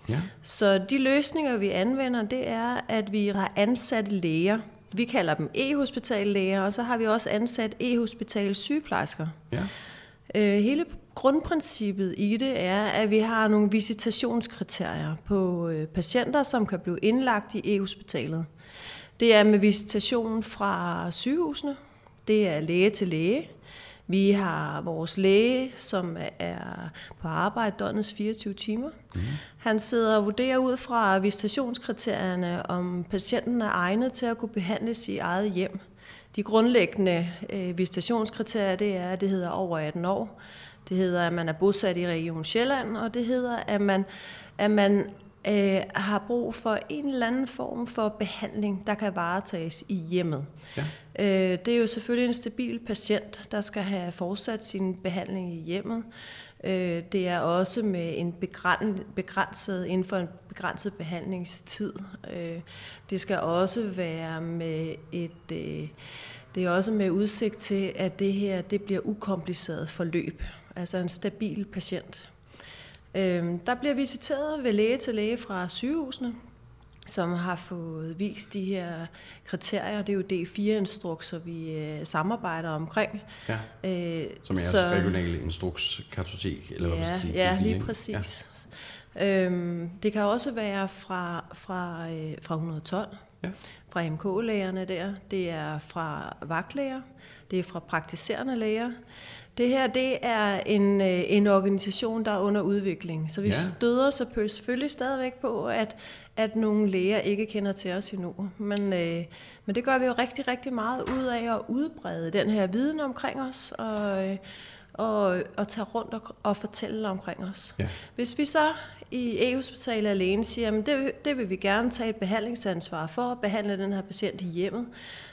Ja. Så de løsninger, vi anvender, det er, at vi har ansat læger. Vi kalder dem e-hospitallæger, og så har vi også ansat e-hospital sygeplejersker. Ja. Øh, hele grundprincippet i det er, at vi har nogle visitationskriterier på øh, patienter, som kan blive indlagt i e-hospitalet. Det er med visitation fra sygehusene, det er læge til læge, vi har vores læge, som er på arbejde døgnets 24 timer. Mm. Han sidder og vurderer ud fra visitationskriterierne, om patienten er egnet til at kunne behandles i eget hjem. De grundlæggende øh, visitationskriterier, det er, at det hedder over 18 år. Det hedder, at man er bosat i Region Sjælland, og det hedder, at man, at man øh, har brug for en eller anden form for behandling, der kan varetages i hjemmet. Ja. Øh, det er jo selvfølgelig en stabil patient, der skal have fortsat sin behandling i hjemmet. Øh, det er også med en begrænset, inden for en begrænset behandlingstid. Øh, det skal også være med et... Øh, det er også med udsigt til, at det her det bliver ukompliceret forløb. Altså en stabil patient. Øh, der bliver visiteret ved læge til læge fra sygehusene, som har fået vist de her kriterier. Det er jo D4-instrukser, vi øh, samarbejder omkring. Ja, øh, som er jeres regionale instrukskartotek, eller ja, hvad man skal sige. Ja, lige præcis. Ja. Øhm, det kan også være fra, fra, øh, fra 112, ja. fra MK-lægerne der. Det er fra vagtlæger, det er fra praktiserende læger. Det her, det er en, en organisation, der er under udvikling. Så vi ja. støder selvfølgelig stadigvæk på, at at nogle læger ikke kender til os endnu. Men, øh, men det gør vi jo rigtig, rigtig meget ud af at udbrede den her viden omkring os, og, øh, og, og tage rundt og, og fortælle omkring os. Ja. Hvis vi så i E-hospitalet alene siger, at det, det vil vi gerne tage et behandlingsansvar for at behandle den her patient i hjemmet,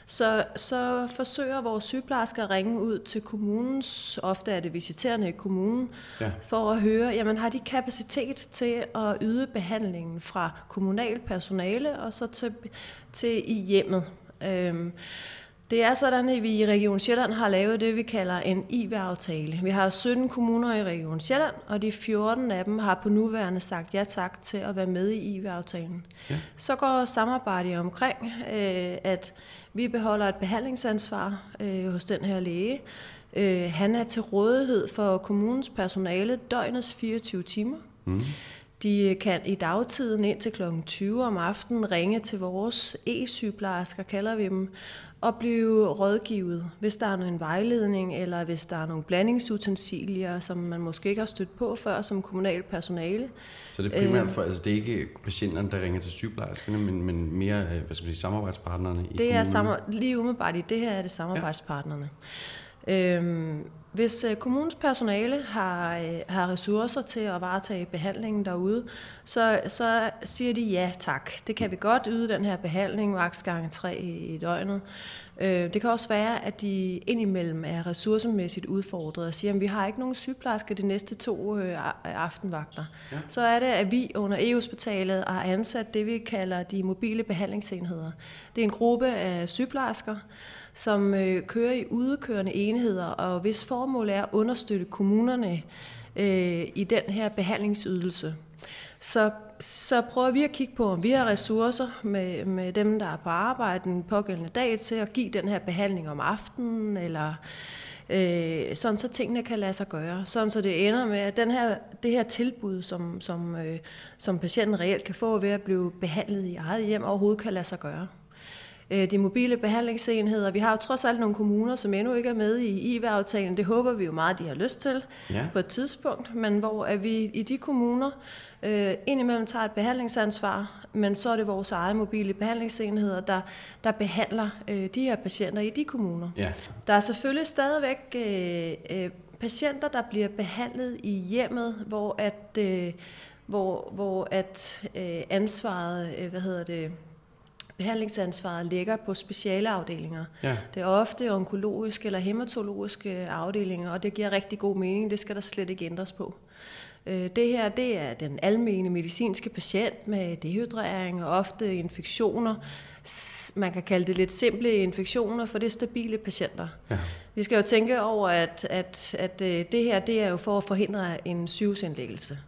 så, så forsøger vores sygeplejersker at ringe ud til kommunens, ofte er det visiterende i kommunen, Ja. for at høre, jamen har de kapacitet til at yde behandlingen fra kommunal personale og så til, til i hjemmet. Øhm, det er sådan, at vi i Region Sjælland har lavet det, vi kalder en IV-aftale. Vi har 17 kommuner i Region Sjælland, og de 14 af dem har på nuværende sagt ja tak til at være med i IV-aftalen. Ja. Så går samarbejdet omkring, øh, at vi beholder et behandlingsansvar øh, hos den her læge. Øh, han er til rådighed for kommunens personale døgnets 24 timer. Mm. De kan i dagtiden ind til kl. 20 om aftenen ringe til vores e-sygeplejersker, kalder vi dem, og blive rådgivet, hvis der er en vejledning, eller hvis der er nogle blandingsutensilier, som man måske ikke har stødt på før som kommunal personale. Så det er primært Øh, for, altså det er ikke patienterne, der ringer til sygeplejerskerne, men, men mere, øh, hvad skal man sige, samarbejdspartnerne i Det er kommunen. sammen, lige umiddelbart i det her er det samarbejdspartnerne. Ja. Øhm, hvis øh, kommunens personale har, øh, har ressourcer til at varetage behandlingen derude, så, så siger de ja tak. Det kan vi godt yde den her behandling, maks gange tre i, døgnet. Øh, det kan også være, at de indimellem er ressourcemæssigt udfordret og siger, at vi har ikke nogen sygeplejersker de næste to aftenvagter. Ja. Så er det, at vi under E-hospitalet har ansat det, vi kalder de mobile behandlingsenheder. Det er en gruppe af sygeplejersker, som øh, kører i udekørende enheder, og hvis formål er at understøtte kommunerne øh, i den her behandlingsydelse. Så, så prøver vi at kigge på, om vi har ressourcer med, med dem, der er på arbejde den pågældende dag til at give den her behandling om aftenen, eller øh, sådan så tingene kan lade sig gøre. Sådan så det ender med, at den her, det her tilbud, som, som, øh, som patienten reelt kan få ved at blive behandlet i eget hjem, overhovedet kan lade sig gøre. Øh, De mobile behandlingsenheder, vi har jo trods alt nogle kommuner, som endnu ikke er med i IV-aftalen. Det håber vi jo meget, de har lyst til Ja. på et tidspunkt, men hvor at vi i de kommuner øh, indimellem tager et behandlingsansvar, men så er det vores egne mobile behandlingsenheder, der, der behandler øh, de her patienter i de kommuner. Ja. Der er selvfølgelig stadigvæk øh, øh, patienter, der bliver behandlet i hjemmet, hvor at, øh, hvor, hvor at øh, ansvaret, øh, hvad hedder det, behandlingsansvaret ligger på specialafdelinger. Ja. Det er ofte onkologiske eller hematologiske afdelinger, og det giver rigtig god mening. Det skal der slet ikke ændres på. Øh, Det her, det er den almene medicinske patient med dehydrering og ofte infektioner. Man kan kalde det lidt simple infektioner, for det er stabile patienter. Ja. Vi skal jo tænke over, at, at, at øh, det her det er jo for at forhindre en sygehusindlæggelse.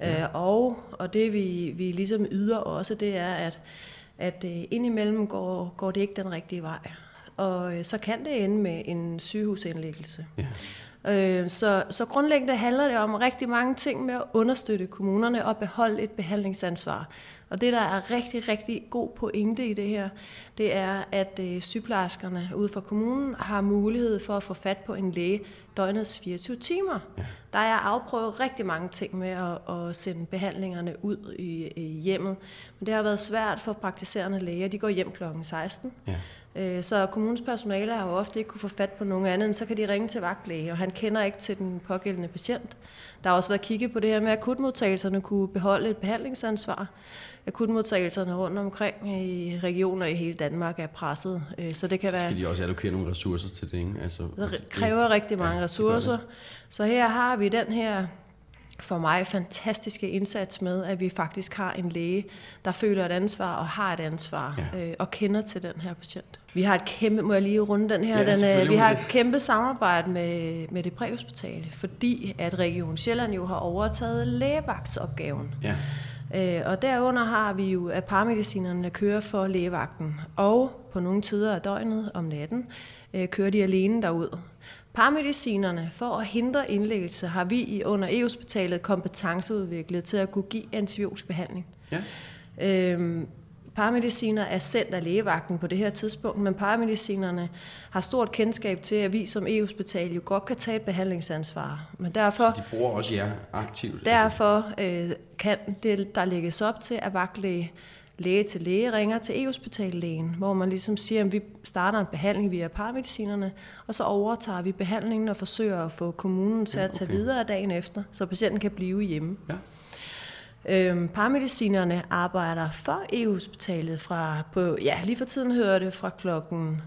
Ja. Øh, og, og det vi, vi ligesom yder også, det er, at, at øh, indimellem går, går det ikke den rigtige vej. Og øh, så kan det ende med en sygehusindlæggelse. Ja. Øh, så, så grundlæggende handler det om rigtig mange ting med at understøtte kommunerne og beholde et behandlingsansvar. Og det, der er rigtig, rigtig god pointe i det her, det er, at øh, sygeplejerskerne ude for kommunen har mulighed for at få fat på en læge døgnets 24 timer. Ja. Der er afprøvet rigtig mange ting med at, at sende behandlingerne ud i, i hjemmet. Men det har været svært for praktiserende læger. De går hjem kl. 16. Ja. Øh, Så kommunens personale har jo ofte ikke kunne få fat på nogen anden, så kan de ringe til vagtlæge, og han kender ikke til den pågældende patient. Der har også været kigget på det her med, at akutmodtagelserne kunne beholde et behandlingsansvar. Akutmodtagelserne rundt omkring i regioner i hele Danmark er presset, øh, så det kan være... Skal de også allokere nogle ressourcer til det, ikke? Altså, Det kræver rigtig mange Ja, ja, det ressourcer. det. Så her har vi den her for mig fantastiske indsats med, at vi faktisk har en læge, der føler et ansvar og har et ansvar ja. øh, og kender til den her patient. Vi har et kæmpe, må jeg lige runde den her, Ja, den, øh, vi har et kæmpe samarbejde med, med det præhospitale, fordi at Region Sjælland jo har overtaget lægevagtsopgaven. Ja. Øh, og derunder har vi jo, at paramedicinerne kører for lægevagten, og på nogle tider af døgnet om natten øh, kører de alene derud. Paramedicinerne, for at hindre indlæggelse, har vi i under E-hospitalet kompetenceudviklet til at kunne give antibiotisk behandling. Ja. Øhm, paramediciner er sendt af lægevagten på det her tidspunkt, men paramedicinerne har stort kendskab til, at vi som E-hospital jo godt kan tage et behandlingsansvar. Men derfor, Så de bruger også jer aktivt? altså. Derfor øh, kan det, der lægges op til, at vagtlæge læge til læge ringer til e-hospitallægen, hvor man ligesom siger, at vi starter en behandling via paramedicinerne, og så overtager vi behandlingen og forsøger at få kommunen til Ja, at tage okay. videre dagen efter, så patienten kan blive hjemme. Ja. Øhm, paramedicinerne arbejder for e-hospitalet fra, på, ja, lige for tiden hører det fra klokken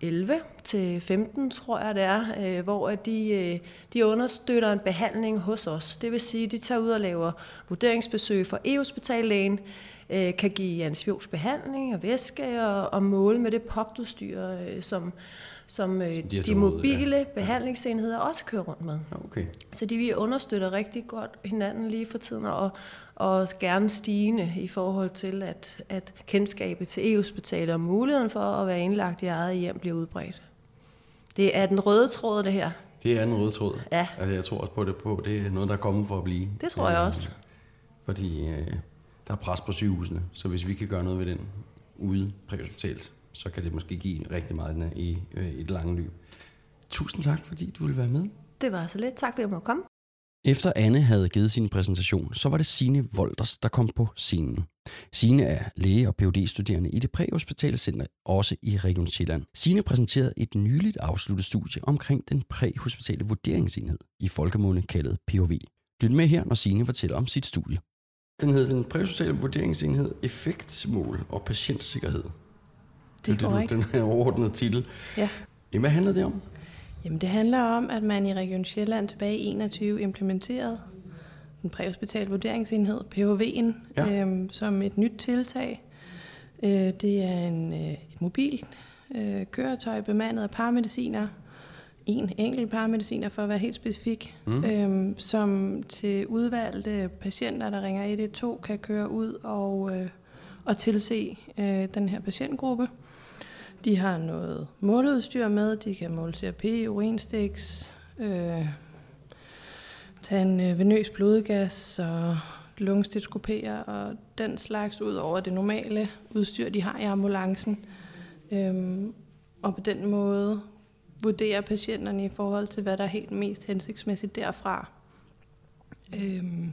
11 til 15, tror jeg det er, øh, hvor at de, øh, de understøtter en behandling hos os. Det vil sige, at de tager ud og laver vurderingsbesøg for e-hospitallægen, øh, kan give antibiotisk behandling og væske og, og måle med det POC-udstyr, øh, som, som øh, de de, mobile ja. behandlingsenheder også kører rundt med. Okay. Så de vi understøtter rigtig godt hinanden lige for tiden, og, og gerne stigende i forhold til, at, at kendskabet til e-hospitaler og muligheden for at være indlagt i eget hjem bliver udbredt. Det er den røde tråd, det her. Det er en rød tråd. Ja. Altså, jeg tror også på det på. Det er noget, der er kommet for at blive. Det tror jeg Øh, også. Fordi øh, der er pres på sygehusene, så hvis vi kan gøre noget ved den ude præhospitalt, så kan det måske give rigtig meget i, øh, i det lange løb. Tusind tak, fordi du ville være med. Det var så lidt. Tak fordi du måtte komme. Efter Anne havde givet sin præsentation, så var det Sine Volders, der kom på scenen. Sine er læge og phd studerende i det præhospitale center, også i Region Sjælland. Sine præsenterede et nyligt afsluttet studie omkring den præhospitale vurderingsenhed, i folkemunde kaldet POV. Lyt med her, når Sine fortæller om sit studie. Den hed den præhospitale vurderingsenhed Effektmål og Patientsikkerhed. Det er det, korrekt. Den her overordnede titel. Ja. Hvad handlede det om? Jamen, det handler om, at man i Region Sjælland tilbage i 21 implementerede den præhospitale vurderingsenhed, PHV'en, Ja. øhm, som et nyt tiltag. Øh, det er en, øh, et mobilt øh, køretøj bemandet af paramediciner, en enkelt paramediciner for at være helt specifik, Mm. mm. øhm, som til udvalgte patienter, der ringer 112, kan køre ud og, øh, og tilse øh, den her patientgruppe. De har noget måleudstyr med. De kan måle CRP, urinstiks, øh, tage en øh, venøs blodgas og lungestetoskopere og den slags ud over det normale udstyr, de har i ambulancen. Øhm, og på den måde vurdere patienterne i forhold til, hvad der er helt mest hensigtsmæssigt derfra. Øhm,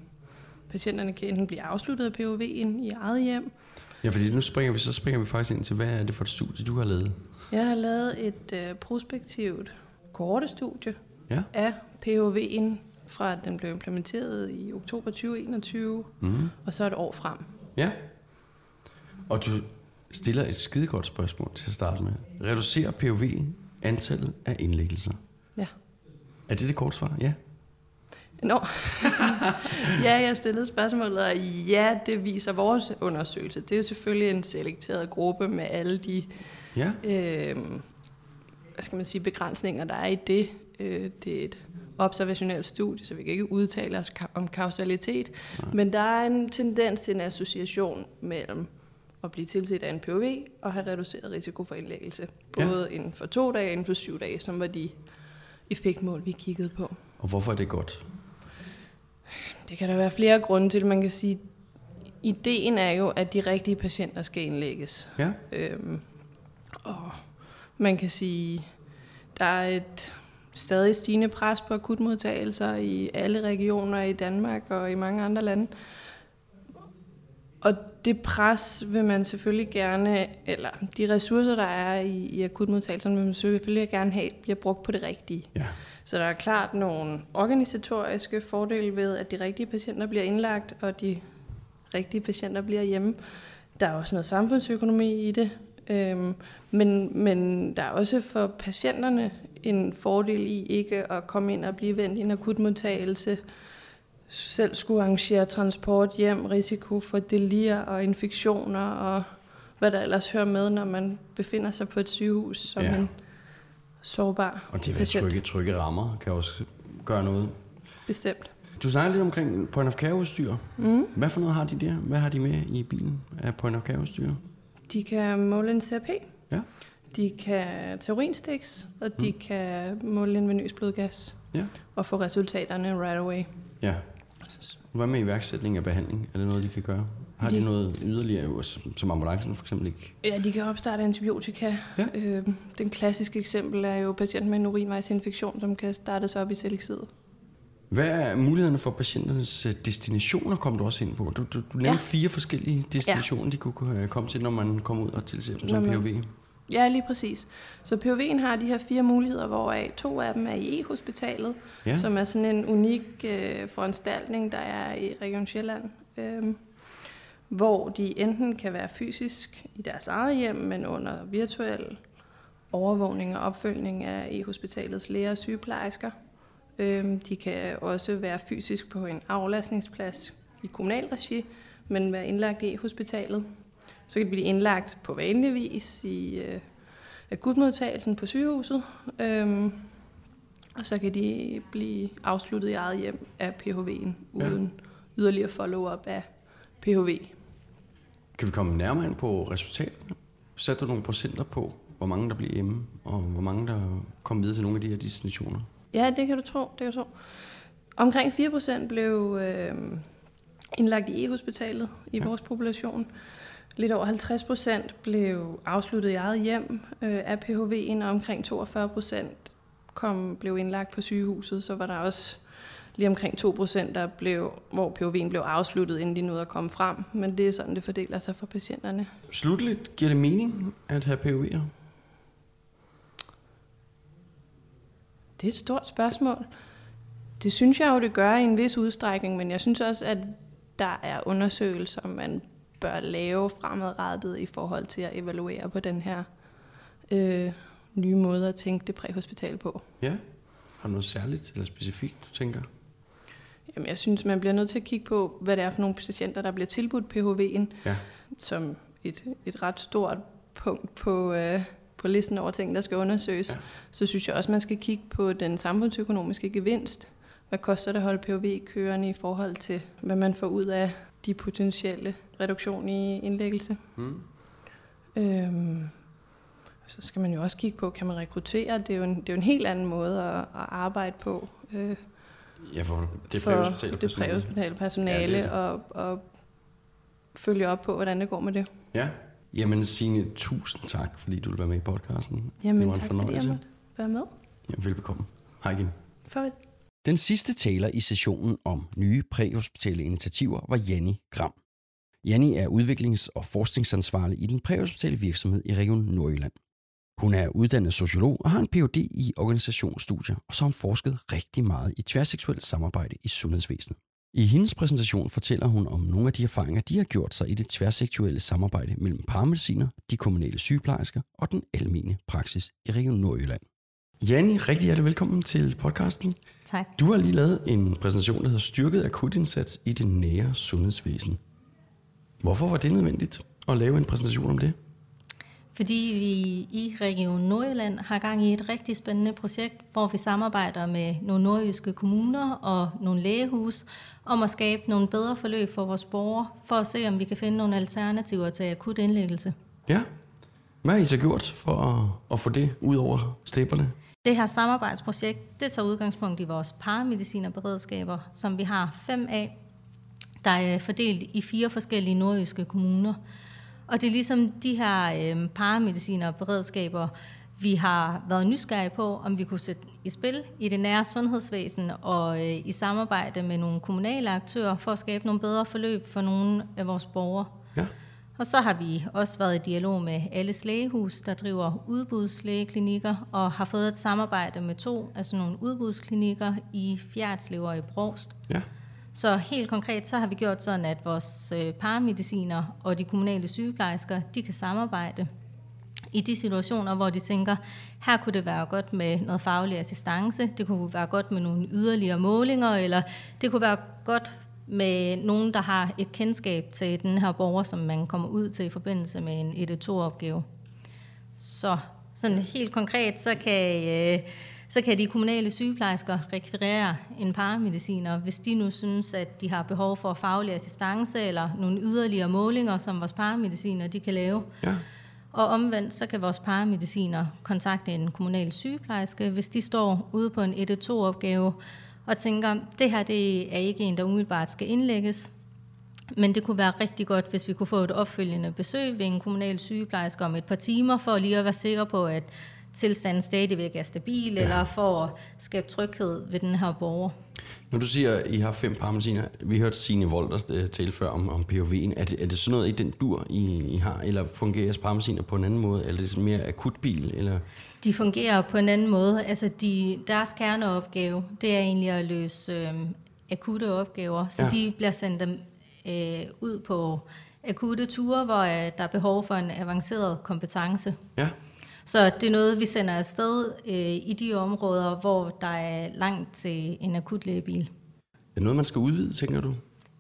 patienterne kan enten blive afsluttet af POV'en i eget hjem, Ja, fordi nu springer vi, så springer vi faktisk ind til, hvad er det for et studie, du har lavet? Jeg har lavet et øh, prospektivt kohortestudie Ja. af POV'en fra at den blev implementeret i oktober 2021, Mhm. og så et år frem. Ja. Og du stiller et skidegodt spørgsmål til at starte med. Reducerer POV antallet af indlæggelser? Ja. Er det det korte svar? Ja. Nå. ja, jeg stillede spørgsmålet, og ja, det viser vores undersøgelse. Det er jo selvfølgelig en selekteret gruppe med alle de Ja. øh, hvad skal man sige, begrænsninger, der er i det. Øh, det er et observationelt studie, så vi kan ikke udtale os om kausalitet. Nej. Men der er en tendens til en association mellem at blive tilset af en POV og have reduceret risiko for indlæggelse. Ja. Både inden for to dage og inden for syv dage, som var de effektmål, vi kiggede på. Og hvorfor er det godt? Det kan der være flere grunde til. Man kan sige, ideen er jo, at de rigtige patienter skal indlægges. Ja. Øhm, og man kan sige, der er et stadig stigende pres på akutmodtagelser i alle regioner i Danmark og i mange andre lande. Og det pres vil man selvfølgelig gerne, eller de ressourcer, der er i, i akutmodtagelserne, vil man selvfølgelig gerne have, bliver brugt på det rigtige. Ja. Så der er klart nogle organisatoriske fordele ved, at de rigtige patienter bliver indlagt, og de rigtige patienter bliver hjemme. Der er også noget samfundsøkonomi i det, øhm, men, men der er også for patienterne en fordel i ikke at komme ind og blive vendt i en akutmodtagelse, selv skulle arrangere transport hjem, risiko for delir og infektioner og hvad der ellers hører med, når man befinder sig på et sygehus som Ja. en sårbar Og det at patient. trygge, trygge rammer kan også gøre noget. Bestemt. Du snakker lidt omkring point of care udstyr. Mhm. Hvad for noget har de der? Hvad har de med i bilen af point of care udstyr? De kan måle en CRP. Ja. De kan tage urinstiks, og de kan måle en venøs blodgas. Ja. Og få resultaterne right away. Ja. Hvad med iværksætning af behandling? Er det noget, de kan gøre? Har de De- noget yderligere, jo, som ambulancen for eksempel ikke? Ja, de kan opstarte antibiotika. Ja. Øh, den klassiske eksempel er jo patient med en urinvejsinfektion, som kan startes op i seleksid. Hvad er mulighederne for patienternes øh, destinationer, kom du også ind på? Du, du, du nævnte ja. fire forskellige destinationer, ja. de kunne øh, komme til, når man kommer ud og tilser dem som man- POV. Ja, lige præcis. Så POV'en har de her fire muligheder, hvoraf to af dem er i E-hospitalet, Ja. som er sådan en unik øh, foranstaltning, der er i Region Sjælland, øh, hvor de enten kan være fysisk i deres eget hjem, men under virtuel overvågning og opfølgning af E-hospitalets læger og sygeplejersker. Øh, de kan også være fysisk på en aflastningsplads i kommunal regi, men være indlagt i E-hospitalet. Så kan de blive indlagt på vanlig vis i øh, akutmodtagelsen på sygehuset. Øhm, og så kan de blive afsluttet i eget hjem af PHV'en, Ja. uden yderligere follow-up af PHV. Kan vi komme nærmere ind på resultaterne? Sætter du nogle procenter på, hvor mange der bliver hjemme, og hvor mange der kommer videre til nogle af de her destinationer? Ja, det kan du tro. Det kan du tro. Omkring 4% blev øh, indlagt i E-hospitalet i ja. vores population. Lidt over 50% blev afsluttet i eget hjem øh, af PHV'en, og omkring 42% kom, blev indlagt på sygehuset. Så var der også lige omkring 2%, der blev, hvor PHV'en blev afsluttet, inden de nåede at komme frem. Men det er sådan, det fordeler sig for patienterne. Slutligt, giver det mening at have POV'er? Det er et stort spørgsmål. Det synes jeg jo, det gør i en vis udstrækning, men jeg synes også, at der er undersøgelser, man bør lave fremadrettet i forhold til at evaluere på den her øh, nye måde at tænke det præhospital på. Ja. Har du noget særligt eller specifikt, du tænker? Jamen, jeg synes, man bliver nødt til at kigge på, hvad det er for nogle patienter, der bliver tilbudt PHV'en, Ja. som et, et ret stort punkt på, øh, på listen over ting, der skal undersøges. Ja. Så synes jeg også, man skal kigge på den samfundsøkonomiske gevinst. Hvad koster det at holde PHV kørende i forhold til, hvad man får ud af de potentielle reduktion i indlæggelse? Mm. Øhm, så skal man jo også kigge på, kan man rekruttere? Det er jo en, det er jo en helt anden måde at, at arbejde på. Øh, Ja, for det præhospitale det personale. præhospitale personale, Ja, det og, og følge op på, hvordan det går med det. Ja. Jamen Signe, tusind tak, fordi du vil være med i podcasten. Jamen, det var en tak fordi jeg fornøjelse. måtte være med. Jamen, velbekomme. Hej igen. Farvel. Den sidste taler i sessionen om nye præhospitale initiativer var Janni Gram. Janni er udviklings- og forskningsansvarlig i den præhospitale virksomhed i Region Nordjylland. Hun er uddannet sociolog og har en Ph.D. i organisationsstudier, og så har hun forsket rigtig meget i tværseksuelt samarbejde i sundhedsvæsenet. I hendes præsentation fortæller hun om nogle af de erfaringer, de har gjort sig i det tværseksuelle samarbejde mellem paramediciner, de kommunale sygeplejersker og den almene praksis i Region Nordjylland. Janni, rigtig hjertelig velkommen til podcasten. Tak. Du har lige lavet en præsentation, der hedder Styrket akutindsats i det nære sundhedsvæsen. Hvorfor var det nødvendigt at lave en præsentation om det? Fordi vi i Region Nordjylland har gang i et rigtig spændende projekt, hvor vi samarbejder med nogle nordjyske kommuner og nogle lægehus om at skabe nogle bedre forløb for vores borgere, for at se, om vi kan finde nogle alternativer til akut indlæggelse. Ja. Hvad har I så gjort for at, at få det ud over stepperne? Det her samarbejdsprojekt, det tager udgangspunkt i vores paramedicinerberedskaber, som vi har fem af, der er fordelt i fire forskellige nordjyske kommuner. Og det er ligesom de her øh, paramedicinerberedskaber, vi har været nysgerrige på, om vi kunne sætte i spil i det nære sundhedsvæsen og øh, i samarbejde med nogle kommunale aktører for at skabe nogle bedre forløb for nogle af vores borgere. Ja. Og så har vi også været i dialog med alle lægehus, der driver udbudslægeklinikker, og har fået et samarbejde med to af sådan nogle udbudsklinikker i Fjerdslev og i Brost. Ja. Så helt konkret, så har vi gjort sådan, at vores øh, paramediciner og de kommunale sygeplejersker, de kan samarbejde i de situationer, hvor de tænker, her kunne det være godt med noget faglig assistance, det kunne være godt med nogle yderligere målinger, eller det kunne være godt med nogen, der har et kendskab til den her borger, som man kommer ud til i forbindelse med en 1-2-opgave. Så sådan helt konkret, så kan, øh, så kan de kommunale sygeplejersker rekvirere en paramediciner, hvis de nu synes, at de har behov for faglig assistance eller nogle yderligere målinger, som vores paramediciner de kan lave. Ja. Og omvendt, så kan vores paramediciner kontakte en kommunal sygeplejerske, hvis de står ude på en 1-2-opgave og tænker, det her det er ikke en, der umiddelbart skal indlægges, men det kunne være rigtig godt, hvis vi kunne få et opfølgende besøg ved en kommunal sygeplejerske om et par timer, for lige at være sikker på, at tilstanden stadigvæk er stabil, ja. eller for at skabe tryghed ved den her borger. Når du siger, at I har fem parmesiner, vi hørte Signe Wolter øh, tale før om, om POV'en. Er det, er det sådan noget i den dur, I, I har, eller fungerer jeres parmesiner på en anden måde? Eller er det sådan mere akutbil? Eller? De fungerer på en anden måde. Altså de, deres kerneopgave, det er egentlig at løse øh, akutte opgaver, så ja. de bliver sendt dem, øh, ud på akutte ture, hvor øh, der er behov for en avanceret kompetence. Ja. Så det er noget, vi sender afsted øh, i de områder, hvor der er langt til en akut lægebil. Er det noget, man skal udvide, tænker du?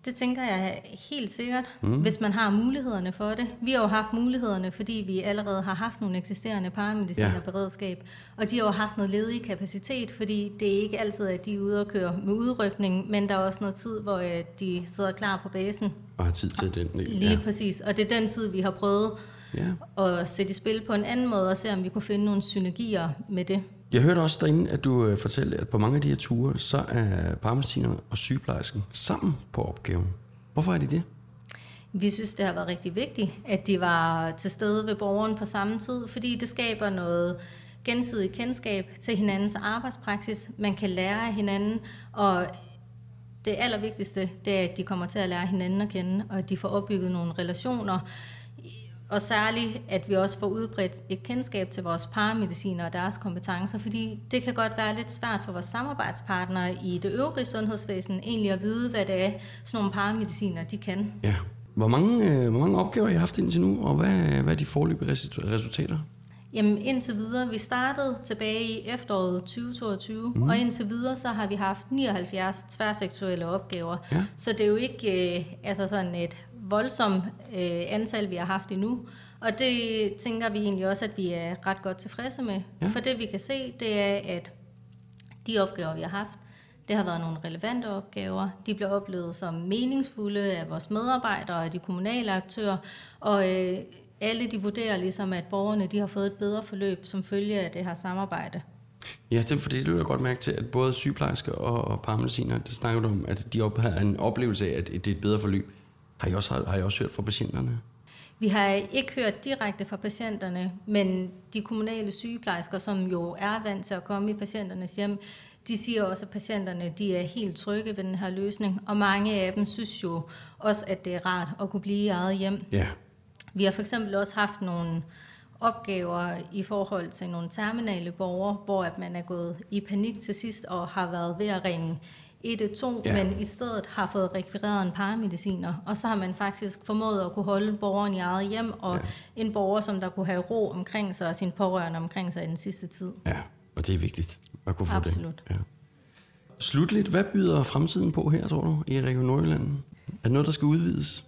Det tænker jeg helt sikkert, Mm. hvis man har mulighederne for det. Vi har jo haft mulighederne, fordi vi allerede har haft nogle eksisterende paramedicinerberedskab, og de har jo haft noget ledig kapacitet, fordi det er ikke altid, at de er ude og køre med udrykning, men der er også noget tid, hvor øh, de sidder klar på basen. Og har tid til den? Lige ja. præcis, og det er den tid, vi har prøvet Ja. at sætte i spil på en anden måde, og se om vi kunne finde nogle synergier med det. Jeg hørte også derinde, at du øh, fortalte, at på mange af de her ture, så er parmesinerne og sygeplejersken sammen på opgaven. Hvorfor er de det? Vi synes, det har været rigtig vigtigt, at de var til stede ved borgeren på samme tid, fordi det skaber noget gensidig kendskab til hinandens arbejdspraksis. Man kan lære af hinanden, og det allervigtigste, det er, at de kommer til at lære hinanden at kende, og at de får opbygget nogle relationer. Og særligt, at vi også får udbredt et kendskab til vores paramediciner og deres kompetencer, fordi det kan godt være lidt svært for vores samarbejdspartnere i det øvrige sundhedsvæsen egentlig at vide, hvad det er, sådan nogle paramediciner de kan. Ja. Hvor mange, øh, hvor mange opgaver har I haft indtil nu, og hvad, hvad er de forløbige resu- resultater? Jamen indtil videre, vi startede tilbage i efteråret 2022, Mhm. mm. og indtil videre så har vi haft 79 tværseksuelle opgaver. Ja. Så det er jo ikke øh, altså sådan et voldsomt øh, antal, vi har haft endnu. Og det tænker vi egentlig også, at vi er ret godt tilfredse med. Ja. For det vi kan se, det er, at de opgaver, vi har haft, det har været nogle relevante opgaver. De bliver oplevet som meningsfulde af vores medarbejdere og af de kommunale aktører. Og øh, alle de vurderer ligesom, at borgerne de har fået et bedre forløb som følge af det her samarbejde. Ja, det fordi, det jeg godt mærke til, at både sygeplejersker og, og paramediciner, det snakker du om, at de op, har en oplevelse af, at det er et bedre forløb. Har I også, har, har I også hørt fra patienterne? Vi har ikke hørt direkte fra patienterne, men de kommunale sygeplejersker, som jo er vant til at komme i patienternes hjem, de siger også, at patienterne de er helt trygge ved den her løsning, og mange af dem synes jo også, at det er rart at kunne blive i eget hjem. Ja. Vi har for eksempel også haft nogle opgaver i forhold til nogle terminale borgere, hvor at man er gået i panik til sidst og har været ved at ringe 112, Ja. ja. men i stedet har fået rekvireret en paramediciner, og så har man faktisk formået at kunne holde borgeren i eget hjem, og ja. en borger, som der kunne have ro omkring sig og sin pårørende omkring sig i den sidste tid. Ja, og det er vigtigt at kunne få Absolut. det. Ja. Slutligt, hvad byder fremtiden på her, tror du, i Region Nordjylland? Er det noget, der skal udvides?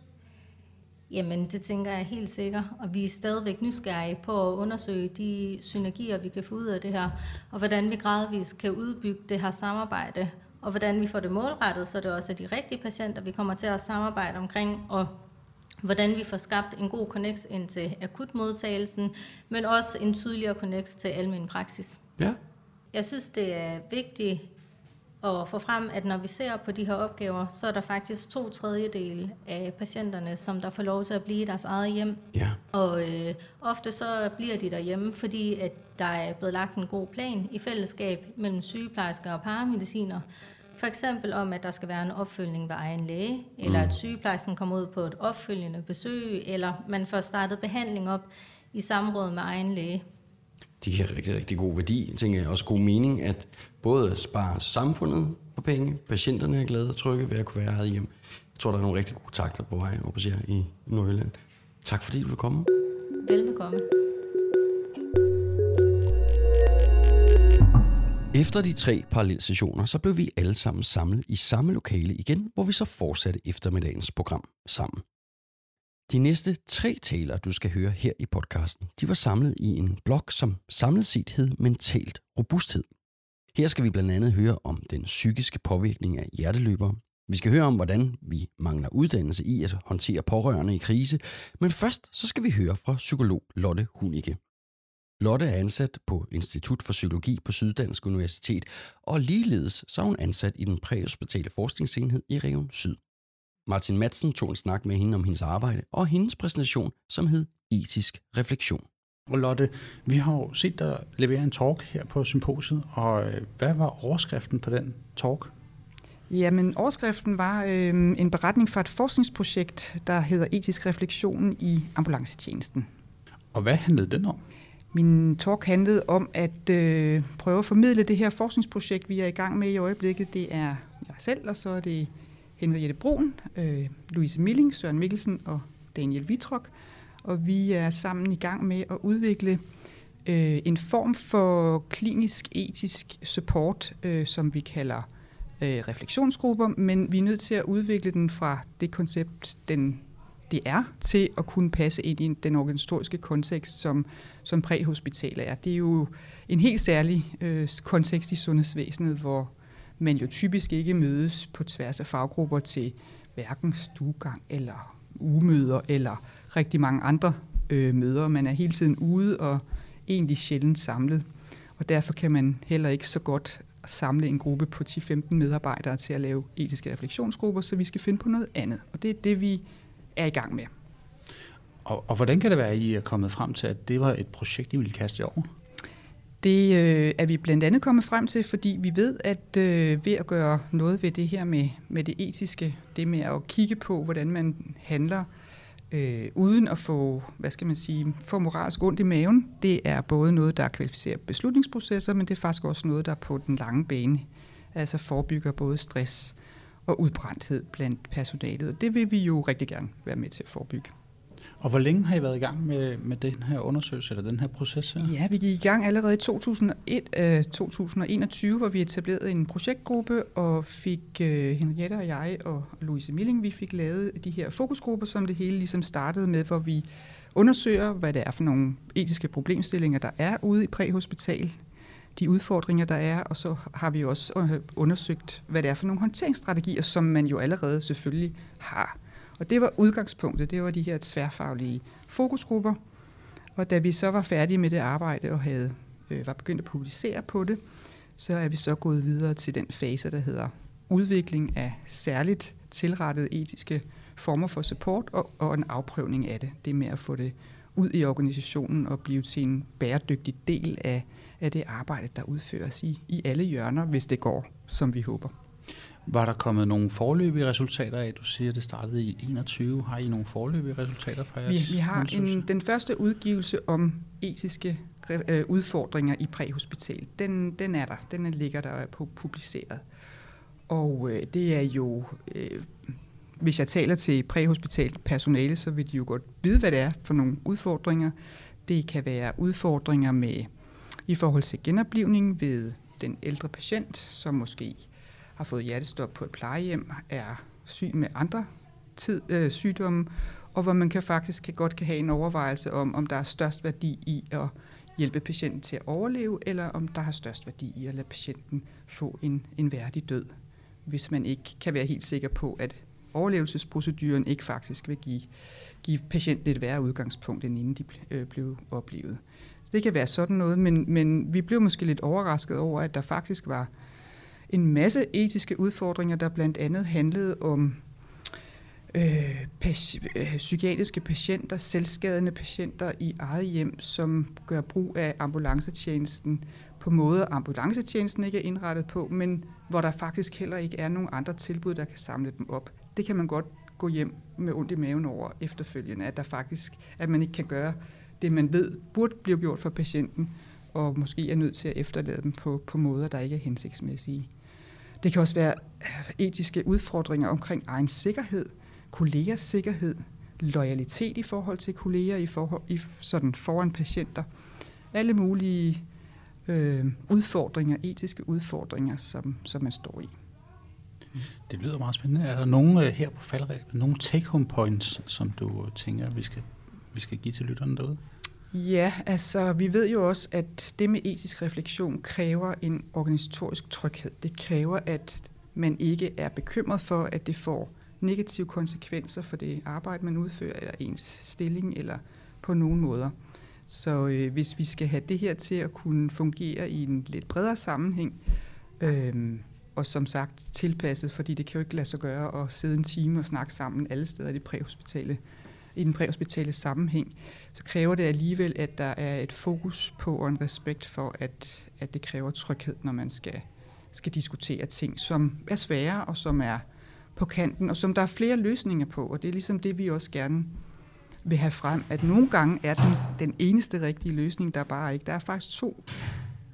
Jamen, det tænker jeg helt sikkert, og vi er stadigvæk nysgerrige på at undersøge de synergier, vi kan få ud af det her, og hvordan vi gradvist kan udbygge det her samarbejde, og hvordan vi får det målrettet, så det også er de rigtige patienter, vi kommer til at samarbejde omkring, og hvordan vi får skabt en god connect ind til akutmodtagelsen, men også en tydeligere connect til almen praksis. Ja. Jeg synes, det er vigtigt at få frem, at når vi ser på de her opgaver, så er der faktisk to tredjedele af patienterne, som der får lov til at blive i deres eget hjem. Ja. Og øh, ofte så bliver de derhjemme, fordi at der er blevet lagt en god plan i fællesskab mellem sygeplejersker og paramediciner. For eksempel om, at der skal være en opfølgning ved egen læge, eller Mm. at sygeplejersken kommer ud på et opfølgende besøg, eller man får startet behandling op i samråd med egen læge. Det giver rigtig, rigtig god værdi, tænker jeg. Også god mening, at både spare samfundet for penge, patienterne er glade og trygge ved at kunne være her hjem. Jeg tror, der er nogle rigtig gode takter på vej op hos jer i Nordjylland. Tak fordi du vil komme. Velbekomme. Efter de tre parallelsessioner, så blev vi alle sammen samlet i samme lokale igen, hvor vi så fortsatte eftermiddagens program sammen. De næste tre taler, du skal høre her i podcasten, de var samlet i en blog, som samlet set hed Mentalt Robusthed. Her skal vi blandt andet høre om den psykiske påvirkning af hjerteløbere. Vi skal høre om, hvordan vi mangler uddannelse i at håndtere pårørende i krise. Men først så skal vi høre fra psykolog Lotte Hunike. Lotte er ansat på Institut for Psykologi på Syddansk Universitet, og ligeledes så er hun ansat i den præhospitale forskningsenhed i Region Syd. Martin Madsen tog en snak med hende om hendes arbejde og hendes præsentation, som hed Etisk Refleksion. Og Lotte, vi har jo set dig levere en talk her på symposiet, og øh, hvad var overskriften på den talk? Jamen, overskriften var øh, en beretning fra et forskningsprojekt, der hedder Etisk refleksion i ambulancetjenesten. Og hvad handlede den om? Min talk handlede om at øh, prøve at formidle det her forskningsprojekt, vi er i gang med i øjeblikket. Det er jeg selv, og så er det Henriette Brun, øh, Louise Milling, Søren Mikkelsen og Daniel Vitrok. Og vi er sammen i gang med at udvikle øh, en form for klinisk etisk support, øh, som vi kalder øh, refleksionsgrupper, men vi er nødt til at udvikle den fra det koncept, den det er, til at kunne passe ind i den organisatoriske kontekst, som, som præhospitaler er. Det er jo en helt særlig øh, kontekst i sundhedsvæsenet, hvor man jo typisk ikke mødes på tværs af faggrupper til hverken stuegang eller ugemøder eller rigtig mange andre øh, møder. Man er hele tiden ude og egentlig sjældent samlet. Og derfor kan man heller ikke så godt samle en gruppe på 10-15 medarbejdere til at lave etiske refleksionsgrupper, så vi skal finde på noget andet. Og det er det, vi er i gang med. Og, og hvordan kan det være, at I er kommet frem til, at det var et projekt, I ville kaste over? Det øh, er vi blandt andet kommet frem til, fordi vi ved, at øh, ved at gøre noget ved det her med, med det etiske, det med at kigge på, hvordan man handler, øh, uden at få, hvad skal man sige, få moralsk ondt i maven, det er både noget, der kvalificerer beslutningsprocesser, men det er faktisk også noget, der på den lange bane altså forebygger både stress og udbrændthed blandt personalet. Og det vil vi jo rigtig gerne være med til at forebygge. Og hvor længe har I været i gang med, med den her undersøgelse, eller den her proces her? Ja, vi gik i gang allerede i 2001, øh, 2021, hvor vi etablerede en projektgruppe, og fik øh, Henriette og jeg og Louise Milling, vi fik lavet de her fokusgrupper, som det hele ligesom startede med, hvor vi undersøger, hvad det er for nogle etiske problemstillinger, der er ude i præhospital, de udfordringer, der er, og så har vi også øh, undersøgt, hvad det er for nogle håndteringsstrategier, som man jo allerede selvfølgelig har. Og det var udgangspunktet, det var de her tværfaglige fokusgrupper. Og da vi så var færdige med det arbejde og havde, øh, var begyndt at publicere på det, så er vi så gået videre til den fase, der hedder udvikling af særligt tilrettede etiske former for support og, og en afprøvning af det. Det med at få det ud i organisationen og blive til en bæredygtig del af, af det arbejde, der udføres i, i alle hjørner, hvis det går, som vi håber. Var der kommet nogle forløbige resultater af? Du siger, at det startede i 21. Har I nogle forløbige resultater fra jeres Vi, vi har en, den første udgivelse om etiske øh, udfordringer i præhospital. Den, den er der. Den ligger der på publiceret. Og øh, det er jo... Øh, hvis jeg taler til præhospital personale, så vil de jo godt vide, hvad det er for nogle udfordringer. Det kan være udfordringer med i forhold til genoplivning ved den ældre patient, som måske har fået hjertestop på et plejehjem, er syg med andre tid, øh, sygdomme, og hvor man kan faktisk kan, godt kan have en overvejelse om, om der er størst værdi i at hjælpe patienten til at overleve, eller om der har størst værdi i at lade patienten få en, en værdig død, hvis man ikke kan være helt sikker på, at overlevelsesproceduren ikke faktisk vil give, give patienten et værre udgangspunkt, end inden de øh, blev oplevet. Så det kan være sådan noget, men, men vi blev måske lidt overrasket over, at der faktisk var en masse etiske udfordringer, der blandt andet handlede om øh, pas, øh, psykiatriske patienter, selvskadende patienter i eget hjem, som gør brug af ambulancetjenesten på måder, ambulancetjenesten ikke er indrettet på, men hvor der faktisk heller ikke er nogen andre tilbud, der kan samle dem op. Det kan man godt gå hjem med ondt i maven over efterfølgende, at der faktisk, at man ikke kan gøre det, man ved burde blive gjort for patienten, og måske er nødt til at efterlade dem på, på måder, der ikke er hensigtsmæssige. Det kan også være øh, etiske udfordringer omkring egen sikkerhed, kollegers sikkerhed, loyalitet i forhold til kolleger, i forhold, i, sådan foran patienter. Alle mulige øh, udfordringer, etiske udfordringer, som, som man står i. Det lyder meget spændende. Er der nogen øh, her på faldrebet, nogle take-home points, som du øh, tænker, vi skal, vi skal give til lytterne derude? Ja, altså vi ved jo også, at det med etisk refleksion kræver en organisatorisk tryghed. Det kræver, at man ikke er bekymret for, at det får negative konsekvenser for det arbejde, man udfører, eller ens stilling, eller på nogen måder. Så øh, hvis vi skal have det her til at kunne fungere i en lidt bredere sammenhæng, øh, og som sagt tilpasset, fordi det kan jo ikke lade sig gøre at sidde en time og snakke sammen alle steder i det præhospitale i den præhospitale sammenhæng, så kræver det alligevel, at der er et fokus på og en respekt for, at, at det kræver tryghed, når man skal skal diskutere ting, som er svære og som er på kanten, og som der er flere løsninger på, og det er ligesom det, vi også gerne vil have frem, at nogle gange er den, den eneste rigtige løsning, der bare ikke. Der er faktisk to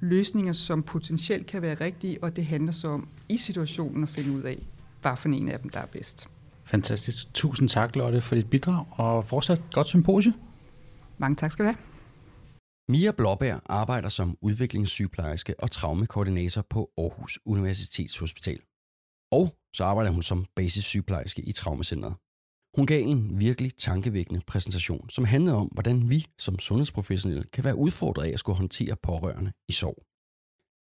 løsninger, som potentielt kan være rigtige, og det handler så om i situationen at finde ud af, hvad for en af dem, der er bedst. Fantastisk. Tusind tak, Lotte, for dit bidrag, og fortsat godt symposie. Mange tak skal du have. Mia Blåbær arbejder som udviklingssygeplejerske og traumekoordinator på Aarhus Universitetshospital. Og så arbejder hun som basissygeplejerske i Traumacentret. Hun gav en virkelig tankevækkende præsentation, som handlede om, hvordan vi som sundhedsprofessionelle kan være udfordret af at skulle håndtere pårørende i sorg.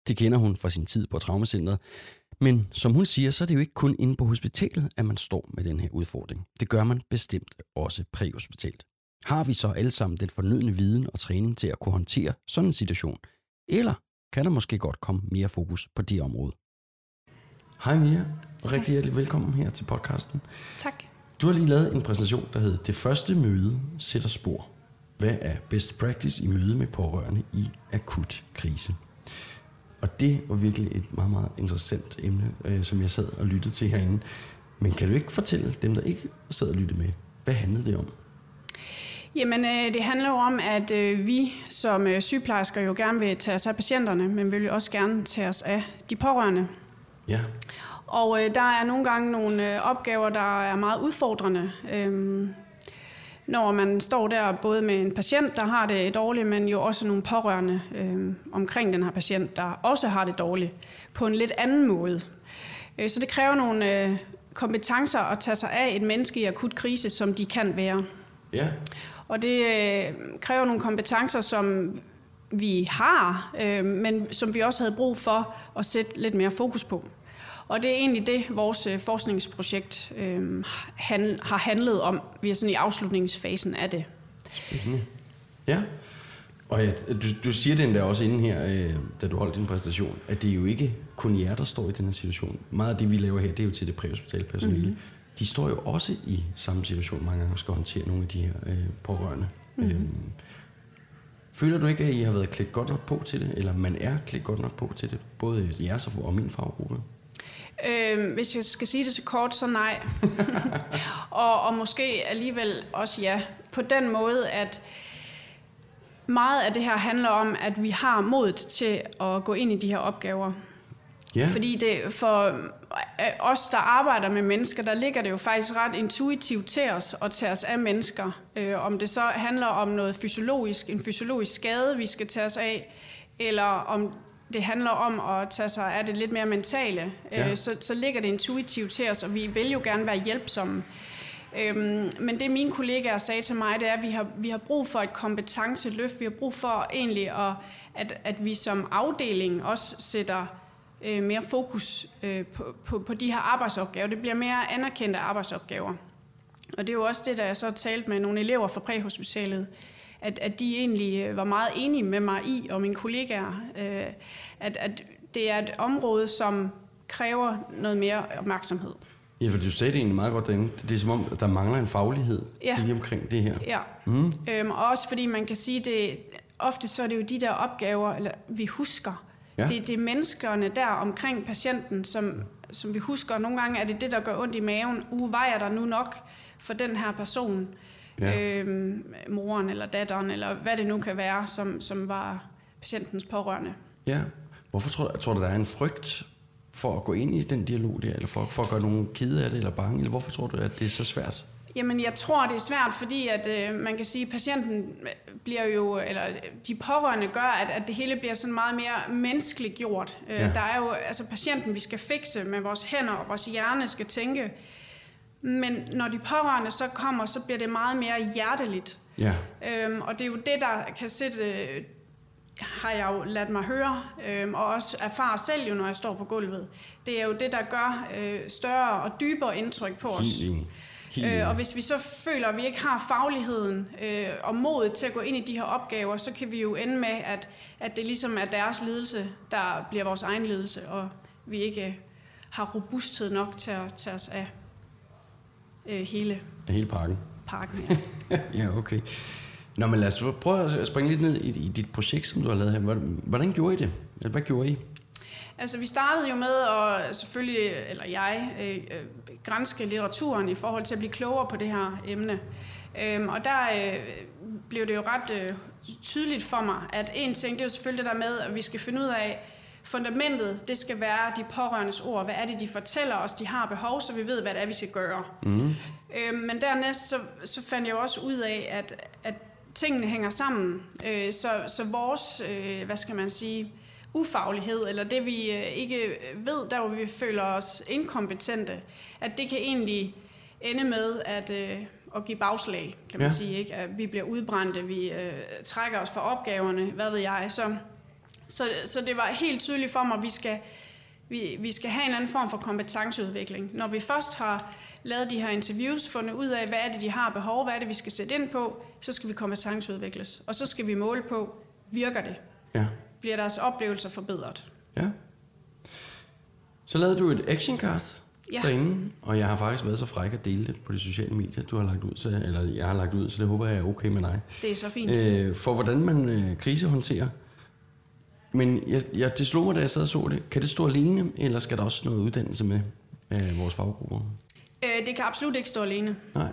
Det kender hun fra sin tid på Traumacentret, men som hun siger, så er det jo ikke kun inde på hospitalet, at man står med den her udfordring. Det gør man bestemt også præhospitalt. Har vi så alle sammen den fornødne viden og træning til at kunne håndtere sådan en situation? Eller kan der måske godt komme mere fokus på det område? Hej Mia, og rigtig hjertelig velkommen her til podcasten. Tak. Du har lige lavet en præsentation, der hedder Det første møde sætter spor. Hvad er best practice i møde med pårørende i akut krise? Og det var virkelig et meget, meget interessant emne, øh, som jeg sad og lyttede til herinde. Men kan du ikke fortælle dem, der ikke sad og lyttede med, hvad handlede det om? Jamen, øh, det handler jo om, at øh, vi som øh, sygeplejersker jo gerne vil tage os af patienterne, men vil jo også gerne tage os af de pårørende. Ja. Og øh, der er nogle gange nogle øh, opgaver, der er meget udfordrende. Øhm, når man står der både med en patient, der har det dårligt, men jo også nogle pårørende øh, omkring den her patient, der også har det dårligt, på en lidt anden måde. Øh, så det kræver nogle øh, kompetencer at tage sig af et menneske i akut krise, som de kan være. Ja. Og det øh, kræver nogle kompetencer, som vi har, øh, men som vi også havde brug for at sætte lidt mere fokus på. Og det er egentlig det, vores øh, forskningsprojekt øh, han, har handlet om. Vi er sådan i afslutningsfasen af det. Spændende. Ja. Og ja, du, du siger det endda også inden her, øh, da du holdt din præsentation, at det er jo ikke kun jer, der står i den her situation. Meget af det, vi laver her, det er jo til det præhospitale personale. Mhm. Mm-hmm. De står jo også i samme situation mange gange og skal håndtere nogle af de her øh, pårørende. Mhm. Mm-hmm. Øhm, føler du ikke, at I har været klædt godt nok på til det, eller man er klædt godt nok på til det, både jeres og min faggruppe? Øh, hvis jeg skal sige det så kort, så nej. og, og måske alligevel også ja. På den måde, at meget af det her handler om, at vi har modet til at gå ind i de her opgaver. Ja. Fordi det, for øh, os, der arbejder med mennesker, der ligger det jo faktisk ret intuitivt til os at tage os af mennesker. Øh, om det så handler om noget fysiologisk, en fysiologisk skade, vi skal tage os af, eller om det handler om at tage sig af det lidt mere mentale, Ja. øh, så, så ligger det intuitivt til os, og vi vil jo gerne være hjælpsomme. Øhm, men det mine kollegaer sagde til mig, det er, at vi har, vi har brug for et kompetenceløft. Vi har brug for egentlig, at, at, at vi som afdeling også sætter øh, mere fokus øh, på, på, på de her arbejdsopgaver. Det bliver mere anerkendte arbejdsopgaver. Og det er jo også det, der jeg så har talt med nogle elever fra præhospitalet, at, at de egentlig øh, var meget enige med mig i, og mine kollegaer, øh, at, at det er et område, som kræver noget mere opmærksomhed. Ja, for du sagde det egentlig meget godt derinde. Det er som om, at der mangler en faglighed Ja. lige omkring det her. Ja. Mm. Øhm, og også fordi man kan sige, det ofte så er det jo de der opgaver, eller vi husker. Ja. Det, det er menneskerne der omkring patienten, som, som vi husker. Nogle gange er det det, der gør ondt i maven. Uh, vejer der nu nok for den her person? Ja. Øhm, moren eller datteren, eller hvad det nu kan være, som, som var patientens pårørende. Ja. Hvorfor tror du, tror du, der er en frygt for at gå ind i den dialog der, eller for, for at gøre nogen kede af det, eller bange? Eller hvorfor tror du, at det er så svært? Jamen, jeg tror, det er svært, fordi at, øh, man kan sige, at patienten bliver jo, eller de pårørende gør, at, at det hele bliver sådan meget mere menneskeligt gjort. Øh, Ja. Der er jo altså patienten, vi skal fikse med vores hænder, og vores hjerne skal tænke. Men når de pårørende så kommer, så bliver det meget mere hjerteligt. Ja. Øhm, og det er jo det, der kan sætte, øh, har jeg jo ladt mig høre, øhm, og også erfare selv jo, når jeg står på gulvet. Det er jo det, der gør øh, større og dybere indtryk på os. Helt Øh, og hvis vi så føler, at vi ikke har fagligheden øh, og modet til at gå ind i de her opgaver, så kan vi jo ende med, at, at det ligesom er deres lidelse, der bliver vores egen lidelse, og vi ikke øh, har robusthed nok til at tage os af øh, hele Hele pakken. pakken. Ja. ja, okay. Nå, men lad os prøve at springe lidt ned i, i dit projekt, som du har lavet her. Hvordan, gjorde I det? Hvad gjorde I? Altså, vi startede jo med at selvfølgelig, eller jeg, øh, øh, grænske litteraturen i forhold til at blive klogere på det her emne. Øhm, og der øh, blev det jo ret øh, tydeligt for mig, at en ting, det er jo selvfølgelig det der med, at vi skal finde ud af, fundamentet, det skal være de pårørendes ord. Hvad er det, de fortæller os, de har behov, så vi ved, hvad det er, vi skal gøre. Mm. Øhm, men dernæst, så, så fandt jeg også ud af, at, at tingene hænger sammen. Øh, så, så vores, øh, hvad skal man sige, ufaglighed, eller det vi øh, ikke ved, der hvor vi føler os inkompetente, at det kan egentlig ende med at, øh, at give bagslag, kan man ja. sige. Ikke? At vi bliver udbrændte, vi øh, trækker os fra opgaverne, hvad ved jeg. Så, så, så det var helt tydeligt for mig, at vi skal, vi, vi skal have en anden form for kompetenceudvikling. Når vi først har lavet de her interviews, fundet ud af, hvad er det, de har behov, hvad er det, vi skal sætte ind på, så skal vi kompetenceudvikles. Og så skal vi måle på, virker det? Ja. Bliver deres oplevelser forbedret? Ja. Så lavede du et action card Ja. derinde, og jeg har faktisk været så fræk at dele det på de sociale medier, du har lagt ud, så, eller jeg har lagt ud, så det håber jeg er okay med dig. Det er så fint. Øh, for hvordan man øh, krisehåndterer. Men jeg, jeg, det slog mig, da jeg sad og så det. Kan det stå alene, eller skal der også noget uddannelse med af vores faggrupper? Øh, det kan absolut ikke stå alene. Nej.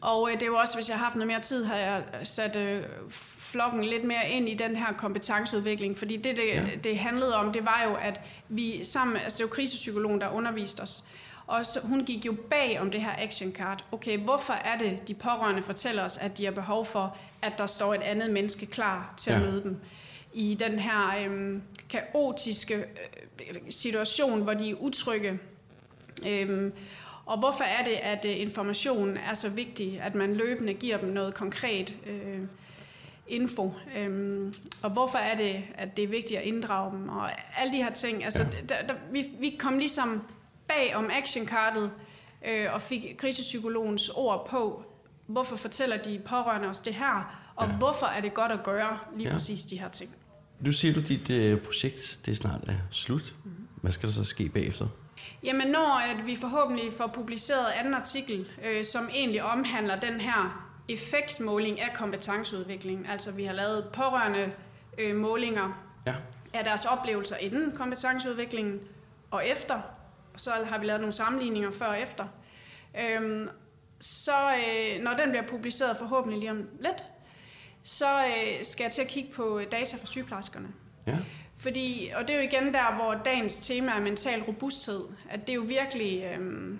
Og øh, det er jo også, hvis jeg har haft noget mere tid, har jeg sat øh, flokken lidt mere ind i den her kompetenceudvikling. Fordi det, det, Ja. det handlede om, det var jo, at vi sammen, altså det var krisepsykologen, der underviste os. Og så, hun gik jo bag om det her action card. Okay, hvorfor er det, de pårørende fortæller os, at de har behov for, at der står et andet menneske klar til at Ja. møde dem? I den her øhm, kaotiske øh, situation, hvor de er utrygge. Øhm, og hvorfor er det, at øh, information er så vigtig, at man løbende giver dem noget konkret øh, info? Øhm, og hvorfor er det, at det er vigtigt at inddrage dem? Og alle de her ting. Altså, der, der, vi, vi kom ligesom bag om actionkartet øh, og fik krisepsykologens ord på, hvorfor fortæller de pårørende os det her, og ja. hvorfor er det godt at gøre lige ja. præcis de her ting. Du siger du, dit øh, projekt det er snart er slut. Hvad skal der så ske bagefter? Jamen når at vi forhåbentlig får publiceret anden artikel, øh, som egentlig omhandler den her effektmåling af kompetenceudvikling, altså vi har lavet pårørende øh, målinger Ja. af deres oplevelser inden kompetenceudviklingen og efter, og så har vi lavet nogle sammenligninger før og efter. Øhm, så øh, når den bliver publiceret forhåbentlig lige om lidt, så øh, skal jeg til at kigge på data fra sygeplejerskerne. Ja. Fordi, og det er jo igen der, hvor dagens tema er mental robusthed. At det jo virkelig øhm,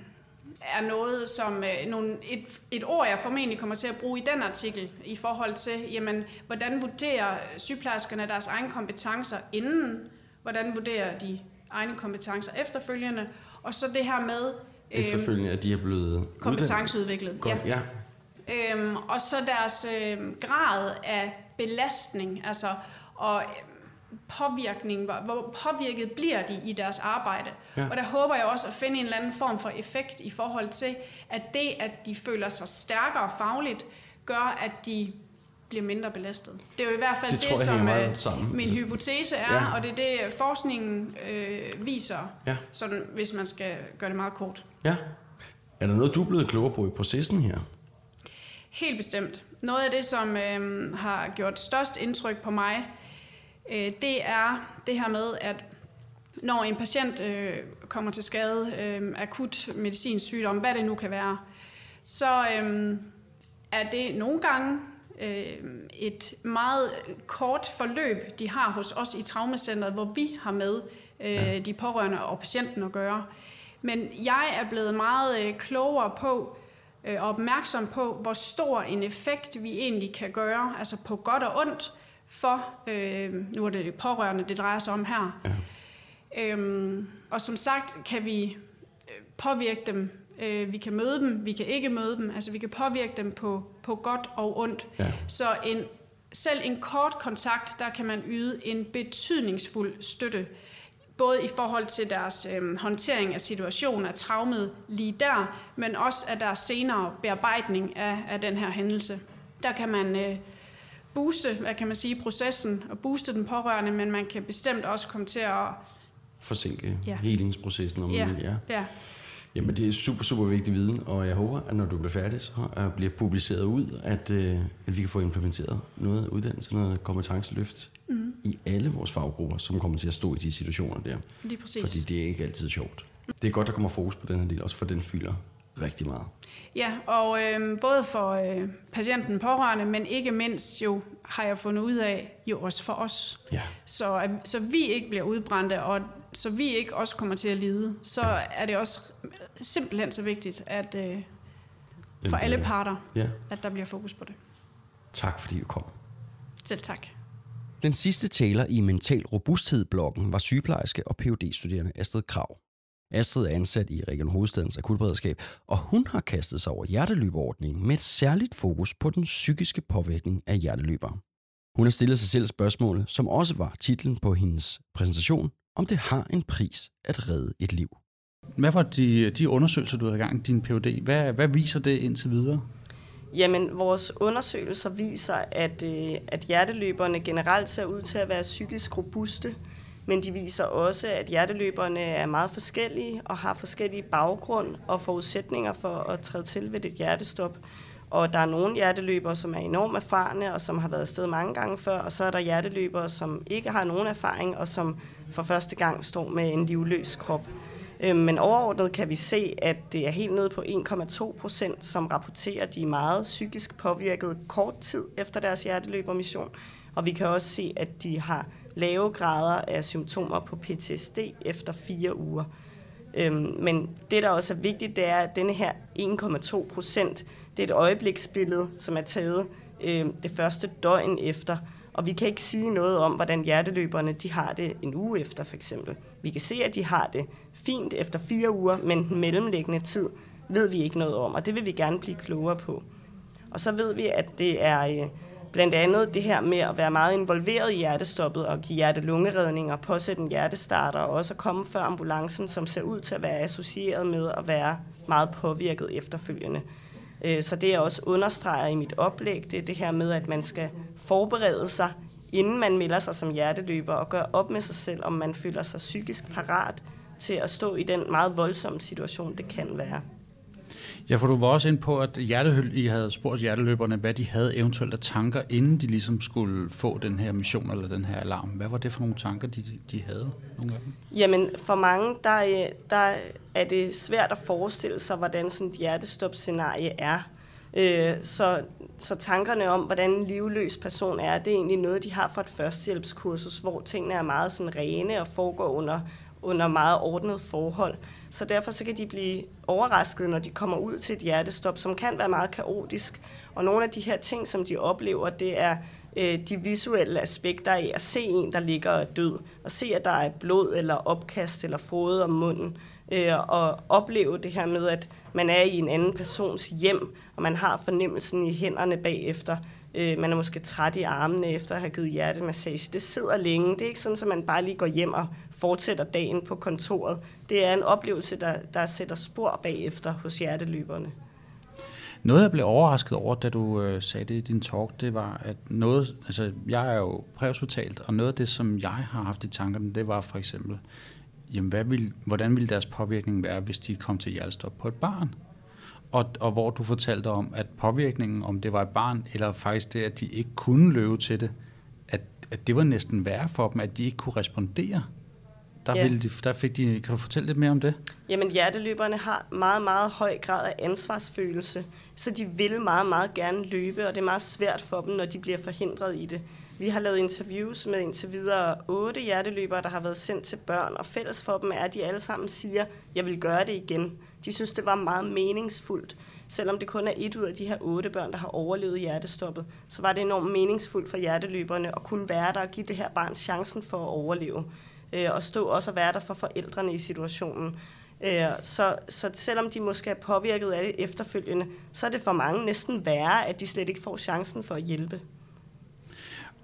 er noget, som øh, nogle, et, et ord, jeg formentlig kommer til at bruge i den artikel, i forhold til, jamen, hvordan vurderer sygeplejerskerne deres egne kompetencer inden, hvordan vurderer de egne kompetencer efterfølgende, og så det her med øhm, Efterfølgende, at de er blevet kompetenceudviklet. Godt, ja. Øhm, og så deres øhm, grad af belastning, altså og øhm, påvirkning, hvor, hvor påvirket bliver de i deres arbejde. Ja. Og der håber jeg også at finde en eller anden form for effekt i forhold til, at det, at de føler sig stærkere fagligt, gør, at de bliver mindre belastet. Det er jo i hvert fald Det det, jeg som øh, sammen. min Altså, hypotese er, ja. og det er det, forskningen øh, viser, Ja. sådan, hvis man skal gøre det meget kort. Ja. Er der noget, du er blevet klogere på i processen her? Helt bestemt. Noget af det, som øh, har gjort størst indtryk på mig, øh, det er det her med, at når en patient øh, kommer til skade, øh, akut medicinsk sygdom, hvad det nu kan være, så øh, er det nogle gange øh, et meget kort forløb, de har hos os i traumacentret, hvor vi har med øh, de pårørende og patienten at gøre. Men jeg er blevet meget øh, klogere på øh, og opmærksom på, hvor stor en effekt vi egentlig kan gøre, altså på godt og ondt, for, øh, nu er det pårørende, det drejer sig om her. Ja. Øhm, og som sagt kan vi øh, påvirke dem, øh, vi kan møde dem, vi kan ikke møde dem, altså vi kan påvirke dem på, på godt og ondt. Ja. Så en, selv en kort kontakt, der kan man yde en betydningsfuld støtte, både i forhold til deres øh, håndtering af situationen, af traumet lige der, men også af deres senere bearbejdning af, af den her hændelse. Der kan man øh, booste, hvad kan man sige, processen og booste den pårørende, men man kan bestemt også komme til at Forsinke Ja. helingsprocessen, om Ja, man vil. Ja. ja. Jamen, det er super, super vigtig viden, og jeg håber, at når du bliver færdig, så øh, bliver publiceret ud, at, øh, at vi kan få implementeret noget uddannelse, noget kompetenceløft I alle vores faggrupper, som kommer til at stå i de situationer der. Lige præcis. Fordi det er ikke altid sjovt. Det er godt, der kommer fokus på den her del, også for den fylder rigtig meget. Ja, og øh, både for øh, patienten pårørende, men ikke mindst jo, har jeg fundet ud af, jo også for os. Ja. Så, øh, så vi ikke bliver udbrændte, og så vi ikke også kommer til at lide, så er det også simpelthen så vigtigt, at øh, for alle er- parter, Ja. at der bliver fokus på det. Tak fordi du kom. Selv tak. Den sidste taler i Mental Robusthed-bloggen var sygeplejerske og phd studerende Astrid Krav. Astrid er ansat i Region Hovedstadens akutberedskab, og hun har kastet sig over hjerteløberordningen med et særligt fokus på den psykiske påvirkning af hjerteløbere. Hun har stillet sig selv spørgsmålet, som også var titlen på hendes præsentation, om det har en pris at redde et liv. Hvad var de, de undersøgelser, du havde i gang din PhD? Hvad, hvad viser det indtil videre? Jamen, vores undersøgelser viser, at, øh, at hjerteløberne generelt ser ud til at være psykisk robuste, men de viser også, at hjerteløberne er meget forskellige og har forskellige baggrund og forudsætninger for at træde til ved et hjertestop. Og der er nogle hjerteløbere, som er enormt erfarne og som har været afsted mange gange før, og så er der hjerteløbere, som ikke har nogen erfaring og som for første gang står med en livløs krop. Øh, Men overordnet kan vi se, at det er helt nede på 1,2 procent, som rapporterer, at de er meget psykisk påvirket kort tid efter deres hjerteløbermission. Og vi kan også se, at de har lave grader af symptomer på PTSD efter fire uger. Øhm, Men det, der også er vigtigt, det er, at denne her 1,2 procent, det er et øjebliksbillede, som er taget øhm, det første døgn efter. Og vi kan ikke sige noget om, hvordan hjerteløberne de har det en uge efter, for eksempel. Vi kan se, at de har det fint efter fire uger, men den mellemliggende tid ved vi ikke noget om, og det vil vi gerne blive klogere på. Og så ved vi, at det er øh, blandt andet det her med at være meget involveret i hjertestoppet og give hjerte-lungeredning og påsætte en hjertestarter, og også at komme før ambulancen, som ser ud til at være associeret med at være meget påvirket efterfølgende. Øh, så det jeg også understreger i mit oplæg, det er det her med, at man skal forberede sig, inden man melder sig som hjerteløber, og gøre op med sig selv, om man føler sig psykisk parat til at stå i den meget voldsomme situation, det kan være. Ja, for du var også ind på, at hjertehøl, I havde spurgt hjerteløberne, hvad de havde eventuelt af tanker, inden de ligesom skulle få den her mission eller den her alarm. Hvad var det for nogle tanker, de, de havde? Nogle af dem? Jamen, for mange, der, der er det svært at forestille sig, hvordan sådan et hjertestop-scenarie er. Øh, Så, så tankerne om, hvordan en livløs person er, det er egentlig noget, de har fra et førstehjælpskursus, hvor tingene er meget sådan rene og foregår under, under meget ordnet forhold. Så derfor så kan de blive overrasket, når de kommer ud til et hjertestop, som kan være meget kaotisk. Og nogle af de her ting, som de oplever, det er øh, de visuelle aspekter af at se en, der ligger og er død, og se, at der er blod eller opkast eller frode om munden, øh, og opleve det her med, at man er i en anden persons hjem, og man har fornemmelsen i hænderne bagefter. Øh, man er måske træt i armene efter at have givet hjertemassage. Det sidder længe. Det er ikke sådan, at man bare lige går hjem og fortsætter dagen på kontoret. Det er en oplevelse, der, der sætter spor bagefter hos hjerteløberne. Noget, jeg blev overrasket over, da du øh, sagde det i din talk, det var, at noget, altså jeg er jo præhospitalt, og noget af det, som jeg har haft i tankerne, det var for eksempel, jamen hvad vil, hvordan ville deres påvirkning være, hvis de kom til hjertestop på et barn? Og, og hvor du fortalte om, at påvirkningen, om det var et barn, eller faktisk det, at de ikke kunne løbe til det, at, at det var næsten værre for dem, at de ikke kunne respondere. Der, Ja. ville de, der fik de, kan du fortælle lidt mere om det? Jamen hjerteløberne har meget, meget høj grad af ansvarsfølelse, så de vil meget, meget gerne løbe, og det er meget svært for dem, når de bliver forhindret i det. Vi har lavet interviews med indtil videre otte hjerteløbere, der har været sendt til børn, og fælles for dem er, at de alle sammen siger, jeg vil gøre det igen. De synes, det var meget meningsfuldt. Selvom det kun er et ud af de her otte børn, der har overlevet hjertestoppet, så var det enormt meningsfuldt for hjerteløberne at kunne være der og give det her barn chancen for at overleve. Øh, og stå også og være der for forældrene i situationen. Øh, så, så selvom de måske er påvirket af det efterfølgende, så er det for mange næsten værre, at de slet ikke får chancen for at hjælpe.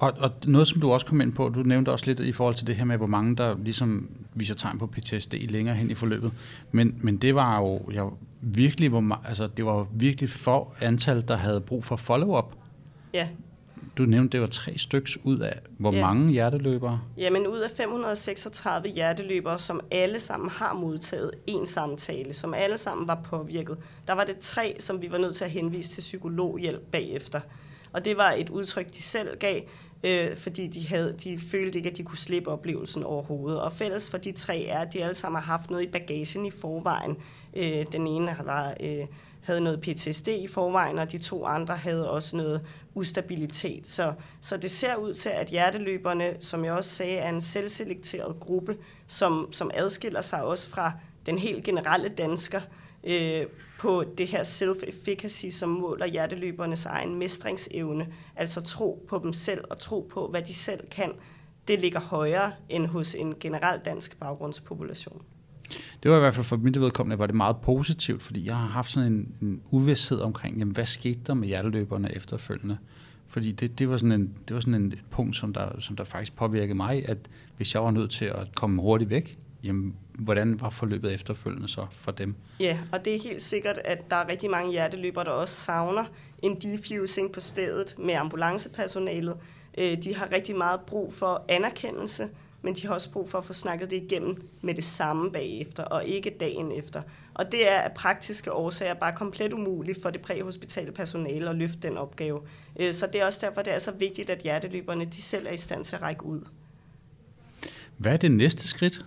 Og, og noget, som du også kom ind på, du nævnte også lidt i forhold til det her med, hvor mange der ligesom viser tegn på PTSD længere hen i forløbet. Men, men det var jo jeg, virkelig, hvor, altså, det var virkelig for antal, der havde brug for follow-up. Ja. du nævnte, det var tre styks ud af hvor Ja. mange hjerteløbere? Jamen ud af 536 hjerteløbere, som alle sammen har modtaget en samtale, som alle sammen var påvirket, der var det tre, som vi var nødt til at henvise til psykologhjælp bagefter. Og det var et udtryk, de selv gav, øh, fordi de, havde, de følte ikke, at de kunne slippe oplevelsen overhovedet. Og fælles for de tre er, at de alle sammen har haft noget i bagagen i forvejen. Øh, den ene var, øh, havde noget PTSD i forvejen, og de to andre havde også noget ustabilitet. Så, så det ser ud til, at hjerteløberne, som jeg også sagde, er en selvselekteret gruppe, som, som adskiller sig også fra den helt generelle dansker øh, på det her self-efficacy, som måler hjerteløbernes egen mestringsevne, altså tro på dem selv og tro på, hvad de selv kan. Det ligger højere end hos en generel dansk baggrundspopulation. Det var i hvert fald for mit vedkommende, var det meget positivt, fordi jeg har haft sådan en, en uvidshed omkring, jamen, hvad skete der med hjerteløberne efterfølgende? Fordi det, det var sådan, en, det var sådan en, et punkt, som der, som der faktisk påvirkede mig, at hvis jeg var nødt til at komme hurtigt væk, jamen, hvordan var forløbet efterfølgende så for dem? Ja, og det er helt sikkert, at der er rigtig mange hjerteløbere, der også savner en defusing på stedet med ambulancepersonalet. Øh, De har rigtig meget brug for anerkendelse, men de har også brug for at få snakket det igennem med det samme bagefter, og ikke dagen efter. Og det er af praktiske årsager bare komplet umuligt for det præhospitale personale at løfte den opgave. Øh, Så det er også derfor, det er så vigtigt, at hjerteløberne de selv er i stand til at række ud. Hvad er det næste skridt?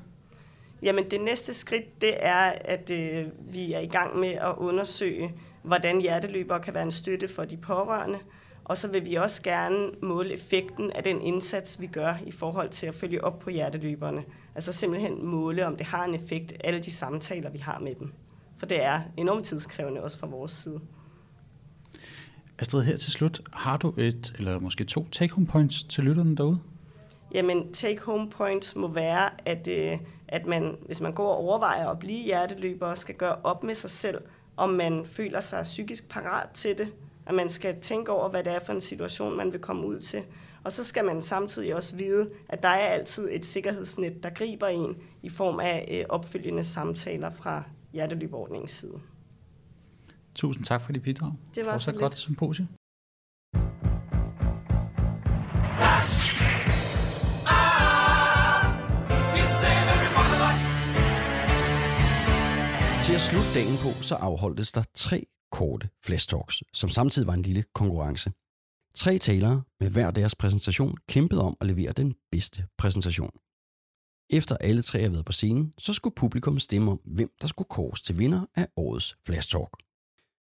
Jamen det næste skridt, det er, at øh, vi er i gang med at undersøge, hvordan hjerteløbere kan være en støtte for de pårørende. Og så vil vi også gerne måle effekten af den indsats, vi gør i forhold til at følge op på hjerteløberne. Altså simpelthen måle, om det har en effekt, alle de samtaler, vi har med dem. For det er enormt tidskrævende også fra vores side. Astrid, her til slut, har du et, eller måske to take-home points til lytterne derude? Jamen, take-home points må være, at, øh, at man, hvis man går og overvejer at blive hjerteløber, skal gøre op med sig selv, om man føler sig psykisk parat til det, at man skal tænke over, hvad det er for en situation, man vil komme ud til. Og så skal man samtidig også vide, at der er altid et sikkerhedsnet, der griber en i form af øh, opfølgende samtaler fra hjerteløberordningens side. Tusind tak for dit bidrag. Det var Fortsat så godt symposium. Slutte dagen på, så afholdtes der tre korte flash talks, som samtidig var en lille konkurrence. Tre talere med hver deres præsentation kæmpede om at levere den bedste præsentation. Efter alle tre havde været på scenen, så skulle publikum stemme om, hvem der skulle kåres til vinder af årets Flash Talk.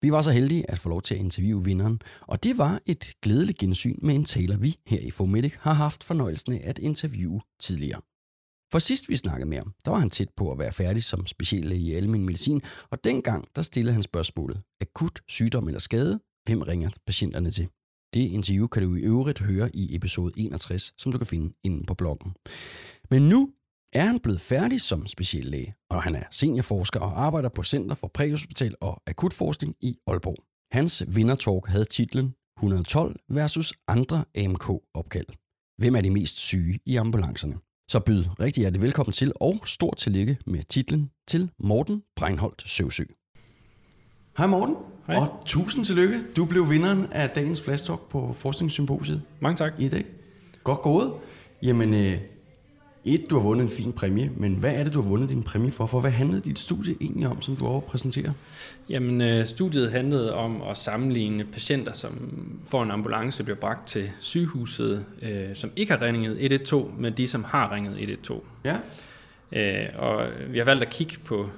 Vi var så heldige at få lov til at interviewe vinderen, og det var et glædeligt gensyn med en taler, vi her i Fomedic har haft fornøjelsen af at interviewe tidligere. For sidst vi snakkede med ham, der var han tæt på at være færdig som speciallæge i almen medicin, og dengang der stillede han spørgsmålet, akut sygdom eller skade, hvem ringer patienterne til? Det interview kan du i øvrigt høre i episode 61, som du kan finde inde på bloggen. Men nu er han blevet færdig som speciallæge, og han er seniorforsker og arbejder på Center for Præhospital og Akutforskning i Aalborg. Hans vindertalk havde titlen 112 versus andre AMK-opkald. Hvem er de mest syge i ambulancerne? Så byd rigtig hjertelig velkommen til, og stort tillykke med titlen til Morten Breinholt Søvsø. Hej Morten, Hej. og tusind tillykke. Du blev vinderen af dagens Flash Talk på Forskningssymposiet. Mange tak. I dag. Godt gået. Jamen, øh, et, du har vundet en fin præmie, men hvad er det, du har vundet din præmie for? For hvad handlede dit studie egentlig om, som du over præsenterer? Jamen, øh, studiet handlede om at sammenligne patienter, som får en ambulance, bliver bragt til sygehuset, øh, som ikke har ringet 112, med de, som har ringet 112. Ja. Øh, og vi har valgt at kigge på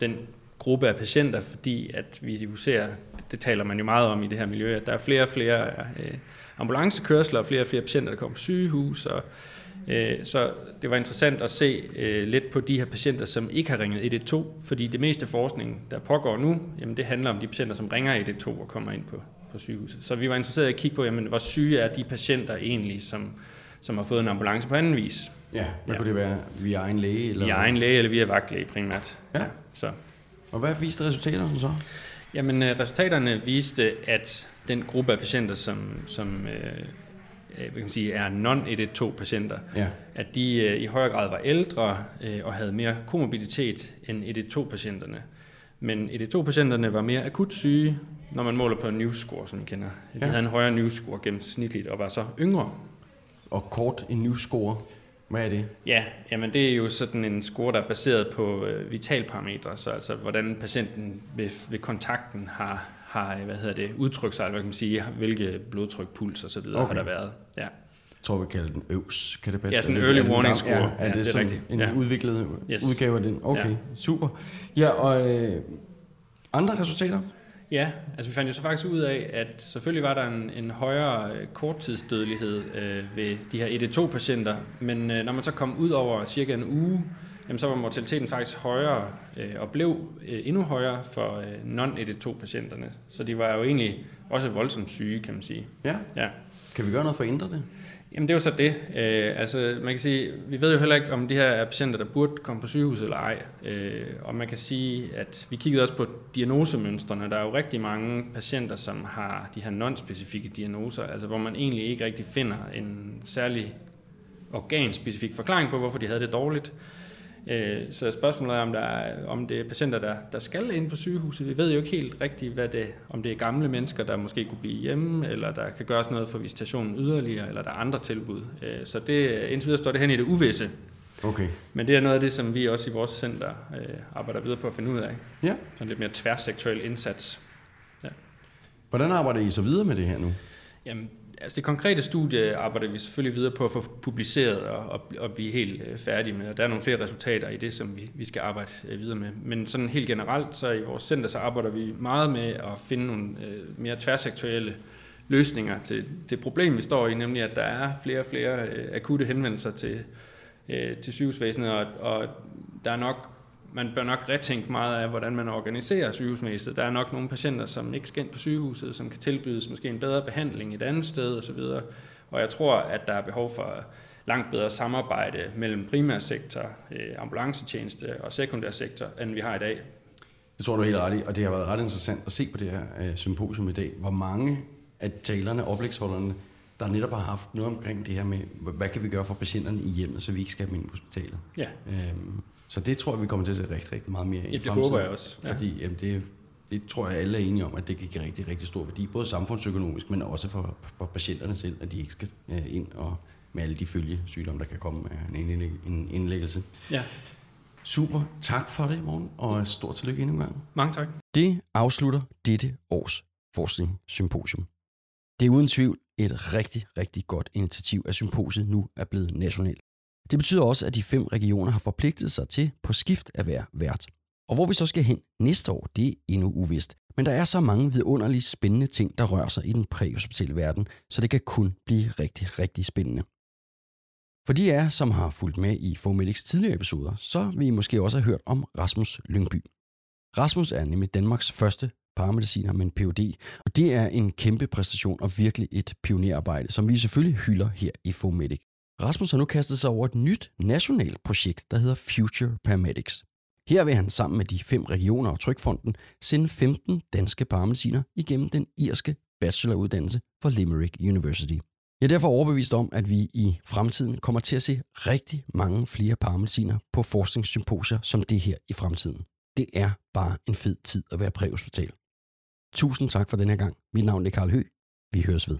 den gruppe af patienter, fordi at vi jo ser, det taler man jo meget om i det her miljø, at der er flere og flere øh, ambulancekørsler og flere og flere patienter, der kommer på sygehus, og så det var interessant at se øh, lidt på de her patienter, som ikke har ringet 112, fordi det meste forskning, der pågår nu, jamen det handler om de patienter, som ringer 112 og kommer ind på, på sygehuset. Så vi var interesseret i at kigge på, jamen, hvor syge er de patienter egentlig, som, som har fået en ambulance på anden vis. Ja, hvad ja. kunne det være? Via egen læge? Eller? Via egen læge eller via vagtlæge primært. Ja. ja så. Og hvad viste resultaterne så? Jamen, øh, resultaterne viste, at den gruppe af patienter, som, som øh, øh, kan man sige, er non-112 patienter, Ja. at de øh, i højere grad var ældre øh, og havde mere komorbiditet end 112 patienterne. Men 112 patienterne var mere akut syge, når man måler på en news-score, som I kender. De Ja. havde en højere news-score gennemsnitligt og var så yngre. Og kort en news-score, hvad er det? Ja, jamen det er jo sådan en score, der er baseret på øh, vitalparametre, så altså hvordan patienten ved, ved kontakten har, har hvad hedder det, udtrykt sig, hvad kan man sige, hvilke blodtryk, puls og så videre Okay. har der været. Ja. Jeg tror, vi kalder den øvs. Kan det passe? Ja, sådan en early warning score. Ja, er Ja, det, det er sådan rigtigt. en Ja. udviklet Yes. udgave af den? Okay, Ja. super. Ja, og øh, andre resultater? Ja, altså vi fandt jo så faktisk ud af, at selvfølgelig var der en, en højere øh, korttidsdødelighed øh, ved de her 1-2-patienter, men øh, når man så kom ud over cirka en uge, jamen, så var mortaliteten faktisk højere øh, og blev øh, endnu højere for øh, non-1-2-patienterne. Så de var jo egentlig også voldsomt syge, kan man sige. Ja. ja. Kan vi gøre noget for at ændre det? Jamen det er jo så det. Øh, altså man kan sige, vi ved jo heller ikke, om de her er patienter, der burde komme på sygehuset eller ej. Øh, og man kan sige, at vi kiggede også på diagnosemønstrene. Der er jo rigtig mange patienter, som har de her non-specifikke diagnoser, altså hvor man egentlig ikke rigtig finder en særlig organspecifik forklaring på, hvorfor de havde det dårligt. Øh, Så spørgsmålet er, om, der er, om det er patienter, der, der skal ind på sygehuset. Vi ved jo ikke helt rigtigt, hvad det, om det er gamle mennesker, der måske kunne blive hjemme, eller der kan gøres noget for visitationen yderligere, eller der er andre tilbud. Øh, Så det, indtil videre står det hen i det uvisse. Okay. Men det er noget af det, som vi også i vores center øh, arbejder videre på at finde ud af. Ja. Sådan lidt mere tværsektoriel indsats. Ja. Hvordan arbejder I så videre med det her nu? Jamen, altså det konkrete studie arbejder vi selvfølgelig videre på at få publiceret og, og, og blive helt øh, færdige med. Og der er nogle flere resultater i det, som vi, vi skal arbejde øh, videre med. Men sådan helt generelt, så i vores center, så arbejder vi meget med at finde nogle øh, mere tværsektorielle løsninger til, til problemet, vi står i, nemlig at der er flere og flere øh, akutte henvendelser til, øh, til sygehusvæsenet, og, og der er nok man bør nok retænke meget af, hvordan man organiserer sygehusvæsenet. Der er nok nogle patienter, som ikke skal ind på sygehuset, som kan tilbydes måske en bedre behandling et andet sted osv. Og jeg tror, at der er behov for langt bedre samarbejde mellem primærsektor, øh, ambulancetjeneste og sekundærsektor, end vi har i dag. Det tror du helt ret i, og det har været ret interessant at se på det her øh, symposium i dag, hvor mange af talerne, oplægsholderne, der netop har haft noget omkring det her med, hvad kan vi gøre for patienterne i hjemmet, så vi ikke skal have dem ind på hospitalet. Ja. Øhm, så det tror jeg, vi kommer til at se rigtig, rigtig meget mere i Ja, det fremtiden. håber jeg også, ja. Fordi jamen, det, det tror jeg, alle er enige om, at det kan give rigtig, rigtig stor værdi, både samfundsøkonomisk, men også for, for patienterne selv, at de ikke skal øh, ind og med alle de følgesygdomme, der kan komme af en indlæggelse. Ja. Super. Tak for det, morgen, og stort tillykke endnu en gang. Mange tak. Det afslutter dette års forskningssymposium. Det er uden tvivl et rigtig, rigtig godt initiativ, at symposiet nu er blevet nationalt. Det betyder også, at de fem regioner har forpligtet sig til på skift at være vært. Og hvor vi så skal hen næste år, det er endnu uvist. Men der er så mange vidunderlige spændende ting, der rører sig i den præhospitale verden, så det kan kun blive rigtig, rigtig spændende. For de af jer, som har fulgt med i Formedics tidligere episoder, så vil I måske også have hørt om Rasmus Lyngby. Rasmus er nemlig Danmarks første paramediciner med en Ph.D., og det er en kæmpe præstation og virkelig et pionerarbejde, som vi selvfølgelig hylder her i Fomedic. Rasmus har nu kastet sig over et nyt nationalt projekt, der hedder Future Paramedics. Her vil han sammen med de fem regioner og Trykfonden sende 15 danske paramediciner igennem den irske bacheloruddannelse for Limerick University. Jeg er derfor overbevist om, at vi i fremtiden kommer til at se rigtig mange flere paramediciner på forskningssymposier som det her i fremtiden. Det er bare en fed tid at være præhospital. Tusind tak for den her gang. Mit navn er Karl Hø. Vi høres ved.